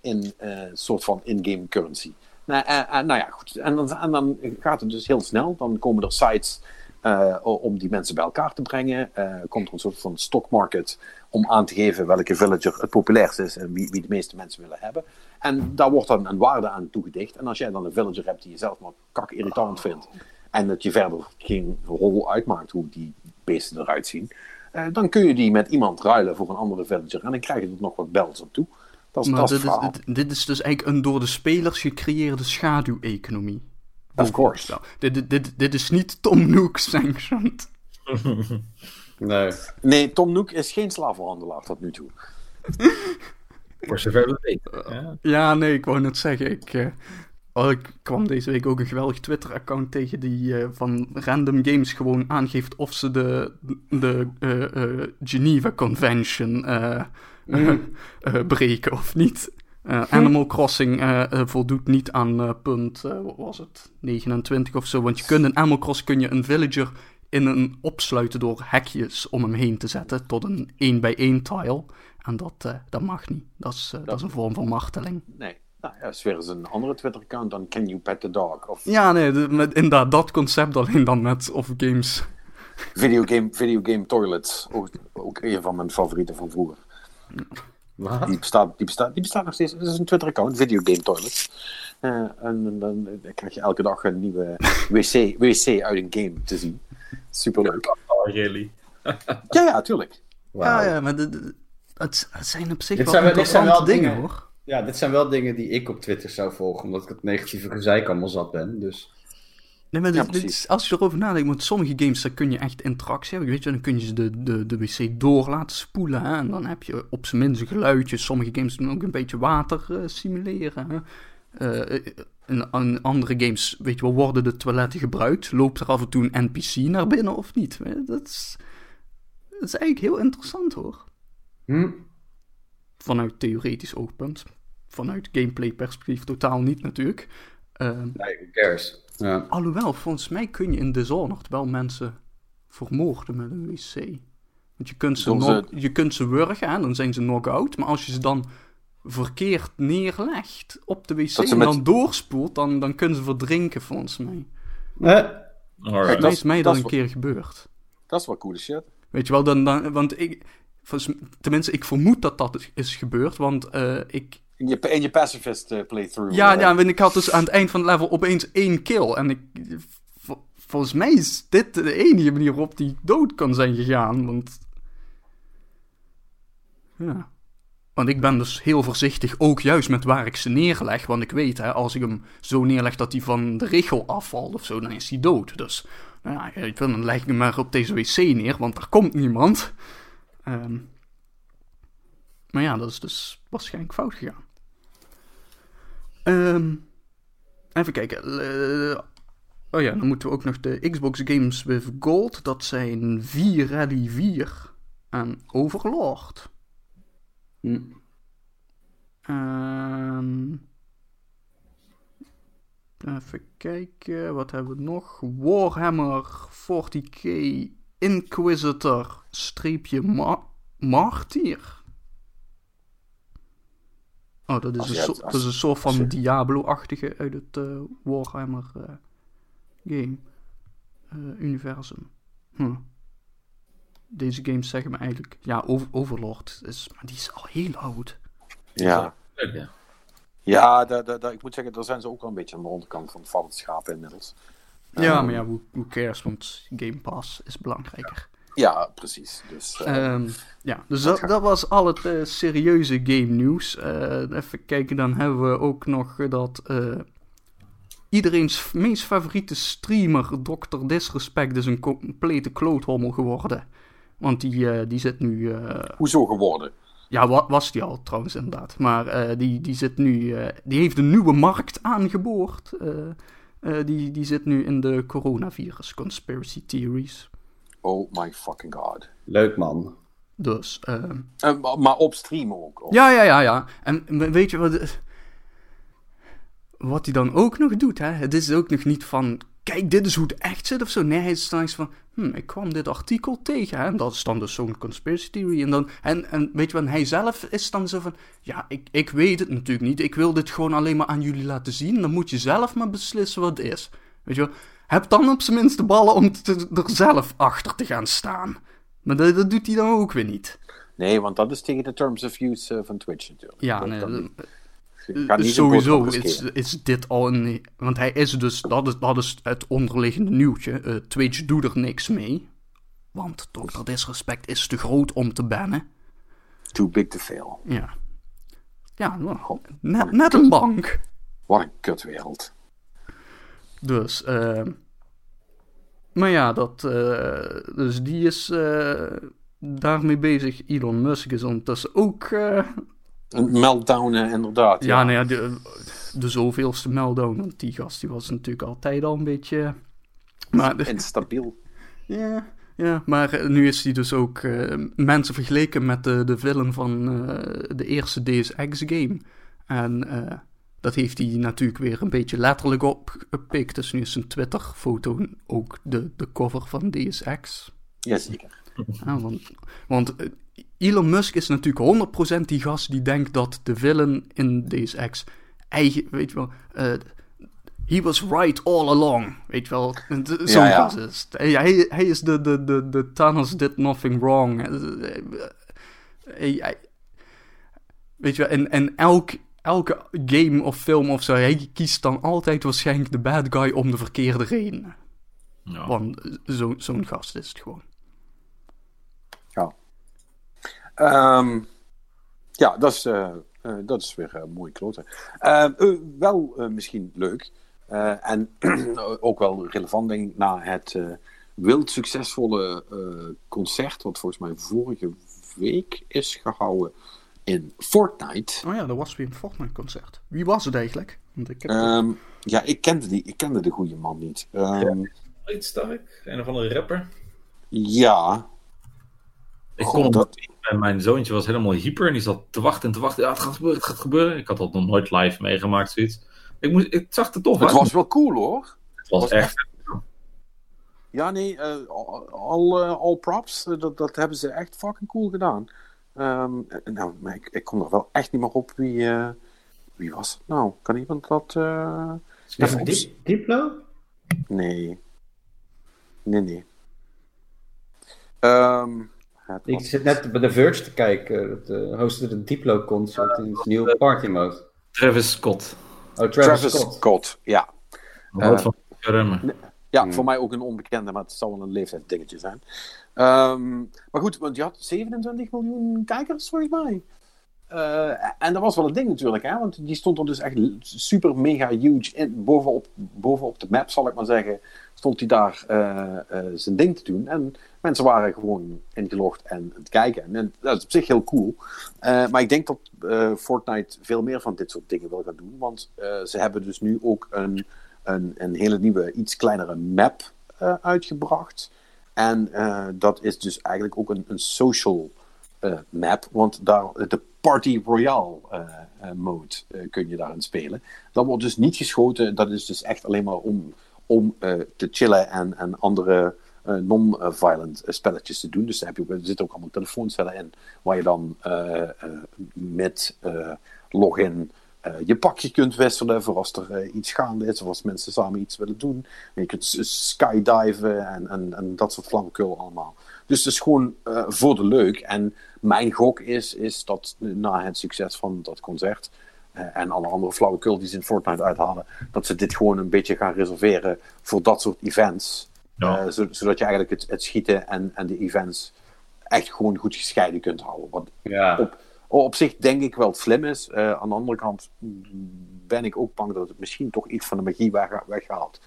S1: In een soort van in-game currency. Nou, nou ja, goed. En dan, en dan gaat het dus heel snel. Dan komen er sites eh, om die mensen bij elkaar te brengen. Eh, komt er een soort van stockmarket om aan te geven welke villager het populairst is en wie, wie de meeste mensen willen hebben. En daar wordt dan een waarde aan toegedicht. En als jij dan een villager hebt die je zelf maar kak irritant vindt. En dat je verder geen rol uitmaakt hoe die beesten eruit zien. eh, dan kun je die met iemand ruilen voor een andere villager. En dan krijg je er nog wat bells op toe. Dat is,
S2: Maar
S1: dat
S2: dit, is, dit is dus eigenlijk een door de spelers gecreëerde schaduweconomie.
S1: Of course.
S2: Dit, dit, dit, dit is niet Tom Nook sanctioned. [LAUGHS]
S4: nee.
S1: Nee, Tom Nook is geen slavenhandelaar tot nu toe. [LAUGHS]
S3: Voor zover we weten. Ja.
S2: Ja, nee, ik wou net zeggen. Ik, eh, oh, ik kwam deze week ook een geweldig Twitter-account tegen die eh, van Random Games gewoon aangeeft of ze de, de eh, eh, Geneva Convention eh, [LAUGHS] eh, breken of niet. Eh, Animal Crossing eh, eh, voldoet niet aan punt, wat was het, 29 of zo. Want je kunt in Animal Crossing kun je een villager in een opsluiten door hekjes om hem heen te zetten tot een 1 bij 1 tile. En dat, dat mag niet. Dat is, dat is een vorm van marteling.
S1: Nee. Nou ja, is weer eens een andere Twitter-account dan Can You Pet the Dog? Of
S2: Ja, nee, de- met, inderdaad, dat concept alleen dan met of games.
S1: Videogame, videogame Toilets. Ook, ook een van mijn favorieten van vroeger.
S4: Wat?
S1: Die bestaat, die bestaat, die bestaat nog steeds. Het is een Twitter-account, Videogame Toilets. Eh, en dan, dan krijg je elke dag een nieuwe [LAUGHS] wc, wc uit een game te zien. Superleuk.
S3: Oh, really?
S1: Ja, ja, tuurlijk.
S2: Ja, ja, maar de, de- het, het zijn op zich
S4: Dit
S2: wel
S4: zijn wel- dit zijn wel
S2: dingen,
S4: dingen.
S2: hoor.
S4: Ja, dit zijn wel dingen die ik op Twitter zou volgen, omdat ik het negatieve gezeik allemaal zat ben. Dus
S2: Nee, maar
S1: Ja,
S2: dit- dit
S1: precies.
S2: is- als je erover nadenkt, met sommige games daar kun je echt interactie hebben. Weet je, dan kun je ze de, de, de wc door laten spoelen. Hè? En dan heb je op zijn minst een geluidje. Sommige games doen ook een beetje water eh, simuleren. Hè? Eh, eh, in, in andere games, weet je wel, worden de toiletten gebruikt? Loopt er af en toe een NPC naar binnen of niet? Eh, Dat is, dat is eigenlijk heel interessant hoor.
S4: hm?
S2: Vanuit theoretisch oogpunt. Vanuit gameplay perspectief totaal niet natuurlijk. Ehm,
S4: nee, who cares? Ja.
S2: Alhoewel, volgens mij kun je in Dishonored wel mensen vermoorden met een wc. Want je kunt ze, knock- je kunt ze wurgen, hè, dan zijn ze knock-out. Maar als je ze dan verkeerd neerlegt op de wc en
S1: met-
S2: dan doorspoelt, dan, dan kunnen ze verdrinken volgens mij.
S4: Eh,
S3: Alright.
S2: Mij
S1: dat
S2: is mij dat
S1: dat
S2: een keer gebeurd.
S1: Dat is wel coole shit.
S2: Weet je wel, dan, dan, want ik, volgens- tenminste, ik vermoed dat dat is gebeurd, want eh, ik,
S1: In je, in je pacifist eh, playthrough.
S2: ja, ja, want ik had dus aan het eind van het level opeens één kill en ik, vol- volgens mij is dit de enige manier waarop die dood kan zijn gegaan, want, ja. Want ik ben dus heel voorzichtig, ook juist met waar ik ze neerleg. Want ik weet, hè, als ik hem zo neerleg dat hij van de richel afvalt of zo, dan is hij dood. Dus, nou ja, weet je wel, dan leg ik hem maar op deze wc neer, want daar komt niemand. Ehm, maar ja, dat is dus waarschijnlijk fout gegaan. Ehm, even kijken. eh, oh ja, dan moeten we ook nog de Xbox Games with Gold. Dat zijn 4 Rally 4 en Overlord.
S4: hm.
S2: Ehm, even kijken, wat hebben we nog? Warhammer 40k Inquisitor streepje ma Martyr. Oh, dat is,
S1: Als
S2: een,
S1: je
S2: so-
S1: het- als-
S2: dat is een soort van
S1: je-
S2: Diablo-achtige uit het eh, Warhammer eh, game eh, universum. Hm. Deze games zeggen me eigenlijk, ja, Over- Overlord is, maar die is al heel oud.
S1: Ja,
S3: ja.
S1: ik moet zeggen, daar zijn ze ook wel een beetje aan de onderkant van het schaap inmiddels.
S2: Ja,
S1: Ehm,
S2: maar ja, who, who cares, want Game Pass is belangrijker.
S1: Ja, precies. Dus, eh,
S2: Ehm, ja, dus dat, dat was al het eh, serieuze game nieuws. Eh, even kijken, dan hebben we ook nog dat iedereen's meest favoriete streamer, Dr. Disrespect, is een complete kloothommel geworden. Want die, die zit nu...
S1: hoezo geworden?
S2: ja, wa- was die al trouwens inderdaad. Maar die, die zit nu... die heeft een nieuwe markt aangeboord. Die, die zit nu in de coronavirus conspiracy theories.
S1: Oh my fucking god.
S4: Leuk man.
S2: Dus... eh,
S1: Eh, maar- op stream ook. of-
S2: Ja, ja, ja, ja. En we- weet je wat... Wat hij dan ook nog doet, hè? Het is ook nog niet van... Kijk, dit is hoe het echt zit of zo. Nee, hij is dan eens van... Hm, ik kwam dit artikel tegen, hè? En dat is dan dus zo'n conspiracy theory. En, dan, en, en weet je wat, hij zelf is dan zo van... Ja, ik, ik weet het natuurlijk niet. Ik wil dit gewoon alleen maar aan jullie laten zien. Dan moet je zelf maar beslissen wat het is. Weet je wel? Heb dan op zijn minst de ballen om te- er zelf achter te gaan staan. Maar dat, dat doet hij dan ook weer niet.
S1: Nee, want dat is tegen de terms of use eh, van Twitch natuurlijk.
S2: Ja,
S1: Dat
S2: nee,
S1: kan
S2: sowieso is, is dit al een... Want hij is dus... Dat is, dat is het onderliggende nieuwtje. Eh, Twitch doet er niks mee. Want Dr. Disrespect is te groot om te bannen.
S1: Too big to fail.
S2: Ja. Ja, net, net een bank.
S1: Wat een kutwereld.
S2: Dus... eh, maar ja, dat... eh, dus die is eh, daarmee bezig. Elon Musk is ondertussen ook... eh,
S1: Een meltdown, inderdaad.
S2: ja, nou ja, de, de zoveelste meltdown. Want die gast die was natuurlijk altijd al een beetje... Maar
S1: Instabiel.
S2: Ja, ja, maar nu is hij dus ook mensen vergeleken met de, de villain van de eerste Deus Ex game. En eh, dat heeft hij natuurlijk weer een beetje letterlijk opgepikt. Dus nu is zijn Twitter-foto ook de, de cover van Deus Ex.
S1: Jazeker.
S2: Ja, want want eh, Elon Musk is natuurlijk 100% die gast die denkt dat de villain in Deus Ex eigen, weet je wel, eh, he was right all along, weet je wel, zo'n
S1: Ja,
S2: gast. Hij, is de, de, de, de Thanos did nothing wrong. Eh, eh, hij- hij- weet je wel, en, en elk, elke game of film of zo, hij kiest dan altijd waarschijnlijk de bad guy om de verkeerde redenen.
S3: Ja.
S2: Want zo- zo'n gast is het gewoon.
S1: Ja. Ehm, ja, dat is, eh, eh, dat is weer eh, mooi kloten. Ehm, eh, wel eh, misschien leuk. eh, en [CLEARS THROAT] ook wel relevant, denk ik, na het eh, wild succesvolle eh, concert, wat volgens mij vorige week is gehouden in Fortnite.
S2: Oh ja, dat was weer een Fortnite-concert. Wie was het eigenlijk? Want ik heb...
S1: Ehm, ja, ik kende, die, ik kende de goede man niet. Ehm,
S3: Iets sterk. Een of andere rapper.
S1: ja,
S3: Ik kon
S1: dat-.
S3: En mijn zoontje was helemaal hyper en die zat te wachten en te wachten. Ja, het gaat gebeuren, het gaat gebeuren. Ik had dat nog nooit live meegemaakt, zoiets. Ik, moest, ik zag het toch
S1: het was wel cool hoor.
S3: Het was
S1: was
S3: echt.
S1: Ja, nee, eh, al, eh, all props. eh, dat, dat hebben ze echt fucking cool gedaan. Ehm, nou, maar ik, ik kom er wel echt niet meer op wie, eh, wie was het nou? Kan iemand dat... eh, even
S4: Diep, Diplo?
S1: Nee. Nee, nee. Ehm,
S4: Ik
S1: was-
S4: zit net bij The Verge te kijken. Het uh, hostte een Diplo concert in het nieuwe party mode.
S3: Travis Scott.
S4: Oh, Travis,
S1: Travis
S4: Scott.
S1: Scott. ja.
S3: Wat
S1: Eh,
S3: van.
S1: Ja,
S4: Hmm.
S1: voor mij ook een onbekende, maar het zal wel een leeftijdsdingetje zijn. Ehm, maar goed, want je had 27 miljoen kijkers, volgens mij. Eh, en dat was wel een ding natuurlijk, hè? want die stond er dus echt super mega huge in. Bovenop, bovenop de map, zal ik maar zeggen, stond hij daar eh, eh, zijn ding te doen. En mensen waren gewoon ingelogd en het kijken. En dat is op zich heel cool. Maar ik denk dat Fortnite veel meer van dit soort dingen wil gaan doen. Want ze hebben dus nu ook een, een, een hele nieuwe, iets kleinere map uitgebracht. En eh, dat is dus eigenlijk ook een, een social eh, map. Want daar, de Party Royale eh, mode kun je daarin spelen. Dat wordt dus niet geschoten. Dat is dus echt alleen maar om, om te chillen en, en andere non-violent spelletjes te doen. Dus daar heb je er zitten ook allemaal telefooncellen in. Waar je dan met login je pakje kunt wisselen voor als er eh, iets gaande is. Of als mensen samen iets willen doen. En je kunt skydiven en, en, en dat soort flauwekul allemaal. Dus het is gewoon eh, voor de leuk. En mijn gok is, is dat na het succes van dat concert eh, en alle andere flauwekul die ze in Fortnite uithalen, dat ze dit gewoon een beetje gaan reserveren voor dat soort events.
S3: Ja.
S1: Eh, zodat je eigenlijk het, het schieten en, en de events echt gewoon goed gescheiden kunt houden. Wat
S4: Ja.
S1: op, op zich denk ik wel slim is. Eh, aan de andere kant ben ik ook bang dat het misschien toch iets van de magie weg, weghaalt.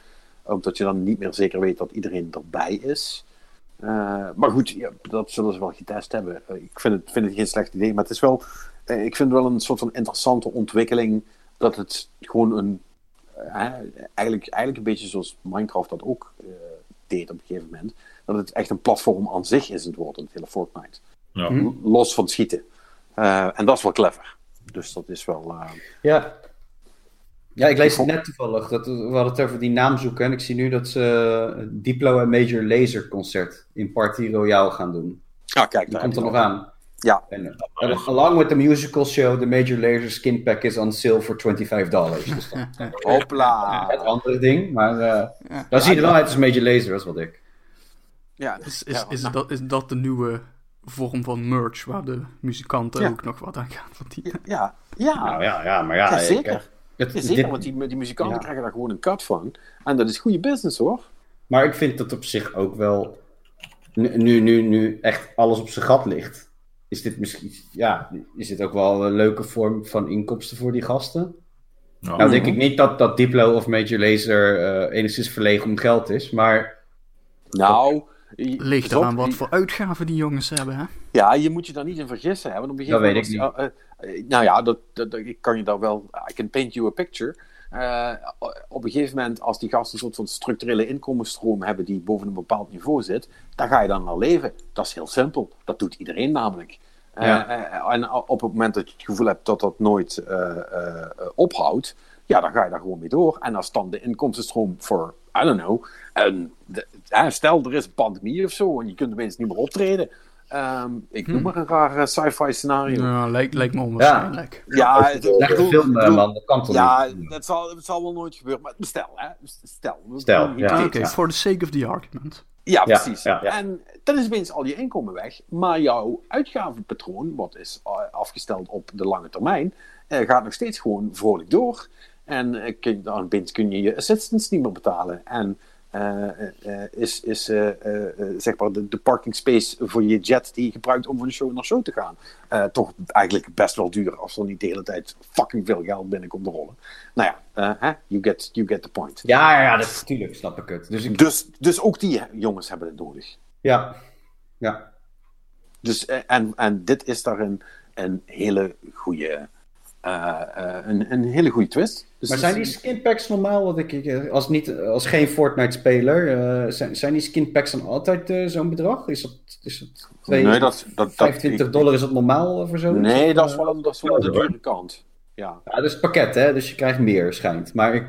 S1: Omdat je dan niet meer zeker weet dat iedereen erbij is. Eh, maar goed, ja, dat zullen ze wel getest hebben. Eh, ik vind het, vind het geen slecht idee, maar het is wel, ik vind het wel een soort van interessante ontwikkeling dat het gewoon een, eigenlijk, eigenlijk een beetje zoals Minecraft dat ook eh, deed op een gegeven moment, dat het echt een platform aan zich is het worden, het hele Fortnite.
S3: Ja.
S4: Hm.
S1: Los van schieten. Eh, en dat is wel clever. Dus dat is wel. eh,
S4: Ja. Ja, ik lees het net toevallig. Dat, we hadden het over die naam zoeken. En ik zie nu dat ze Diplo en Major Laser concert in Party Royale gaan doen.
S1: Ja, kijk,
S4: Die
S1: daar
S4: komt er nog aan.
S1: Ja,
S4: En, uh, along with the musical show, the Major Laser skin pack is on sale for 25 dollars. Dus dat [LAUGHS] is het
S1: hopla.
S4: andere ding. Maar eh dan zie je er wel uit als Major Laser, dat is wat ik.
S1: Ja,
S2: Is, is,
S1: ja,
S2: is,
S1: nou,
S2: dat, is dat de nieuwe vorm van merch waar de muzikanten
S1: Ja.
S2: ook nog wat aan gaan verdienen?
S1: ja, ja.
S4: Nou ja, ja maar ja.
S1: Zeker.
S4: eh, het-
S1: Ja, zeker,
S4: dit-
S1: want die, die muzikanten
S4: Ja.
S1: krijgen daar gewoon een cut van. En dat is goede business hoor.
S4: Maar ik vind dat op zich ook wel. Nu, nu, nu, nu echt alles op zijn gat ligt. Is dit misschien. Ja, is dit ook wel een leuke vorm van inkomsten voor die gasten? Nou, denk ik niet dat, dat Diplo of Major Laser eh, enigszins verlegen om geld is. Maar
S1: Nou,
S2: Ligt eraan wat voor uitgaven die jongens hebben, hè?
S1: Ja, je moet je daar niet in vergissen. Hè? Want op een gegeven
S4: Dat
S1: moment
S4: weet
S1: als- eh, eh, nou ja, dat, dat, dat- ik kan je daar wel. I can paint you a picture. Eh, op een gegeven moment, als die gasten een soort van structurele inkomensstroom hebben die boven een bepaald niveau zit, dan ga je dan naar leven. Dat is heel simpel. Dat doet iedereen namelijk.
S4: Ja.
S1: en op het moment dat je het gevoel hebt dat dat nooit eh, eh, eh, ophoudt, ja, dan ga je daar gewoon mee door. En als dan de inkomstenstroom voor, I don't know, de- eh, stel er is een pandemie of zo en je kunt opeens niet meer optreden. Ehm, ik noem maar een raar sci-fi scenario.
S2: Ja, lijkt, lijkt me onwaarschijnlijk.
S1: Ja, het- ik
S4: Slechte
S1: bedoel-
S4: film,
S1: ik bedoel-
S4: man. Dat kan toch
S1: Ja,
S4: niet?
S1: dat zal, het zal wel nooit gebeuren. Maar stel, hè. Stel. We-
S4: Stel, ja.
S2: Oké,
S4: Ja.
S2: for the sake of the argument.
S1: Ja,
S4: Ja,
S1: precies.
S4: ja, ja.
S1: En dan is opeens al je inkomen weg. Maar jouw uitgavenpatroon, wat is eh, afgesteld op de lange termijn, eh, gaat nog steeds gewoon vrolijk door. En eh, kun, dan kun je je assistants niet meer betalen. En eh, eh, is, is zeg maar de, de parking space voor je jet die je gebruikt om van de show naar show te gaan, toch eigenlijk best wel duur als er niet de hele tijd fucking veel geld binnenkomt rollen. Nou ja, you, get, you get the point.
S4: Ja, ja, dat natuurlijk snap ik het. Dus ik,
S1: Dus, dus ook die jongens hebben het nodig.
S4: ja. Ja.
S1: Dus, en, en dit is daar een, een hele goede, een, een hele goede twist. Dus
S4: Maar zijn die skinpacks normaal, wat ik, ik, als, niet, als geen Fortnite-speler, eh, zijn, zijn die skinpacks dan altijd eh, zo'n bedrag? Is dat, is dat twee-
S1: Nee, dat, dat, dat,
S4: 25
S1: ik-
S4: dollar is dat normaal voor zo'n?
S1: Nee, dat is
S4: Eh,
S1: wel, een- dat is wel de dure kant. Ja.
S4: Ja, dat is pakket, hè? Dus je krijgt meer, schijnt. Maar ik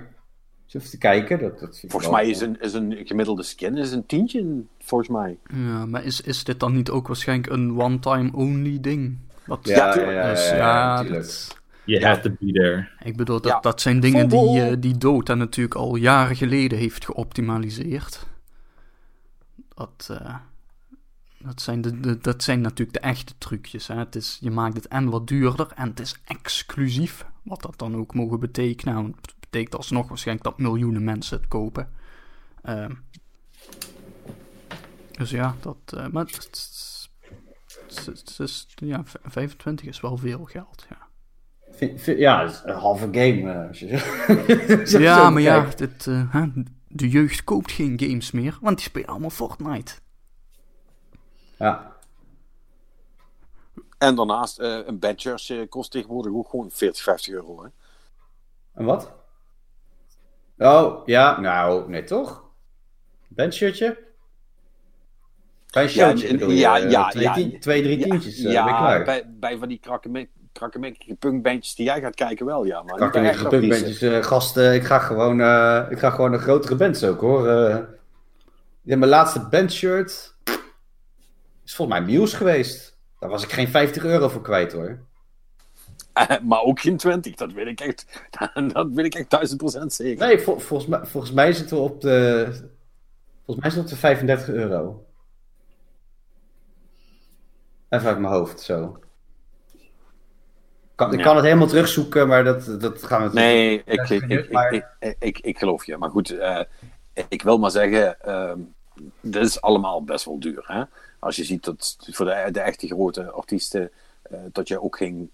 S4: zit even te kijken. Dat, dat
S1: Volgens mij is een, is een gemiddelde skin is een tientje, volgens mij.
S2: Ja, maar is, is dit dan niet ook waarschijnlijk een one-time only ding? Dat,
S4: Ja, ja, ja,
S2: dus
S4: ja,
S2: ja,
S4: natuurlijk.
S2: dat-
S3: You had to be there.
S2: ik bedoel, dat,
S1: Ja.
S2: dat zijn dingen die, eh, die Dota natuurlijk al jaren geleden heeft geoptimaliseerd. Dat, eh, dat, zijn de, de- dat zijn natuurlijk de echte trucjes. Hè. Het is, je maakt het en wat duurder en het is exclusief. Wat dat dan ook mogen betekenen. Nou, het betekent alsnog waarschijnlijk dat miljoenen mensen het kopen. Ehm, dus ja, dat. eh, maar het, is- het is- het is, ja, v- 25 is wel veel geld. Ja,
S4: ja, het is een halve game. als je [LAUGHS] zo-
S2: ja
S4: zo
S2: maar ja, eh, de jeugd koopt geen games meer, want die spelen allemaal Fortnite.
S4: Ja.
S1: En daarnaast, eh, een badge kost tegenwoordig ook gewoon 40, 50 euro. Hè?
S4: En wat? Oh, ja, nou, nee toch? Bandshirtje? Bij een showtje
S1: en-
S4: bedoel je?
S1: ja,
S4: eh,
S1: ja,
S4: twee,
S1: ja.
S4: twee, drie tientjes, eh,
S1: ja,
S4: klaar.
S1: bij, bij van die krakkeme- krakkemikkige punkbandjes die jij gaat kijken wel, ja. Maar
S4: Kan
S1: niet
S4: ik
S1: bij
S4: niet
S1: echt
S4: punkbandjes, eh gasten, ik ga gewoon, eh, ik ga gewoon een grotere bands ook hoor. Ja, mijn laatste bandshirt is volgens mij Muse geweest. Daar was ik geen 50 euro voor kwijt hoor. [LAUGHS]
S1: maar ook geen 20, dat weet ik echt, [LAUGHS] dat weet ik echt duizend procent zeker.
S4: Nee, vol- volgens, mij, volgens mij zitten we op de, volgens mij zitten we op de 35 euro. Even uit mijn hoofd, zo. Kan, ik
S1: Ja.
S4: kan het helemaal terugzoeken, maar dat, dat gaan we...
S1: Nee, ik, ik, ik,
S4: maar-
S1: ik, ik, ik, ik geloof je. Maar goed, eh, ik wil maar zeggen, ehm dit is allemaal best wel duur. Hè? Als je ziet dat voor de, de echte grote artiesten, eh, dat je ook geen,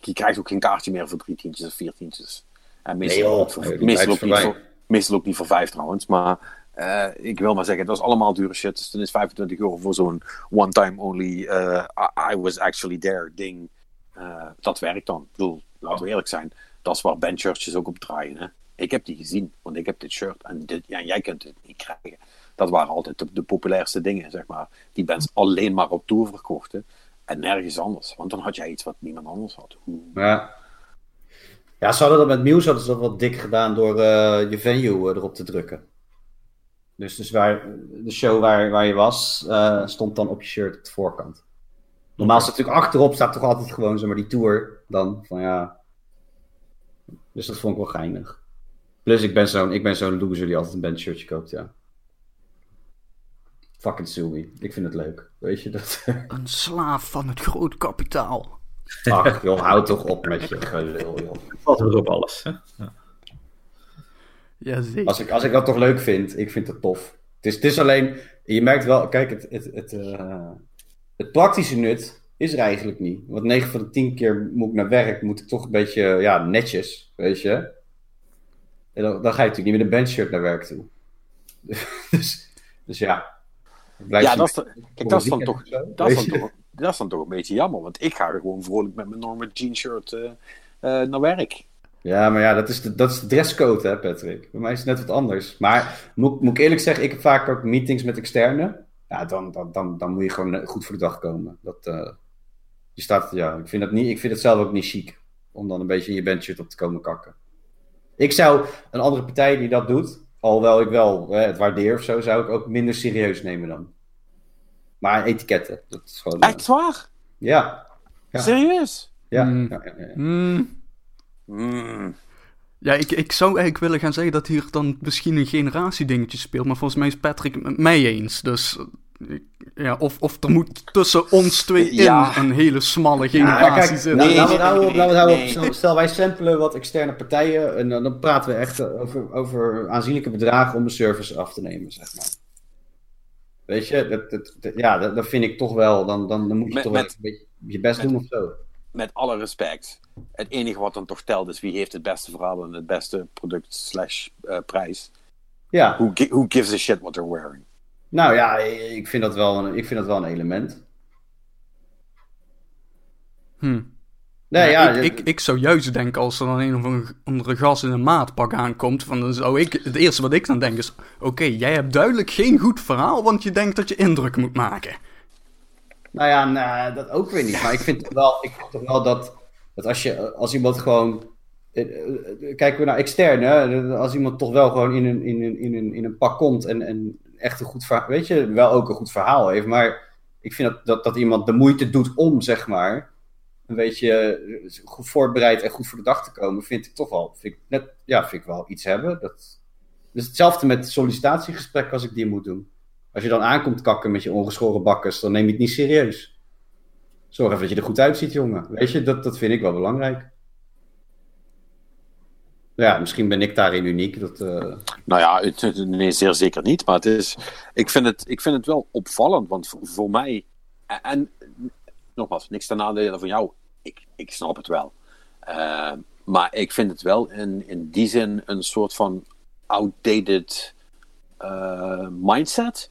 S1: je, krijgt ook geen kaartje meer voor drie tientjes of vier tientjes. En meestal,
S4: Nee,
S1: ook voor- meestal, niet voor, meestal ook niet voor vijf trouwens. Maar eh, ik wil maar zeggen, dat is allemaal dure shit. Dus dan is 25 euro voor zo'n one-time only I, I was actually there ding. Eh, dat werkt dan. Ik laten we eerlijk zijn. Dat is waar bandshirtjes ook op draaien. Hè? Ik heb die gezien, want ik heb dit shirt. En, dit, jij kunt het niet krijgen. Dat waren altijd de, populairste dingen, zeg maar. Die bands alleen maar op tour verkochten. En nergens anders. Want dan had jij iets wat niemand anders had.
S4: Ja. Ja, ze hadden dat met Muse hadden ze dat wat dik gedaan door eh, je venue eh, erop te drukken. Dus, dus waar, de show waar, waar je was, stond dan op je shirt op de voorkant. Normaal staat natuurlijk achterop staat toch altijd gewoon zeg maar, die tour dan van ja. Dus dat vond ik wel geinig. Plus ik ben zo'n ik ben zo'n loser die altijd een bandshirtje koopt, ja. Fucking sue me. Ik vind het leuk. Weet je dat? [LAUGHS]
S2: Een slaaf van het groot kapitaal.
S4: Ach joh, houd toch op met je gelul joh.
S3: Valt weer op alles. Hè?
S2: Jazeker.
S4: Als ik, als ik dat toch leuk vind, ik vind het tof. Het is, het is alleen, je merkt wel, kijk, het, het, het, eh, het praktische nut is er eigenlijk niet. Want 9 van de 10 keer moet ik naar werk, moet ik toch een beetje, ja, netjes, weet je. En dan, dan ga je natuurlijk niet met een bandshirt naar werk toe. [LAUGHS] dus, dus ja.
S1: Ja, dat is, kijk, dat, dan toch, dat, is dan toch, dat is dan toch een beetje jammer. Want ik ga er gewoon vrolijk met mijn normal jean shirt eh, eh, naar werk.
S4: Ja, maar ja, dat is de, dat is de dresscode, hè, Patrick. Bij mij is het net wat anders. Maar moet, moet ik eerlijk zeggen, ik heb vaak ook meetings met externen. Ja, dan, dan, dan, dan moet je gewoon eh, goed voor de dag komen. Dat, eh, je staat, ja, ik vind, dat niet, ik vind het zelf ook niet chic. Om dan een beetje in je bandshirt op te komen kakken. Ik zou een andere partij die dat doet, alhoewel ik wel hè, het waardeer of zo, zou ik ook minder serieus nemen dan. Maar etiketten, dat is gewoon... eh,
S1: Echt waar?
S4: ja, Ja.
S1: Serieus?
S4: ja,
S2: Hmm.
S4: ja, ja, ja.
S2: Hmm.
S1: Mm.
S2: Ja, ik, ik zou eigenlijk willen gaan zeggen dat hier dan misschien een generatiedingetje speelt. Maar volgens mij is Patrick het met mij eens. Dus ja, of, of er moet tussen ons twee
S1: Ja.
S2: in een hele smalle
S4: Ja,
S2: generatie
S4: kijk,
S2: zitten.
S4: nou,
S1: Nee,
S4: het houden op.
S1: nee.
S4: Stel, wij samplen wat externe partijen en dan, dan praten we echt over, over aanzienlijke bedragen om de service af te nemen, zeg maar. Weet je, dat, dat, dat- ja, dat, dat vind ik toch wel, dan, dan, dan moet je
S1: Met-
S4: toch wel
S1: met-
S4: een beetje je best
S1: met-
S4: doen of zo.
S1: Met alle respect. Het enige wat dan toch telt is wie heeft het beste verhaal en het beste product slash eh, prijs.
S4: Ja,
S1: Who, gi- who gives a shit what they're wearing?
S4: nou ja, ik vind dat wel een, ik vind dat wel een element.
S2: Hm.
S4: Nee, ja,
S2: ik, ik, ik zou juist denken als er dan een of andere gas in een maatpak aankomt. Van, dan zou ik, het eerste wat ik dan denk is: Oké, jij hebt duidelijk geen goed verhaal, want je denkt dat je indruk moet maken.
S4: Nou ja, nou, dat ook weer niet. Maar ik vind toch wel, ik vind toch wel dat, dat als, je, als iemand gewoon. eh, eh, Kijken we naar extern, hè? Als iemand toch wel gewoon in een, in een, in een, in een pak komt en, en echt een goed verhaal. Weet je, wel ook een goed verhaal heeft. Maar ik vind dat, dat, dat iemand de moeite doet om, zeg maar. een beetje eh, goed voorbereid en goed voor de dag te komen, vind ik toch wel, vind ik net, ja, vind ik wel iets hebben. Dat, dus hetzelfde met sollicitatiegesprek als ik die moet doen. Als je dan aankomt kakken met je ongeschoren bakkers, dan neem je het niet serieus. Zorg even dat je er goed uitziet, jongen. Weet je, dat, dat vind ik wel belangrijk. Ja, misschien ben ik daarin uniek. Dat, uh...
S1: Nou ja, het, nee, zeer zeker niet. Maar het is, ik, vind het, ik vind het wel opvallend. Want voor, voor mij, en nogmaals, niks ten nadele van jou. Ik, ik snap het wel. Uh, maar ik vind het wel in, in die zin een soort van outdated uh, mindset.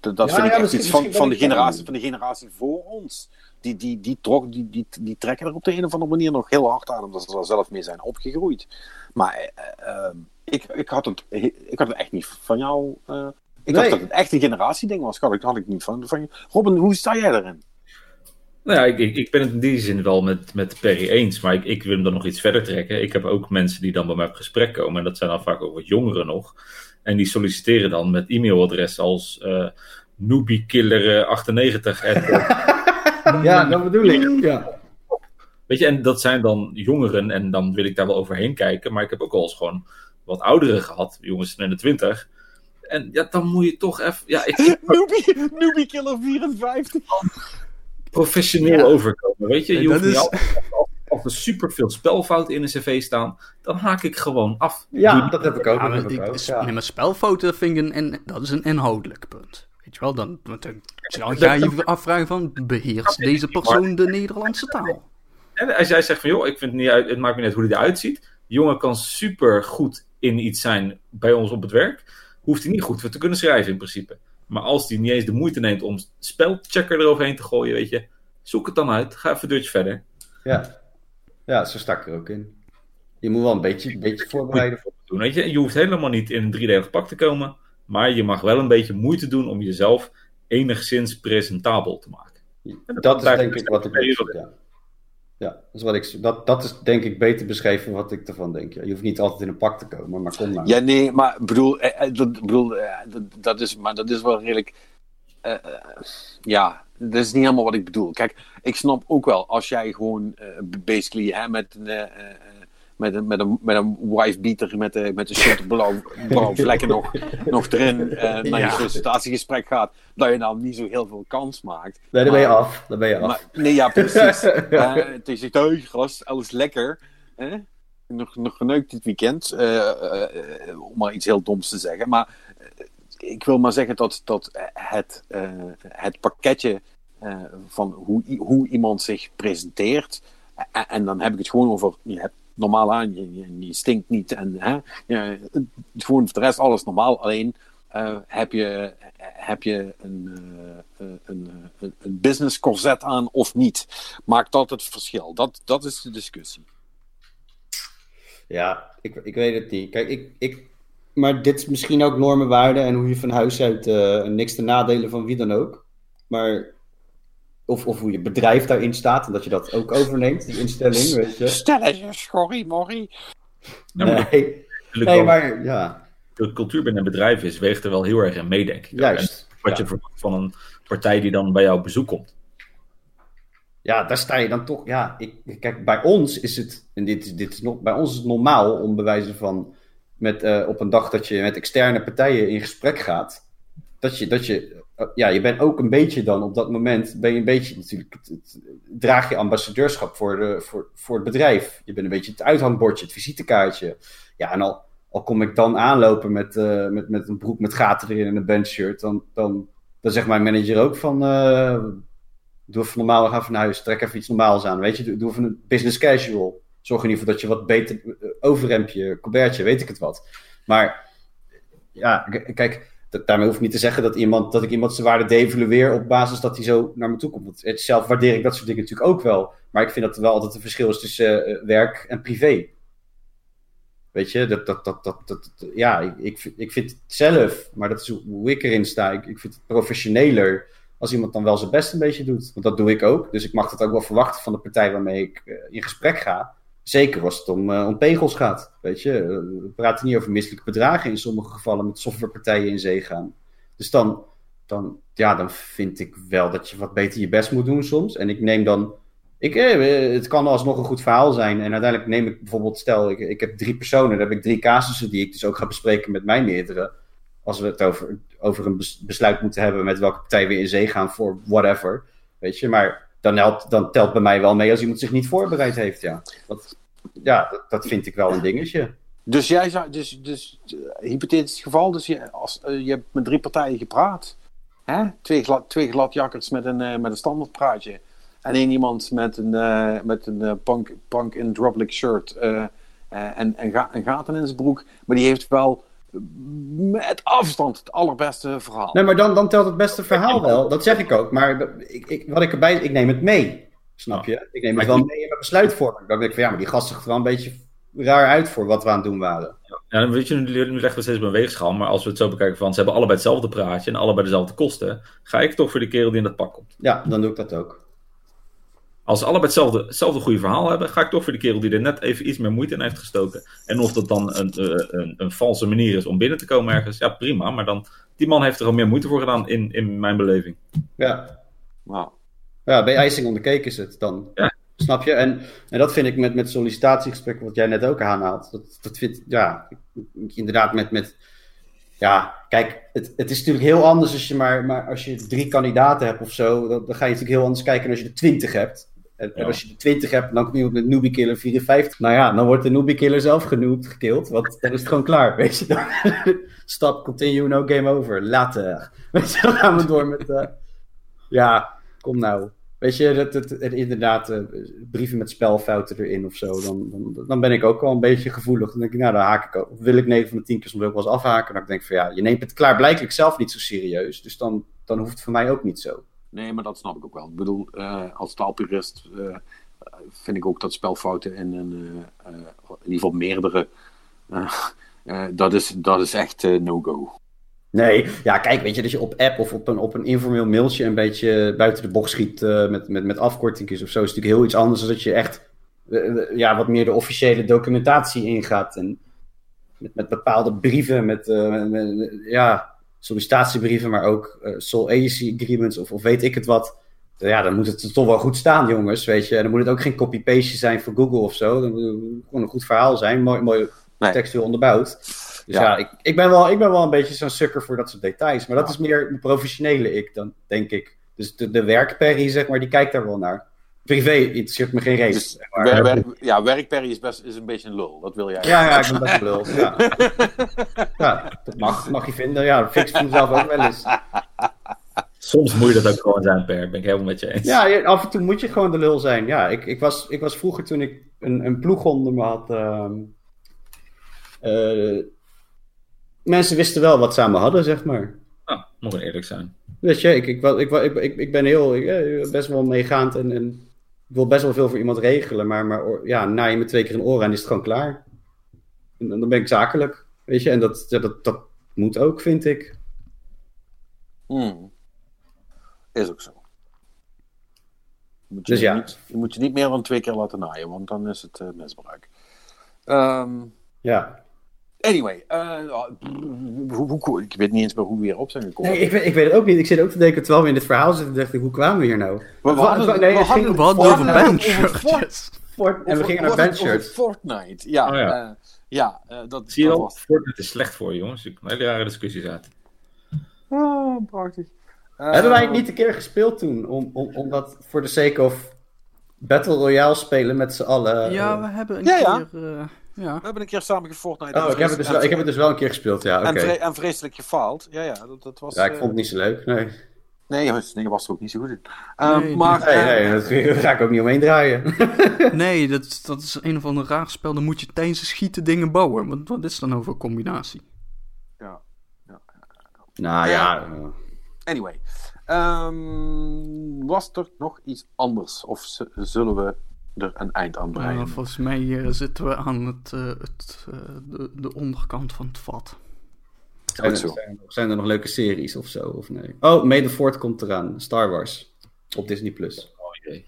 S1: Dat, dat ja, vind ja, ik echt iets van, van, de generatie, van de generatie voor ons. Die, die, die, trok, die, die, die trekken er op de een of andere manier nog heel hard aan, omdat ze er zelf mee zijn opgegroeid. Maar uh, ik, ik, had het, ik had het echt niet van jou. Uh, ik nee. dacht dat het echt een generatieding was. Dat had ik niet van, van je. Robin, hoe sta jij erin?
S3: Nou ja, ik, ik, ik, ben het in die zin wel met, met Perry eens, maar ik, ik wil hem dan nog iets verder trekken. Ik heb ook mensen die dan bij mij op gesprek komen, en dat zijn dan vaak ook wat jongeren nog. En die solliciteren dan met e-mailadres als uh, noobiekiller98. [LAUGHS]
S4: ja, dat bedoel ik. Ja.
S3: Weet je, en dat zijn dan jongeren en dan wil ik daar wel overheen kijken. Maar ik heb ook al eens gewoon wat ouderen gehad, jongens in de twintig. En ja, dan moet je toch even... Ja, ik... [LAUGHS]
S1: Noobie, Killer 54.
S3: Professioneel overkomen, weet je. Je hoeft niet altijd als er super veel spelfouten in een cv staan, dan haak ik gewoon af.
S4: Ja, dat heb ik ook. Ja, heb ik ook ja.
S2: Nee, maar spelfouten vind ik een, dat is een inhoudelijk punt. Weet je wel, dan, dan, dan ga je je afvragen van, beheerst deze persoon de Nederlandse taal?
S3: En als jij zegt van, joh, ik vind het niet uit, het maakt me net hoe hij eruit ziet. De jongen kan super goed in iets zijn bij ons op het werk. Hoeft hij niet goed voor te kunnen schrijven in principe. Maar als hij niet eens de moeite neemt om spelchecker eroverheen te gooien, weet je, zoek het dan uit. Ga even een deurtje verder.
S4: Ja. Ja, zo stak er ook in. Je moet wel een beetje, een beetje voorbereiden. Voor
S3: doen, weet je? je hoeft helemaal niet in een driedelig pak te komen. Maar je mag wel een beetje moeite doen om jezelf enigszins presentabel te maken.
S4: dat, is denk ik wat ik bedoel, ja. Ja, dat is, wat ik, dat, dat is denk ik beter beschreven wat ik ervan denk. Ja. Je hoeft niet altijd in een pak te komen, maar kom maar.
S1: Ja, nee, maar bedoel, eh, eh dat, bedoel eh, dat, dat, is, maar dat is wel redelijk. Uh, ja, dat is niet helemaal wat ik bedoel. Kijk, ik snap ook wel als jij gewoon uh, basically hè, met, uh, met, een, met, een, met een wife beater met de, met de shit blauw, blauw vlekken nog, nog erin uh, naar je sollicitatiegesprek gaat, dat je nou niet zo heel veel kans maakt.
S4: Nee, dan ben je af. Dan ben je af. Maar,
S1: nee, ja, precies. [LAUGHS] het is echt, hey, gast, alles lekker. Hè? Nog, nog geneukt dit weekend, om maar iets heel doms te zeggen. Maar ik wil maar zeggen dat, dat het, uh, het pakketje uh, van hoe, hoe iemand zich presenteert. En, en, dan heb ik het gewoon over. Je hebt normaal aan, je, stinkt niet. En hè, je, de rest alles normaal. Alleen uh, heb je, heb je een, een, een, een, business corset aan of niet. Maakt dat het verschil? Dat, dat is de discussie.
S4: Ja, ik, ik weet het niet. Kijk, ik, ik, maar dit is misschien ook normenwaarde en hoe je van huis uit uh, niks te nadelen van wie dan ook. Maar of, of hoe je bedrijf daarin staat en dat je dat ook overneemt, die instelling, weet je.
S1: Stel eens, sorry, Morrie.
S4: Nou, nee, nee maar ja.
S3: De cultuur binnen een bedrijf is, weegt er wel heel erg in mee, denk ik.
S4: Juist.
S3: wat je verwacht van een partij die dan bij jou op bezoek komt.
S4: Ja, daar sta je dan toch. Ja, ik, kijk, bij ons is het, en dit, dit is nog, bij ons is het normaal om bewijzen van met, uh, op een dag dat je met externe partijen in gesprek gaat, dat je, dat je, ja, je bent ook een beetje dan op dat moment, ben je een beetje natuurlijk, draag je ambassadeurschap voor, voor, voor het bedrijf. Je bent een beetje het uithangbordje, het visitekaartje. Ja, en al, al kom ik dan aanlopen met, uh, met, met een broek met gaten erin en een bandshirt, dan, dan, dan zegt mijn manager ook van, doe even normaal, ga naar huis, trek even iets normaals aan, weet je, doe, doe even een business casual. Zorg in ieder geval dat je wat beter uh, overrempje, colbertje, weet ik het wat. Maar ja, kijk, daarmee hoef ik niet te zeggen dat, iemand, dat ik iemand zijn waarde devalueer op basis dat hij zo naar me toe komt. Het, zelf waardeer ik dat soort dingen natuurlijk ook wel. Maar ik vind dat er wel altijd een verschil is tussen uh, werk en privé. Weet je, dat, dat, dat, dat, dat, ja, ik, ik, ik vind het zelf, maar dat is hoe ik erin sta. Ik, ik vind het professioneler als iemand dan wel zijn best een beetje doet. Want dat doe ik ook. Dus ik mag dat ook wel verwachten van de partij waarmee ik uh, in gesprek ga. Zeker als het om, uh, om pegels gaat. Weet je, we praten niet over misselijke bedragen in sommige gevallen met softwarepartijen in zee gaan. Dus dan, dan, ja, dan vind ik wel dat je wat beter je best moet doen soms. En ik neem dan Ik, eh, het kan alsnog een goed verhaal zijn. En uiteindelijk neem ik bijvoorbeeld, stel, ik, ik heb drie personen, dan heb ik drie casussen die ik dus ook ga bespreken met mijn meerdere. Als we het over, over een bes- besluit moeten hebben met welke partij we in zee gaan voor whatever. Weet je, maar dan, dan telt bij mij wel mee als iemand zich niet voorbereid heeft, ja. Dat, ja, dat, vind ik wel een dingetje.
S1: Dus jij zou, dus, dus eh, hypothetisch geval, dus je, als, eh, je hebt met drie partijen gepraat. Hè? Twee, glad, twee gladjakkers met een, eh, met een standaard praatje. En één iemand met een, eh, met een punk, punk in droplik shirt en, en, en gaten in zijn broek. Maar die heeft wel met afstand het allerbeste verhaal.
S4: Nee, maar dan, dan telt het beste verhaal wel. Dat zeg ik ook. Maar ik, ik, wat ik erbij, ik neem het mee. Snap je? Ik neem het wel mee in mijn besluitvorming. Dan denk ik van ja, maar die gast zag er wel een beetje raar uit voor wat we aan het doen waren.
S3: Ja, dan weet je, nu, nu leggen we steeds op een weegschaal, maar als we het zo bekijken van ze hebben allebei hetzelfde praatje en allebei dezelfde kosten, ga ik toch voor de kerel die in dat pak komt.
S4: Ja, dan doe ik dat ook.
S3: Als ze allebei hetzelfde, hetzelfde goede verhaal hebben, ga ik toch voor de kerel die er net even iets meer moeite in heeft gestoken. En of dat dan een, eh, een, een valse manier is om binnen te komen ergens, ja prima, maar dan, die man heeft er al meer moeite voor gedaan in, in mijn beleving.
S4: Ja. Ja, bij icing on the cake is het dan.
S3: Ja.
S4: Snap je? En, en dat vind ik met, met sollicitatiegesprekken, wat jij net ook aanhaalt. Dat, dat vind ja, ik- inderdaad met, met ja, kijk, het, het is natuurlijk heel anders als je maar, maar als je drie kandidaten hebt of zo, dan, dan ga je natuurlijk heel anders kijken dan als je er twintig hebt. En,
S3: Ja.
S4: als je er twintig hebt, dan komt iemand met Newbie Killer 54. Nou ja, dan wordt de Newbie Killer zelf genoemd, gekild, want dan is het gewoon klaar, [LAUGHS] weet je. Dan, [LAUGHS] stop, continue, no game over, later. [LAUGHS] Weet je, dan gaan we door met, eh, ja, kom nou. Weet je, dat, inderdaad, eh, brieven met spelfouten erin of zo. Dan, dan, dan ben ik ook wel een beetje gevoelig. Dan denk ik, nou, dan haak ik ook. Wil ik 9 van de 10 keer soms ook wel eens afhaken. Dan denk ik van ja, je neemt het klaarblijkelijk zelf niet zo serieus. Dus dan, dan hoeft het voor mij ook niet zo.
S1: Nee, maar dat snap ik ook wel. Ik bedoel, eh, als taalpurist eh, vind ik ook dat spelfouten in, een, eh, in ieder geval meerdere, dat, is, dat is echt no-go.
S4: Nee, ja, kijk, weet je, dat je op app of op een, op een informeel mailtje een beetje buiten de bocht schiet met, met, met afkortingjes of zo, is natuurlijk heel iets anders dan dat je echt ja, wat meer de officiële documentatie ingaat. En met, met bepaalde brieven, met- met- ja, sollicitatiebrieven, maar ook eh sole agency agreements of, of weet ik het wat. Ja, dan moet het er toch wel goed staan, jongens, weet je. En dan moet het ook geen copy-paste zijn voor Google of zo. Dan moet het gewoon een goed verhaal zijn, mooi, mooi
S1: Nee.
S4: textueel onderbouwd. Dus
S1: Ja.
S4: ja, ik, ik, ben wel, ik ben wel een beetje zo'n sukker voor dat soort details. Maar dat is meer een professionele ik, dan denk ik. Dus de, de werkperrie, zeg maar, die kijkt daar wel naar. Privé interesseert me geen reet.
S1: Dus
S4: maar.
S1: wer- wer- ja, werkperry is, best, is een beetje een lul. Dat wil jij.
S4: Ja, ja, ik ben best wel lul. Ja. [LAUGHS] ja, dat mag, mag je vinden. Ja, dat fix ik mezelf ook wel eens.
S3: Soms moet je dat ook gewoon zijn, Per, ben ik helemaal met je eens.
S4: Ja, je- af en toe moet je gewoon de lul zijn. Ja, ik, ik, was, ik was vroeger toen ik een, een ploeg onder me had. ehm, eh, mensen wisten wel wat ze aan me hadden, zeg maar.
S3: Nou, moet eerlijk zijn.
S4: Weet je, ik, ik, ik, ik, ik, ik ben heel, ik, eh, best wel meegaand en, en ik wil best wel veel voor iemand regelen, maar, maar oor- ja, na je me twee keer een oor aan is het gewoon klaar. En dan ben ik zakelijk, weet je, en dat, ja, dat, dat moet ook, vind ik.
S1: Hmm. Is ook zo. Moet je,
S4: Dus ja.
S1: niet, je moet je niet meer dan twee keer laten naaien, want dan is het eh, misbruik. Ehm,
S4: Ja.
S1: Anyway, eh, hoe, hoe, ik weet niet eens meer hoe we hier op zijn gekomen.
S4: Nee, ik weet, ik weet het ook niet. Ik zit ook te denken, terwijl we in dit verhaal zitten, dacht ik, hoe kwamen we hier nou?
S1: we, we hadden,
S4: Wa- nee,
S1: we
S4: het ging-
S1: hadden,
S2: We hadden het over
S1: het
S4: en we gingen naar bandshirts.
S1: Fortnite, ja.
S3: Oh, ja.
S1: eh, ja, eh, dat,
S3: Zie je
S1: dat
S3: al,
S1: was-
S3: Fortnite is slecht voor je, jongens. Ik heb hele rare discussies uit.
S1: Oh, prachtig. Eh,
S4: Hebben wij het niet een keer gespeeld toen? Om, om, omdat voor de sake of Battle Royale spelen met z'n allen.
S2: Ja, we hebben een
S1: Ja, ja.
S2: keer... eh, ja.
S1: We hebben een keer samen gefortnite.
S4: Oh, ik heb, het dus wel, ik heb het dus wel een keer gespeeld, ja. Oké.
S1: en, vre- en vreselijk gefaald. Ja, ja, dat, dat was...
S4: Ja, ik
S1: eh,
S4: vond het niet zo leuk. Nee,
S1: Nee, was er ook niet zo goed in. Eh,
S2: Nee,
S1: maar...
S4: nee,
S1: eh,
S4: nee [LAUGHS] daar ga ik ook niet omheen draaien. [LAUGHS]
S2: Nee, dat, dat is een of ander raar spel. Dan moet je tijdens het schieten dingen bouwen. Wat, wat is dan over een combinatie?
S1: ja.
S4: nou ja. eh,
S1: Anyway. Ehm, was er nog iets anders? Of zullen we er een eind aan breien?
S2: Nou, volgens mij eh, zitten we aan het, eh, het, eh, de, de onderkant van het vat.
S4: zijn, er,
S1: zo.
S4: zijn, er, zijn er nog leuke series of zo? Of nee? Oh, May the Fourth komt eraan. Star Wars. Op Disney+. Plus.
S3: Oh jee.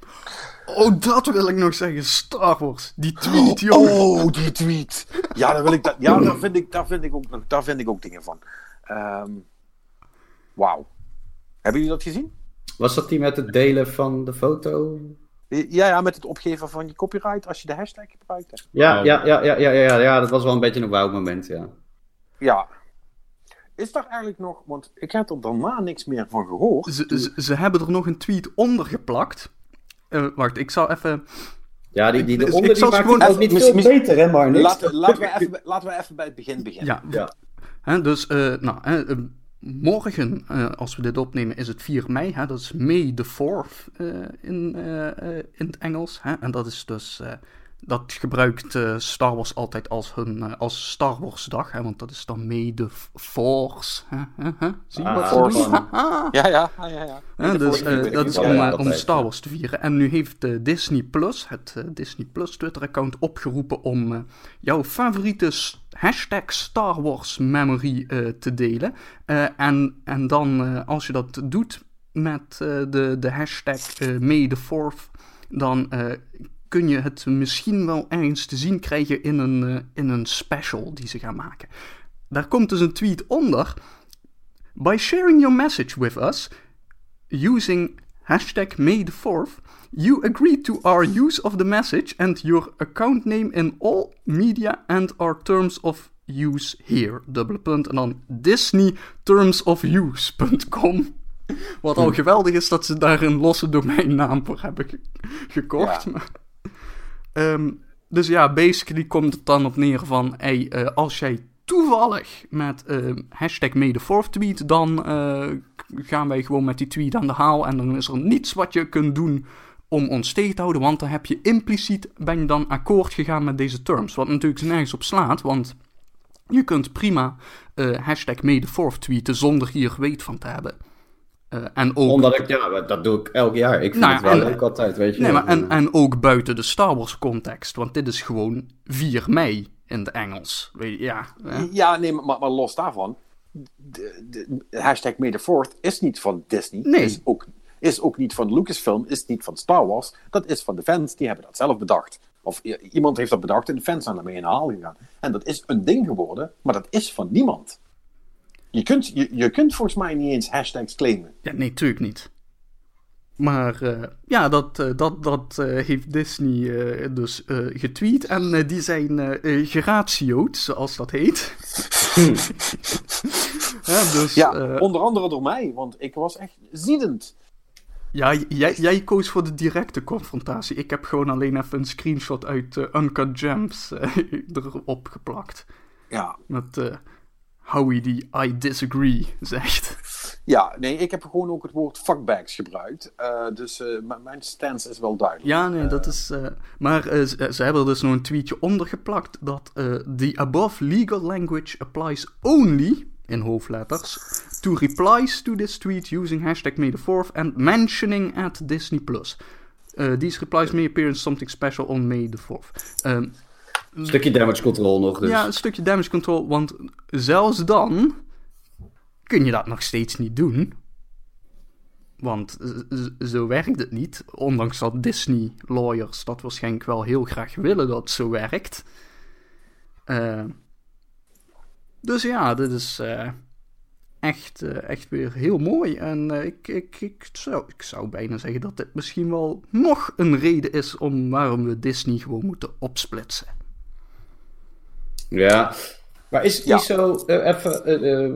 S2: Oh, dat wil ik nog zeggen. Star Wars. Die tweet, joh.
S1: Oh, die tweet. Ja, daar, wil ik dat, ja daar, vind ik, daar, vind ik ook, daar vind ik ook dingen van. Ehm Wauw. Hebben jullie dat gezien?
S4: Was dat die met het delen van de foto?
S1: Ja, ja, met het opgeven van je copyright als je de hashtag gebruikt. hè.
S4: Ja,
S3: Oh.
S4: ja, ja, ja, ja, ja, ja, dat was wel een beetje een wauw moment, ja.
S1: Ja. Is daar eigenlijk nog, want ik heb er daarna niks meer van gehoord.
S2: Ze, ze, ze hebben er nog een tweet onder geplakt. Eh, wacht, ik zal even...
S4: Ja, die, die eronder
S2: ik
S4: die maakt
S2: gewoon
S4: ook niet veel beter, hè, Marnix?
S1: Laten, laten, we even, laten we even bij het begin beginnen.
S2: Ja,
S4: Ja.
S2: Hè, dus, eh, nou, hè, eh, morgen, eh, als we dit opnemen, is het 4 mei. Hè, dat is May the 4th eh, in, eh, in het Engels. Hè, en dat is dus. Dat gebruikt eh, Star Wars altijd als, hun, eh, als Star Wars dag. Hè, want dat is dan May the Force. Hè, hè, hè? Zie je
S4: Ah,
S2: wat ze doen? Haha.
S1: Ja, ja, ja, ja. ja.
S2: Dus eh, dat is om,
S4: ja,
S2: om Star. Wars te vieren. En nu heeft eh, Disney Plus, het Disney Plus Twitter-account, opgeroepen om jouw favoriete hashtag Star Wars memory eh, te delen. Eh, en, en dan, eh, als je dat doet met eh, de, de hashtag eh May the 4th, dan eh, kun je het misschien wel ergens te zien krijgen in een, eh, in een special die ze gaan maken. Daar komt dus een tweet onder. By sharing your message with us, using hashtag May the 4th, you agree to our use of the message and your account name in all media and our terms of use here. Dubbele punt en dan disneytermsofuse.com. Wat al geweldig is dat ze daar een losse domeinnaam voor hebben ge- gekocht.
S1: Ja.
S2: Maar, Ehm, dus ja, basically komt het dan op neer van... Hey, eh, als jij toevallig met eh, hashtag 4th tweet... dan eh, gaan wij gewoon met die tweet aan de haal... en dan is er niets wat je kunt doen om ons tegen te houden... want dan heb je impliciet, ben je dan akkoord gegaan met deze terms. Wat natuurlijk nergens op slaat, want... Je kunt prima eh, hashtag 4th tweeten zonder hier weet van te hebben. Eh, en ook
S4: Omdat ik, ja, dat doe ik elk jaar. Ik vind
S2: Nou
S4: het wel
S2: en-
S4: leuk altijd, weet je.
S2: Nee, maar en, en ook buiten de Star Wars context. Want dit is gewoon 4 mei in het Engels. Weet je, ja. hè?
S1: Ja, nee, maar, maar los daarvan. De, de, hashtag May the 4th is niet van Disney.
S2: Nee.
S1: Is ook, is ook niet van Lucasfilm. Is niet van Star Wars. Dat is van de fans. Die hebben dat zelf bedacht. Of iemand heeft dat bedacht en de fans zijn daarmee in de haal gegaan. En dat is een ding geworden. Maar dat is van niemand. Je kunt, je, je kunt volgens mij niet eens hashtags claimen.
S2: Ja, nee, tuurlijk niet. Maar eh, ja, dat, eh, dat, dat eh, heeft Disney dus getweet. En die zijn eh, geratio'd, zoals dat heet. [LAUGHS] ja, dus,
S1: Ja, onder andere door mij. Want ik was echt ziedend.
S2: ja jij, jij koos voor de directe confrontatie. Ik heb gewoon alleen even een screenshot uit Uncut Gems [LAUGHS] erop geplakt.
S1: Ja,
S2: Met Howie die I disagree zegt.
S1: ja, nee, ik heb gewoon ook het woord fuckbags gebruikt. Eh, dus eh, mijn stance is wel duidelijk.
S2: Ja, nee, dat is. eh, maar ze, ze hebben er dus nog een tweetje onder geplakt dat the above legal language applies only in hoofdletters to replies to this tweet using hashtag May the 4th and mentioning at Disney Plus. These replies may appear in something special on May the 4th. Ehm,
S4: Een stukje damage control nog, dus.
S2: Ja, een stukje damage control, want zelfs dan kun je dat nog steeds niet doen. Want zo werkt het niet. Ondanks dat Disney lawyers dat waarschijnlijk wel heel graag willen dat zo werkt. Eh, dus ja, dit is eh, echt, eh, echt weer heel mooi. En ik, ik, ik, zou, ik zou bijna zeggen dat dit misschien wel nog een reden is om waarom we Disney gewoon moeten opsplitsen.
S4: Ja. Maar is het
S1: Ja.
S4: niet zo, eh, even, eh, eh,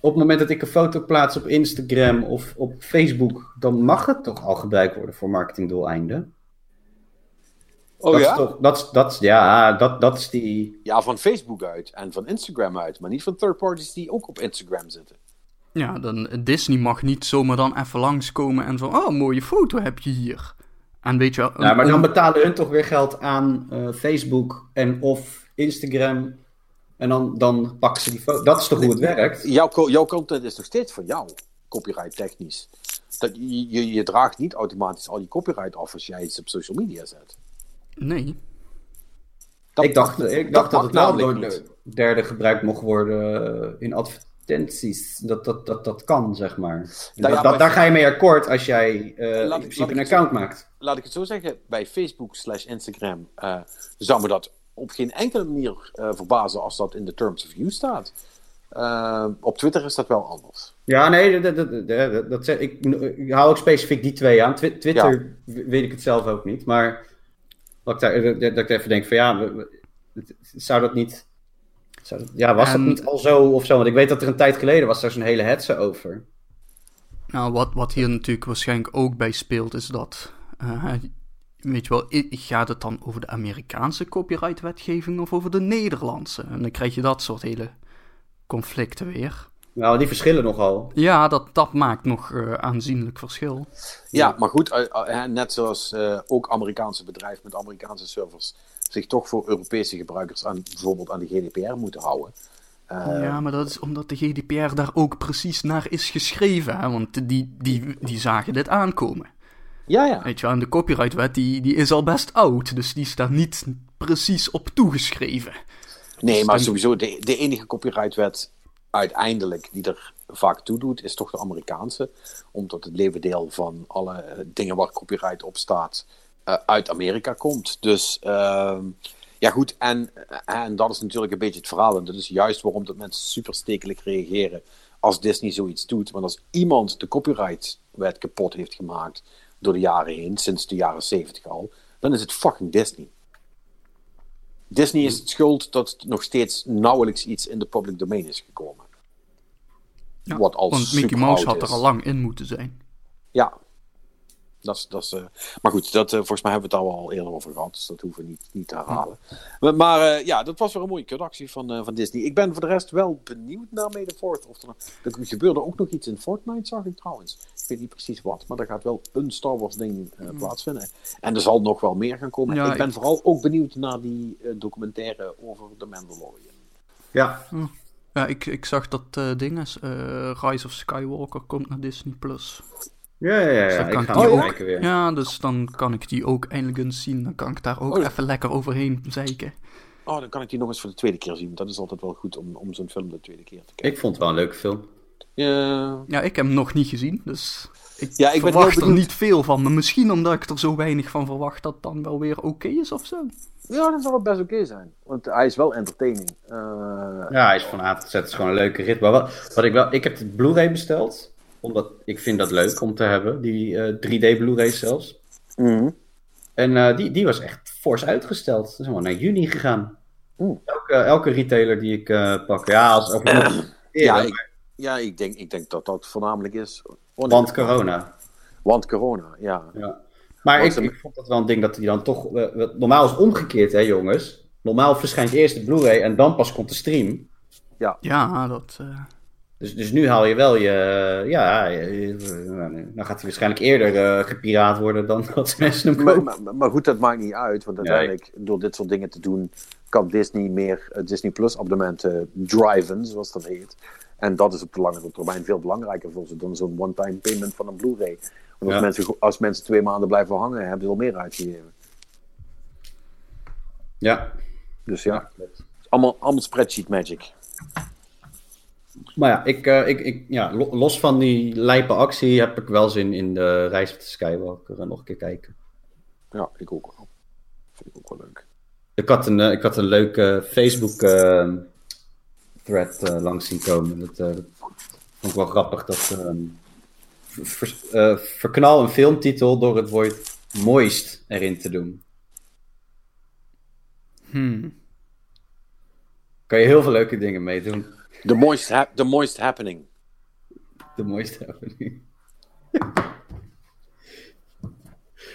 S4: op het moment dat ik een foto plaats op Instagram of op Facebook, dan mag het toch al gebruikt worden voor marketingdoeleinden?
S1: Oh
S4: dat
S1: ja?
S4: Is toch, dat, is- dat, ja, dat, dat is die...
S1: Ja, van Facebook uit en van Instagram uit, maar niet van third parties die ook op Instagram zitten.
S2: Ja, dan Disney mag niet zomaar dan even langskomen en van, oh, mooie foto heb je hier. En weet je wel,
S4: Ja, maar
S2: een-
S4: dan betalen hun toch weer geld aan eh, Facebook en of Instagram. En dan, dan pakken ze die foto. Dat is toch hoe het werkt?
S1: Jouw, jouw content is nog steeds van jou, copyright technisch. Dat, je, je, je draagt niet automatisch al je copyright af als jij iets op social media zet.
S2: Nee.
S1: Dat
S4: ik dacht,
S1: mag-
S4: ik dacht dat, het wel door de derde gebruikt mocht worden eh, in advertenties. Dat dat, dat, dat kan, zeg maar.
S1: Nou
S4: Dat-
S1: ja,
S4: dat-
S1: maar-
S4: daar ga je mee akkoord als jij eh, in principe
S1: ik
S4: een account maakt.
S1: Laat ik het zo zeggen, bij Facebook slash Instagram eh, zou me dat op geen enkele manier eh, verbazen als dat in de terms of use staat. Eh, op Twitter is dat wel anders.
S4: Ja, nee, dat, dat, dat, dat, dat zeg- ik, ik hou ook specifiek die twee aan. Twi- Twitter weet ik het zelf ook niet. Maar dat ik, daar, dat, dat ik even denk van ja, we- we- het- zou dat niet... Zou dat- ja, was
S2: En-
S4: dat niet al zo of zo? Want ik weet dat er een tijd geleden was daar zo'n hele hetze over.
S2: Nou, wat, wat hier natuurlijk waarschijnlijk ook bij speelt, is dat. Eh, weet je wel, gaat het dan over de Amerikaanse copyrightwetgeving of over de Nederlandse? En dan krijg je dat soort hele conflicten weer.
S4: Nou, die verschillen nogal.
S2: Ja, dat, dat maakt nog eh, aanzienlijk verschil.
S1: Ja, maar goed, eh, hè, net zoals eh, ook Amerikaanse bedrijven met Amerikaanse servers zich toch voor Europese gebruikers aan bijvoorbeeld aan de GDPR moeten houden. Eh,
S2: ja, maar dat is omdat de GDPR daar ook precies naar is geschreven. Hè? Want die, die, die zagen dit aankomen.
S1: Ja, ja.
S2: Weet je wel, en de copyrightwet die, die is al best oud. Dus die is daar niet precies op toegeschreven.
S1: Nee,
S2: Dus
S1: maar
S2: dan-
S1: sowieso, de, de enige copyrightwet uiteindelijk die er vaak toe doet, is toch de Amerikaanse. Omdat het levendeel van alle eh, dingen waar copyright op staat eh, uit Amerika komt. Dus ehm, ja goed, en, eh, en dat is natuurlijk een beetje het verhaal. En dat is juist waarom dat mensen super stekelijk reageren als Disney zoiets doet. Want als iemand de copyrightwet kapot heeft gemaakt door de jaren heen, sinds de jaren 70 al, dan is het fucking Disney. Disney is het schuld dat nog steeds nauwelijks iets in de public domain is gekomen.
S2: Ja,
S1: Wat al
S2: want Mickey Mouse had er al lang in moeten zijn.
S1: Ja. Dat is, dat is, eh, maar goed, dat, eh, volgens mij hebben we het daar al eerder over gehad. Dus dat hoeven we niet, niet te herhalen. Maar, maar, eh, ja, dat was weer een mooie kutactie van, eh, van Disney. Ik ben voor de rest wel benieuwd naar May the Fourth. Of er, er gebeurde ook nog iets in Fortnite, zag ik trouwens. Ik weet niet precies wat. Maar er gaat wel een Star Wars ding eh, plaatsvinden. En er zal nog wel meer gaan komen.
S2: Ja,
S1: ik ben
S2: ik-
S1: vooral ook benieuwd naar die documentaire over de Mandalorian.
S4: Ja,
S2: Ja, ik, ik zag dat eh ding is, eh, Rise of Skywalker komt naar Disney+. Plus.
S4: Ja, ja. ja,
S2: Dus
S4: Ik ga
S2: die
S4: ook weer.
S2: Ja, dus dan kan ik die ook eindelijk eens zien. Dan kan ik daar ook
S1: Oh, ja.
S2: even lekker overheen zeiken.
S1: Oh, dan kan ik die nog eens voor de tweede keer zien. Dat is altijd wel goed om, om zo'n film de tweede keer te kijken.
S4: Ik vond het wel een leuke film.
S1: Ja,
S2: Ja, ik heb hem nog niet gezien, dus ik
S1: Ja, ik
S2: verwacht er niet veel van. Maar misschien omdat ik er zo weinig van verwacht dat het dan wel weer oké is of zo.
S1: Ja, dat zal het best oké zijn. Want hij is wel entertaining. Eh,
S4: Ja, hij is van A tot Z. Het is gewoon een leuke rit. Maar wat, wat ik wel... Ik heb de Blu-ray besteld. Omdat ik vind dat leuk om te hebben. Die eh, 3D Blu-rays zelfs.
S1: mhm.
S4: En eh, die, die was echt fors uitgesteld. Dat is naar juni gegaan.
S1: Oeh.
S4: Elke, elke retailer die ik eh, pak. Ja, als.
S1: Ja,
S4: Ja,
S1: ik, ja ik, denk, ik denk dat dat voornamelijk is.
S4: want corona.
S1: Want corona, ja.
S4: Ja. Maar ik, ik vond dat wel een ding dat hij dan toch... eh, normaal is het omgekeerd, hè jongens. Normaal verschijnt eerst de Blu-ray en dan pas komt de stream.
S2: Ja, dat... eh,
S4: Dus, dus nu haal je wel je. Ja, je- je- dan gaat hij waarschijnlijk eerder eh, gepiraat worden dan dat mensen hem
S1: Maar,
S4: kopen.
S1: maar, maar goed, dat maakt niet uit. Want uiteindelijk, door dit soort dingen te doen, kan Disney meer eh, Disney Plus abonnementen driven, zoals dat heet. En dat is op de langere termijn veel belangrijker voor ze dan zo'n one-time payment van een Blu-ray. Want als,
S4: Ja.
S1: mensen, als mensen twee maanden blijven hangen, hebben ze al meer uitgegeven.
S4: Ja.
S1: Dus ja, allemaal, allemaal spreadsheet magic.
S4: Maar ja, ik, eh, ik, ik, ja, lo- los van die lijpe actie heb ik wel zin in de reis van de Skywalker eh, nog een keer kijken.
S1: Ja, ik ook wel. Vind ik ook wel leuk.
S4: Ik had een, eh, ik had een leuke Facebook eh, thread langs zien komen. Dat, eh, dat vond ik wel grappig. Dat ver- ver- verknal een filmtitel door het woord moist erin te doen.
S2: hmm.
S4: Kan je heel veel leuke dingen mee doen.
S1: The moist, hap- the moist happening.
S4: De mooiste happening. [LAUGHS]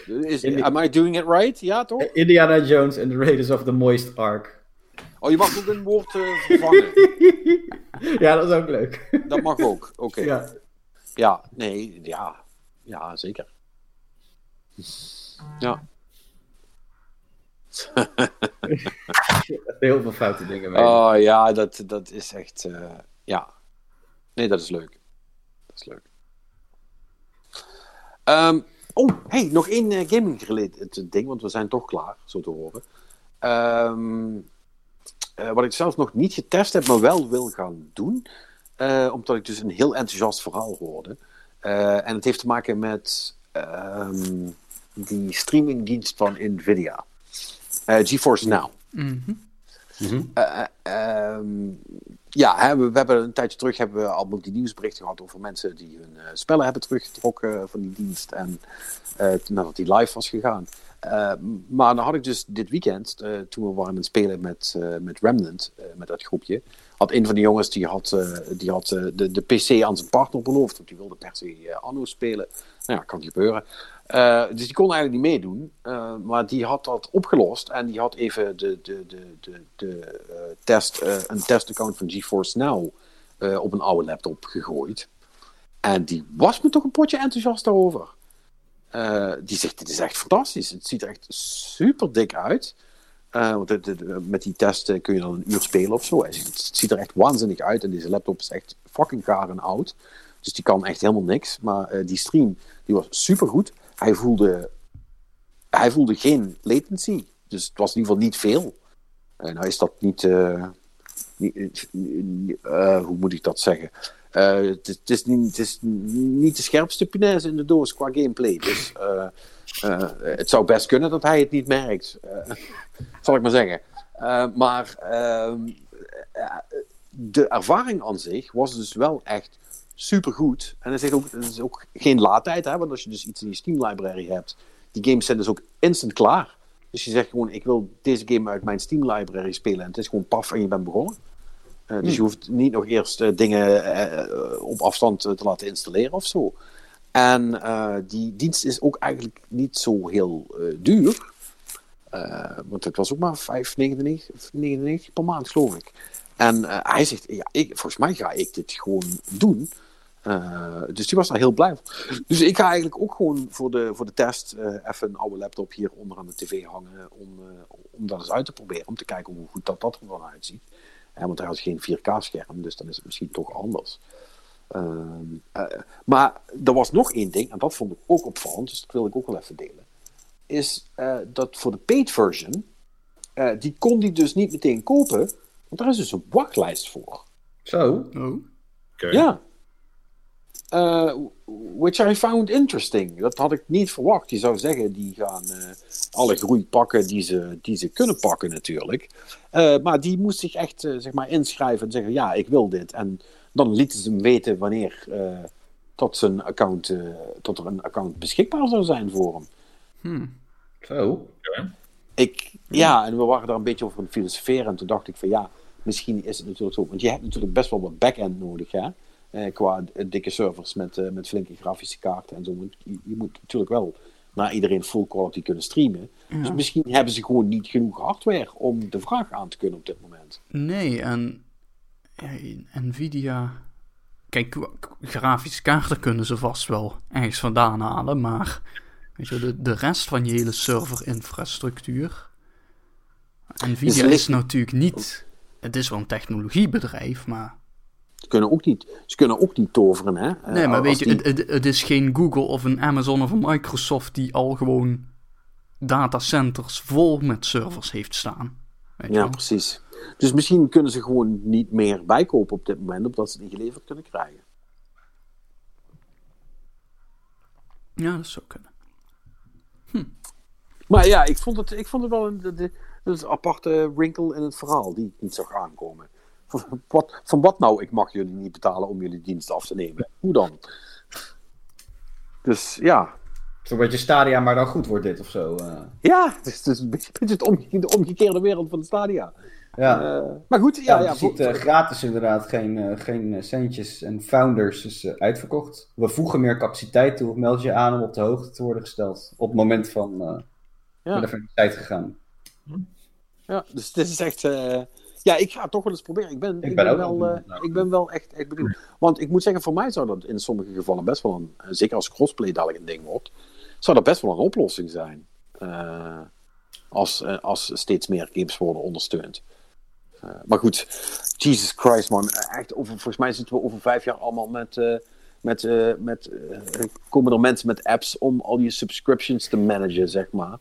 S1: Is, am I doing it right? Ja, toch?
S4: Indiana Jones and the Raiders of the Moist Ark.
S1: Oh, je mag ook een woord eh, vervangen. [LAUGHS]
S4: ja, dat is ook leuk.
S1: Dat mag ook. Oké. Ja.
S4: Ja.
S1: nee, ja. Ja, zeker. Ja. [LAUGHS]
S4: Heel veel foute dingen mee.
S1: Oh ja, dat, dat is echt. eh, ja. Nee, dat is leuk. Dat is leuk. Ehm, oh, hey, nog één eh, gaming-related ding, want we zijn toch klaar, zo te horen. Ehm, eh, wat ik zelf nog niet getest heb, maar wel wil gaan doen. omdat ik dus een heel enthousiast verhaal hoorde. En het heeft te maken met ehm, die streamingdienst van Nvidia. Eh, GeForce Now.
S2: Mhm.
S4: Mhm.
S1: Eh, ehm, ja, hè, we, we hebben een tijdje terug hebben we allemaal die nieuwsberichten gehad over mensen die hun eh, spellen hebben teruggetrokken van die dienst. En eh, nadat die live was gegaan. Eh, maar dan had ik dus dit weekend, eh, toen we waren aan het spelen met, eh, met Remnant, eh, met dat groepje, had een van de jongens die had, eh, die had eh, de, de PC aan zijn partner beloofd, want die wilde per se eh, Anno spelen. Nou ja, kan gebeuren. Eh, dus die kon eigenlijk niet meedoen, eh, maar die had dat opgelost en die had even de, de, de, de, de, eh, test, een testaccount van GeForce Now op een oude laptop gegooid. En die was me toch een potje enthousiast daarover. Die zegt, dit is echt fantastisch. Het ziet er echt super dik uit. Want met die test kun je dan een uur spelen of zo. Zegt, Het ziet er echt waanzinnig uit. En deze laptop is echt fucking gaar en oud. Dus die kan echt helemaal niks. Maar die stream die was super goed. Hij voelde, hij voelde geen latency. Dus het was in ieder geval niet veel. En nou is dat niet... eh, niet eh, hoe moet ik dat zeggen? Eh, het, is- niet, het is niet de scherpste punaise in de doos qua gameplay. Dus eh, eh, het zou best kunnen dat hij het niet merkt. eh, [LAUGHS] zal ik maar zeggen. Eh, maar ehm, eh, de ervaring aan zich was dus wel echt supergoed. En er zit ook, is ook geen laadtijd, hè, want als je dus iets in je Steam library hebt, die games zijn dus ook instant klaar. Dus je zegt gewoon, ik wil deze game uit mijn Steam library spelen en het is gewoon paf en je bent begonnen. Eh, dus je hoeft niet nog eerst eh, dingen eh, op afstand te laten installeren of zo. En die dienst is ook eigenlijk niet zo heel duur. Want het was ook maar 5,99 of 99 per maand, geloof ik. En hij zegt, ja, ik, volgens mij ga ik dit gewoon doen. Eh, dus die was daar heel blij van. Dus ik ga eigenlijk ook gewoon voor de, voor de test eh, even een oude laptop hier onder aan de tv hangen. Om, eh, om dat eens uit te proberen. Om te kijken hoe goed dat, dat er dan uitziet. Hè, want hij had geen 4K-scherm, dus dan is het misschien toch anders. Ehm, eh, maar er was nog één ding, en dat vond ik ook opvallend, dus dat wil ik ook wel even delen. Is eh, dat voor de paid version, eh, die kon die dus niet meteen kopen, want daar is dus een wachtlijst voor.
S4: Zo.
S2: Oh.
S3: Oké.
S1: Ja. Eh, which I found interesting. Dat had ik niet verwacht. Je zou zeggen, die gaan eh, alle groei pakken die ze, die ze kunnen pakken natuurlijk. Eh, maar die moest zich echt zeg maar inschrijven en zeggen, ja, ik wil dit. En dan lieten ze hem weten wanneer eh, tot, zijn account, eh, tot er een account beschikbaar zou zijn voor hem.
S4: Zo.
S1: Ik, ja, en we waren daar een beetje over aan het filosoferen. En toen dacht ik van ja, misschien is het natuurlijk zo. Want je hebt natuurlijk best wel wat back-end nodig, hè? Eh, qua eh, dikke servers met, eh, met flinke grafische kaarten en zo. Je, je moet natuurlijk wel naar iedereen full quality kunnen streamen. Dus misschien hebben ze gewoon niet genoeg hardware om de vraag aan te kunnen op dit moment.
S2: Nee, en ja, Nvidia. Kijk, grafische kaarten kunnen ze vast wel ergens vandaan halen, maar weet je, de, de rest van je hele serverinfrastructuur. Nvidia
S1: Ze ligt-
S2: is natuurlijk niet. Het is wel een technologiebedrijf, maar.
S1: Ze kunnen ook niet, ze kunnen ook niet toveren, hè? Eh,
S2: Nee, maar
S1: als
S2: weet je,
S1: die-
S2: het, is geen Google of een Amazon of een Microsoft die al gewoon datacenters vol met servers heeft staan. Weet
S1: Ja,
S2: wel?
S1: precies. Dus misschien kunnen ze gewoon niet meer bijkopen op dit moment, omdat ze niet geleverd kunnen krijgen.
S2: ja, dat zou kunnen.
S1: Maar ja, ik vond het, ik vond het wel een, de, de- dat is een aparte wrinkle in het verhaal die ik niet zag aankomen. Van wat, van wat nou, ik mag jullie niet betalen om jullie dienst af te nemen? Hoe dan? Dus ja,
S4: Zo'n beetje Stadia, maar dan goed wordt dit of zo. eh.
S1: ja het is, het is een beetje, omge- de omgekeerde wereld van de Stadia.
S4: ja.
S1: Eh, maar goed, ja,
S4: Ja, je ziet gratis inderdaad geen, eh, geen centjes. En Founders is uitverkocht. We voegen meer capaciteit toe. Meld je aan om op de hoogte te worden gesteld. Op het moment van
S1: Ja.
S4: de tijd gegaan.
S1: Ja, dus dit is echt. Ja, ik ga het toch wel eens proberen. Ik ben, ik
S4: ben
S1: wel, eh, ik ben wel echt, echt benieuwd. Want ik moet zeggen, voor mij zou dat in sommige gevallen best wel een. eh, Zeker als crossplay dadelijk een ding wordt. Zou dat best wel een oplossing zijn. Eh, als, als steeds meer games worden ondersteund. Maar goed, Jesus Christ, man. Echt, over, volgens mij zitten we over vijf jaar allemaal met. met, met komen er mensen met apps om al je subscriptions te managen, zeg maar.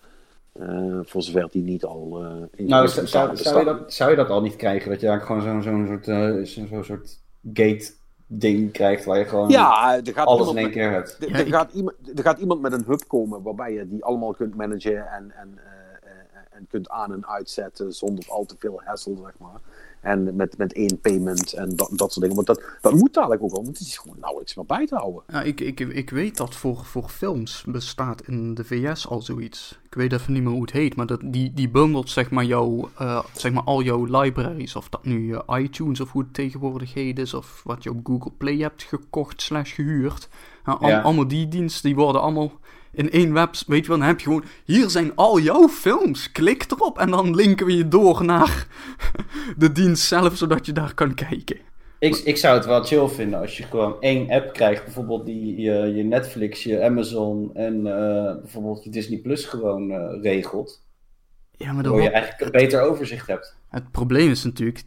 S1: Eh, voor zover die niet al. eh in
S4: Nou,
S1: je
S4: zou, zou, zou, je dat, zou je dat al niet krijgen? Dat je eigenlijk gewoon zo'n zo'n soort, eh, zo'n soort gate-ding krijgt waar je gewoon
S1: Ja, er gaat,
S4: alles in één keer hebt.
S1: er,
S2: Ja,
S1: er
S2: ik-
S1: gaat iemand, er gaat iemand met een hub komen waarbij je die allemaal kunt managen en, en, eh, eh, en kunt aan- en uitzetten zonder al te veel hassle, zeg maar. En met, met één payment en dat, dat soort dingen. Want dat, dat moet dadelijk ook wel, want het is gewoon nauwelijks meer bij te houden.
S2: Ja, ik, ik, ik weet dat voor, voor films bestaat in de VS al zoiets. Ik weet even niet meer hoe het heet, maar dat, die, die bundelt zeg maar, jouw, eh, zeg maar al jouw libraries. Of dat nu iTunes of hoe het tegenwoordig heet is. Of wat je op Google Play hebt gekocht slash gehuurd. Ja, al-
S4: Ja.
S2: Allemaal die diensten, die worden allemaal in één website. Weet je wel, dan heb je gewoon, hier zijn al jouw films. Klik erop en dan linken we je door naar [LAUGHS] de dienst zelf, zodat je daar kan kijken.
S4: Ik, ik zou het wel chill vinden als je gewoon één app krijgt. Bijvoorbeeld die je, je Netflix, je Amazon en eh, bijvoorbeeld je Disney Plus gewoon eh, regelt.
S2: Ja, maar
S4: Waardoor je eigenlijk een beter overzicht hebt.
S2: Het probleem is natuurlijk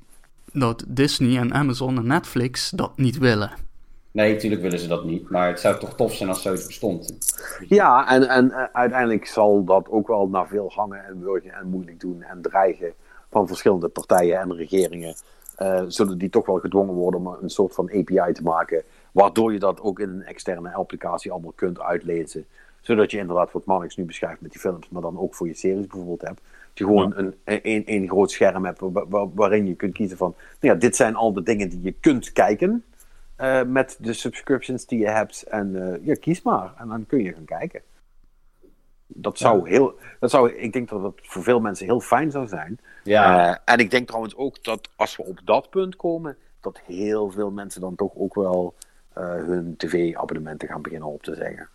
S2: dat Disney en Amazon en Netflix dat niet willen.
S4: Nee, natuurlijk willen ze dat niet. Maar het zou toch tof zijn als zoiets bestond.
S1: Ja, en, en eh, uiteindelijk zal dat ook wel naar veel hangen en wurgen en moeilijk doen en dreigen van verschillende partijen en regeringen. eh, zullen die toch wel gedwongen worden om een soort van API te maken, waardoor je dat ook in een externe applicatie allemaal kunt uitlezen. Zodat je inderdaad, wat Marnix nu beschrijft met die films, maar dan ook voor je series bijvoorbeeld hebt. Dat je gewoon een, een, een groot scherm hebt wa- wa- waarin je kunt kiezen van, nou ja, dit zijn al de dingen die je kunt kijken eh, met de subscriptions die je hebt. En eh, ja, kies maar. En dan kun je gaan kijken. Dat zou heel, dat zou, ik denk dat dat voor veel mensen heel fijn zou zijn.
S4: Ja,
S1: Eh, en ik denk trouwens ook dat als we op dat punt komen, dat heel veel mensen dan toch ook wel eh, hun tv-abonnementen gaan beginnen op te zeggen.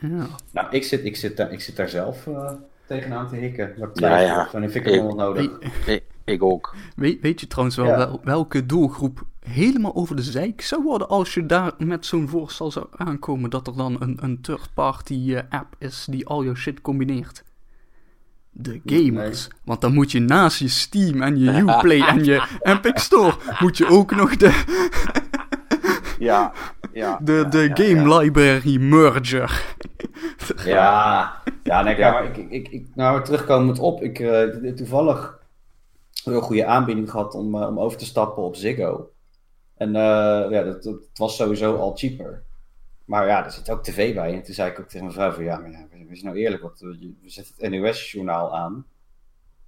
S2: Ja.
S4: nou, ik zit, ik zit, daar, ik zit daar zelf eh, tegenaan te hikken. Dat ik
S1: Ja.
S4: Van, vind ik nog wel nodig.
S1: Ik, ik ook.
S2: Weet, weet je trouwens wel,
S4: Ja.
S2: wel welke doelgroep helemaal over de zeik zou worden als je daar met zo'n voorstel zou aankomen dat er dan een, een third-party eh, app is die al jouw shit combineert? De gamers. Want dan moet je naast je Steam en je Uplay en je [LAUGHS] Epic Store, moet je ook nog de,
S1: Ja, ja.
S2: de,
S1: ja,
S2: de
S1: ja,
S2: game
S1: ja.
S2: library merger. [LAUGHS]
S4: Ja, ja, nee,
S1: Ja.
S4: maar ik, ik, ik, ik, nou, terugkomend op. Ik eh toevallig een heel goede aanbieding gehad om, eh, om over te stappen op Ziggo. En eh, ja, dat, was sowieso al cheaper. Maar ja, er zit ook tv bij. En toen zei ik ook tegen mijn vrouw van, ja, maar ja, wees nou eerlijk, want we zetten het NOS-journaal aan.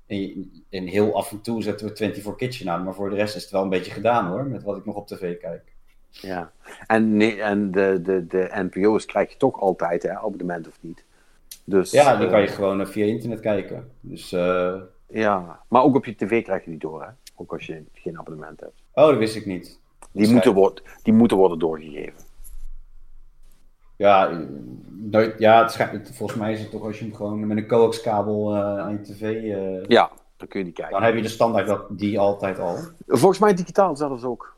S4: En, en heel af en toe zetten we 24 Kitchen aan. Maar voor de rest is het wel een beetje gedaan hoor, met wat ik nog op tv kijk.
S1: Ja. En, nee, en de, de, de NPO's krijg je toch altijd, hè, abonnement of niet. Dus,
S4: Ja, die
S1: eh,
S4: kan je gewoon eh, via internet kijken. Dus, eh,
S1: Ja, maar ook op je tv krijg je die door, hè? Ook als je geen abonnement hebt.
S4: oh, dat wist ik niet.
S1: Die,
S4: Dat
S1: moeten, worden, die moeten worden doorgegeven.
S4: Ja, nooit, ja het volgens mij is het toch als je hem gewoon met een coaxkabel eh aan je tv...
S1: Ja, dan kun je die kijken.
S4: Dan heb je de standaard dat die altijd al.
S1: Volgens mij digitaal zelfs ook.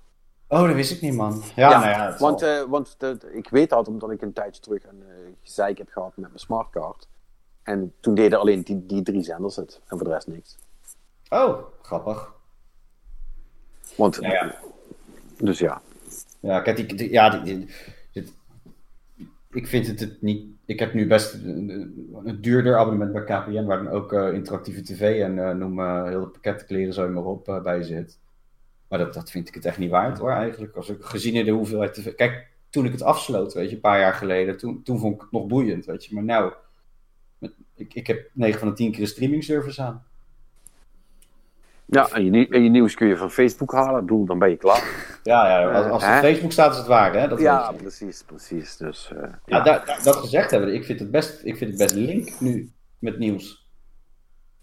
S4: Oh, dat wist ik niet, man. Ja, nou ja,
S1: want, eh, want de- ik weet dat omdat ik een tijdje terug een uh, gezeik heb gehad met mijn smartcard. En toen deden alleen die, die drie zenders het. En voor de rest niks.
S4: Oh, grappig.
S1: Want,
S4: Ja, ja.
S1: Dus ja.
S4: Ja, kijk, die, die- ja, die, ik vind het, het niet... Ik heb nu best een, een duurder abonnement bij KPN, waar dan ook eh, interactieve tv en noem heel de pakketten kleren zo maar op bij zit. Maar dat, dat vind ik het echt niet waard hoor, eigenlijk. Als ik gezien in de hoeveelheid tv... Kijk, toen ik het afsloot, weet je, een paar jaar geleden, toen, toen vond ik het nog boeiend, weet je. Maar nou, met, ik, ik heb 9 van de 10 keer een streaming service aan.
S1: Ja, en je, en je nieuws kun je van Facebook halen. Ik bedoel, dan ben je klaar.
S4: Ja, ja als, als op Facebook staat, is het waar, hè? Dat
S1: ja, precies, precies. Dus, eh,
S4: Ja,
S1: ja.
S4: da- da- dat gezegd hebben, ik vind het best, ik vind het best link nu met nieuws.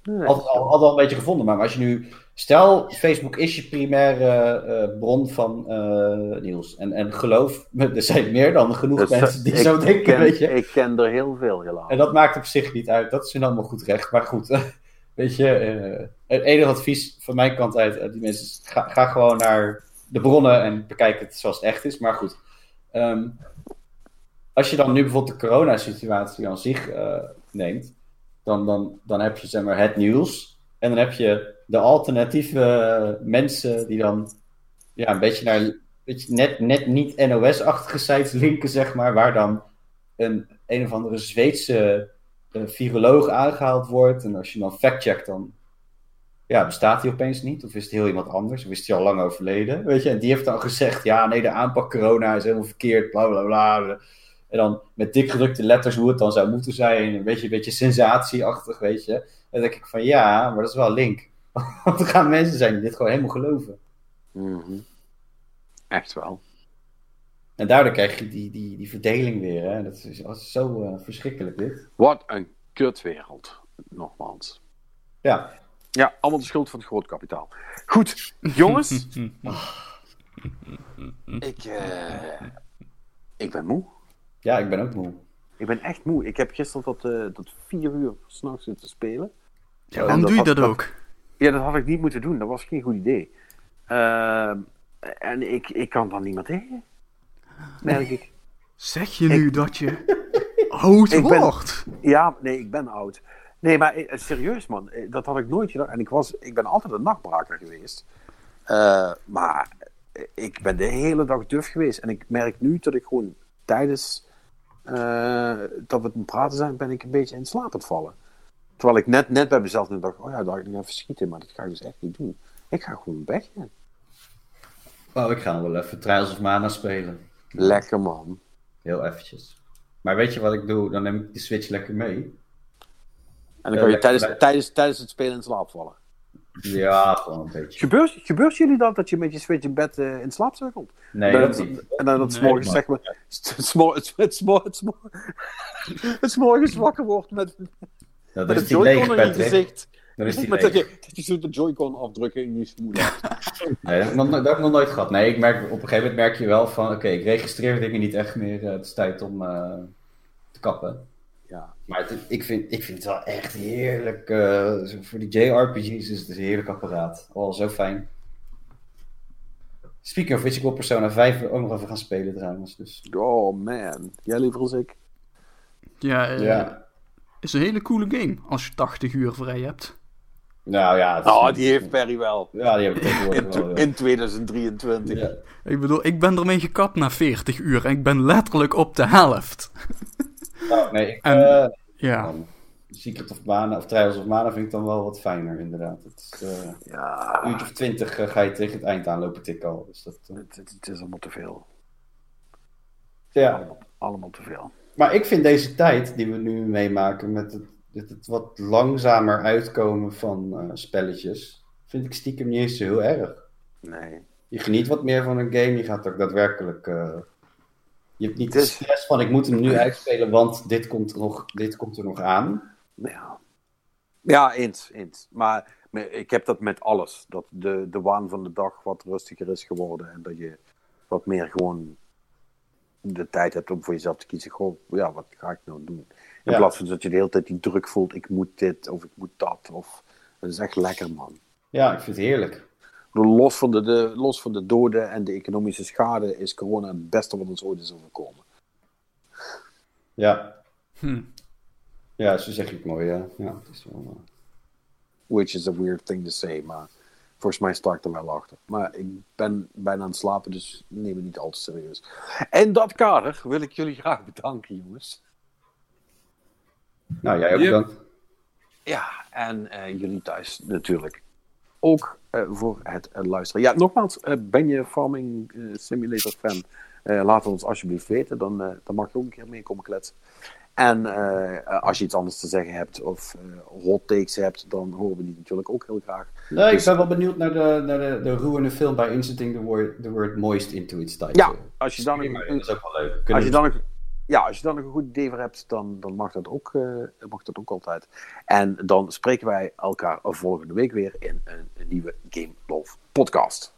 S1: Nee.
S4: Altijd al, altijd al een beetje gevonden, maar als je nu. Stel, Facebook is je primaire eh, bron van eh, nieuws. En, en geloof me, er zijn meer dan genoeg
S1: Dus,
S4: mensen die
S1: ik
S4: zo denken,
S1: ken,
S4: weet je.
S1: Ik ken er heel veel, helaas.
S4: En dat maakt op zich niet uit, dat is hun allemaal goed recht. Maar goed, [LAUGHS] weet je, eh, het enige advies van mijn kant uit, eh, die mensen, is, ga, ga gewoon naar de bronnen en bekijk het zoals het echt is. Maar goed, ehm, als je dan nu bijvoorbeeld de coronasituatie aan zich eh, neemt, dan, dan, dan heb je zeg maar het nieuws. En dan heb je de alternatieve eh, mensen die dan ja, een beetje naar net, net niet NOS-achtige sites linken, zeg maar, waar dan een, een of andere Zweedse eh, viroloog aangehaald wordt. En als je dan factcheckt, dan ja, bestaat hij opeens niet. Of is het heel iemand anders? Of is hij al lang overleden? Weet je, en die heeft dan gezegd, ja, nee, de aanpak corona is helemaal verkeerd, bla bla bla. En dan met dik gedrukte letters hoe het dan zou moeten zijn. Een beetje, een beetje sensatieachtig, weet je. En dan denk ik van ja, maar dat is wel link. [LAUGHS] Want er gaan mensen zijn die dit gewoon helemaal geloven.
S1: Mhm. Echt wel.
S4: En daardoor krijg je die, die, die verdeling weer. Hè? Dat is dat is zo eh, verschrikkelijk dit.
S1: Wat een kutwereld. Nogmaals.
S4: Ja,
S1: Ja, allemaal de schuld van het grootkapitaal. Goed, jongens. [LAUGHS] ik, eh, ik ben moe.
S4: ja ik ben ook moe.
S1: Ik ben echt moe. Ik heb gisteren tot, eh, tot vier uur s'nachts zitten spelen.
S2: Ja, waarom doe je
S1: had-
S2: dat ook?
S1: Ja, dat had ik niet moeten doen. Dat was geen goed idee. Ehm, en ik, ik kan dan niet meer tegen. Merk ik.
S2: Zeg je nu dat je oud
S1: Ik ben-
S2: wordt?
S1: Ja, nee, ik ben oud. Nee, maar eh, serieus man, eh, dat had ik nooit gedaan. En ik, was, ik ben altijd een nachtbraker geweest. Eh, maar ik ben de hele dag duf geweest. En ik merk nu dat ik gewoon tijdens dat we het praten zijn, ben ik een beetje in slaap aan het vallen. Terwijl ik net, net bij mezelf nu dacht, oh ja, daar ga ik nog even schieten. Maar dat ga ik dus echt niet doen. Ik ga gewoon weg. ja.
S4: Oh, ik ga wel even Trials of Mana spelen.
S1: Lekker man.
S4: Heel eventjes. Maar weet je wat ik doe? Dan neem ik de Switch lekker mee.
S1: En dan kan je
S4: lekker
S1: tijdens, tijdens, tijdens het spelen in slaap vallen.
S4: Ja, gewoon een beetje.
S1: Gebeurt, gebeurt jullie dat, dat je met je switch in bed eh, in slaap sukkelt?
S4: Nee,
S1: En
S4: dat
S1: dan-
S4: niet.
S1: En dan dat
S2: Nee,
S1: zeg maar. [LAUGHS] Het s'morgens wakker wordt met,
S4: Dat
S1: met
S4: is
S1: een
S4: die
S1: Joy-Con in je gezicht.
S4: Is die
S1: Met dat
S4: leeg.
S1: je, dat je de Joy-Con afdrukken in je smoel. [LAUGHS]
S4: Nee, dat heb, ik nog, dat heb ik nog nooit gehad. Nee, ik merk, op een gegeven moment merk je wel van... Oké, ik registreer dingen niet echt meer. eh, het is tijd om eh, te kappen.
S1: Ja.
S4: Maar het- ik, vind, ik vind het wel echt heerlijk. eh, voor die JRPG's is het een heerlijk apparaat. Oh, zo fijn. Speaking of which, ik wil Persona 5 ook nog even gaan spelen trouwens. Dus,
S1: Oh man. Jij liever als ik.
S2: Ja, eh,
S4: ja.
S2: Is een hele coole game als je 80 uur vrij hebt.
S4: Nou ja. het is-
S1: Oh, die heeft Perry wel.
S4: Ja, die heb ik tegenwoordig
S1: In,
S4: wel. ja.
S1: in 2023.
S4: Ja.
S2: Ik bedoel, ik ben ermee gekapt na 40 uur en ik ben letterlijk op de helft. [LAUGHS]
S4: Nou, nee, ik,
S2: En-
S4: eh,
S2: Ja,
S4: Secret of Mana of Trials of Mana vind ik dan wel wat fijner inderdaad. Het is, eh,
S1: Ja,
S4: een uurtje of twintig eh, ga je tegen het eind aanlopen tikken al. Dus dat,
S1: het, het, het is allemaal te veel.
S4: ja.
S1: Allemaal, allemaal te veel.
S4: Maar ik vind deze tijd die we nu meemaken met het, het wat langzamer uitkomen van eh, spelletjes, vind ik stiekem niet eens zo heel erg.
S1: Nee.
S4: Je geniet wat meer van een game, je gaat ook daadwerkelijk... eh, je hebt niet de
S1: is-
S4: stress van ik moet hem nu uitspelen, want dit komt er nog, dit komt er nog aan.
S1: Ja, ja eens, eens. Maar maar ik heb dat met alles. Dat de, de waan van de dag wat rustiger is geworden. En dat je wat meer gewoon de tijd hebt om voor jezelf te kiezen. Goh, ja, wat ga ik nou doen? In
S4: Ja.
S1: plaats van dat je de hele tijd die druk voelt. Ik moet dit of ik moet dat. Of, dat is echt lekker, man.
S4: Ja, ik vind het heerlijk.
S1: Ik Los van de, de, los van de doden en de economische schade is corona het beste wat ons ooit is overkomen.
S4: Ja.
S2: Hm.
S4: Ja, zo zeg je het mooi, ja. ja het is wel, eh,
S1: Which is a weird thing to say, maar volgens mij sta ik er wel achter. Maar ik ben bijna aan het slapen, dus neem het niet al te serieus. In dat kader wil ik jullie graag bedanken, jongens.
S4: Nou, jij ook bedankt.
S1: Ja, en eh, jullie thuis natuurlijk ook eh, voor het eh, luisteren. Ja, nogmaals, eh, ben je Farming Simulator fan? Eh, laat het ons alsjeblieft weten, dan, eh, dan mag je ook een keer mee komen kletsen. En eh, als je iets anders te zeggen hebt of eh, hot takes hebt, dan horen we die natuurlijk ook heel graag.
S4: Nee, ik
S1: Dus-
S4: ben wel benieuwd naar de, naar de, de roerende film bij inserting the word, the word moist into its title.
S1: Ja, als je dan
S4: dat
S1: een,
S4: is ook wel leuk.
S1: Als
S4: Kunnen
S1: je
S4: we-
S1: dan nog, ja, als je dan nog een goed idee voor hebt, dan, dan mag, dat ook, eh, mag dat ook altijd. En dan spreken wij elkaar volgende week weer in een, een nieuwe Game Love podcast.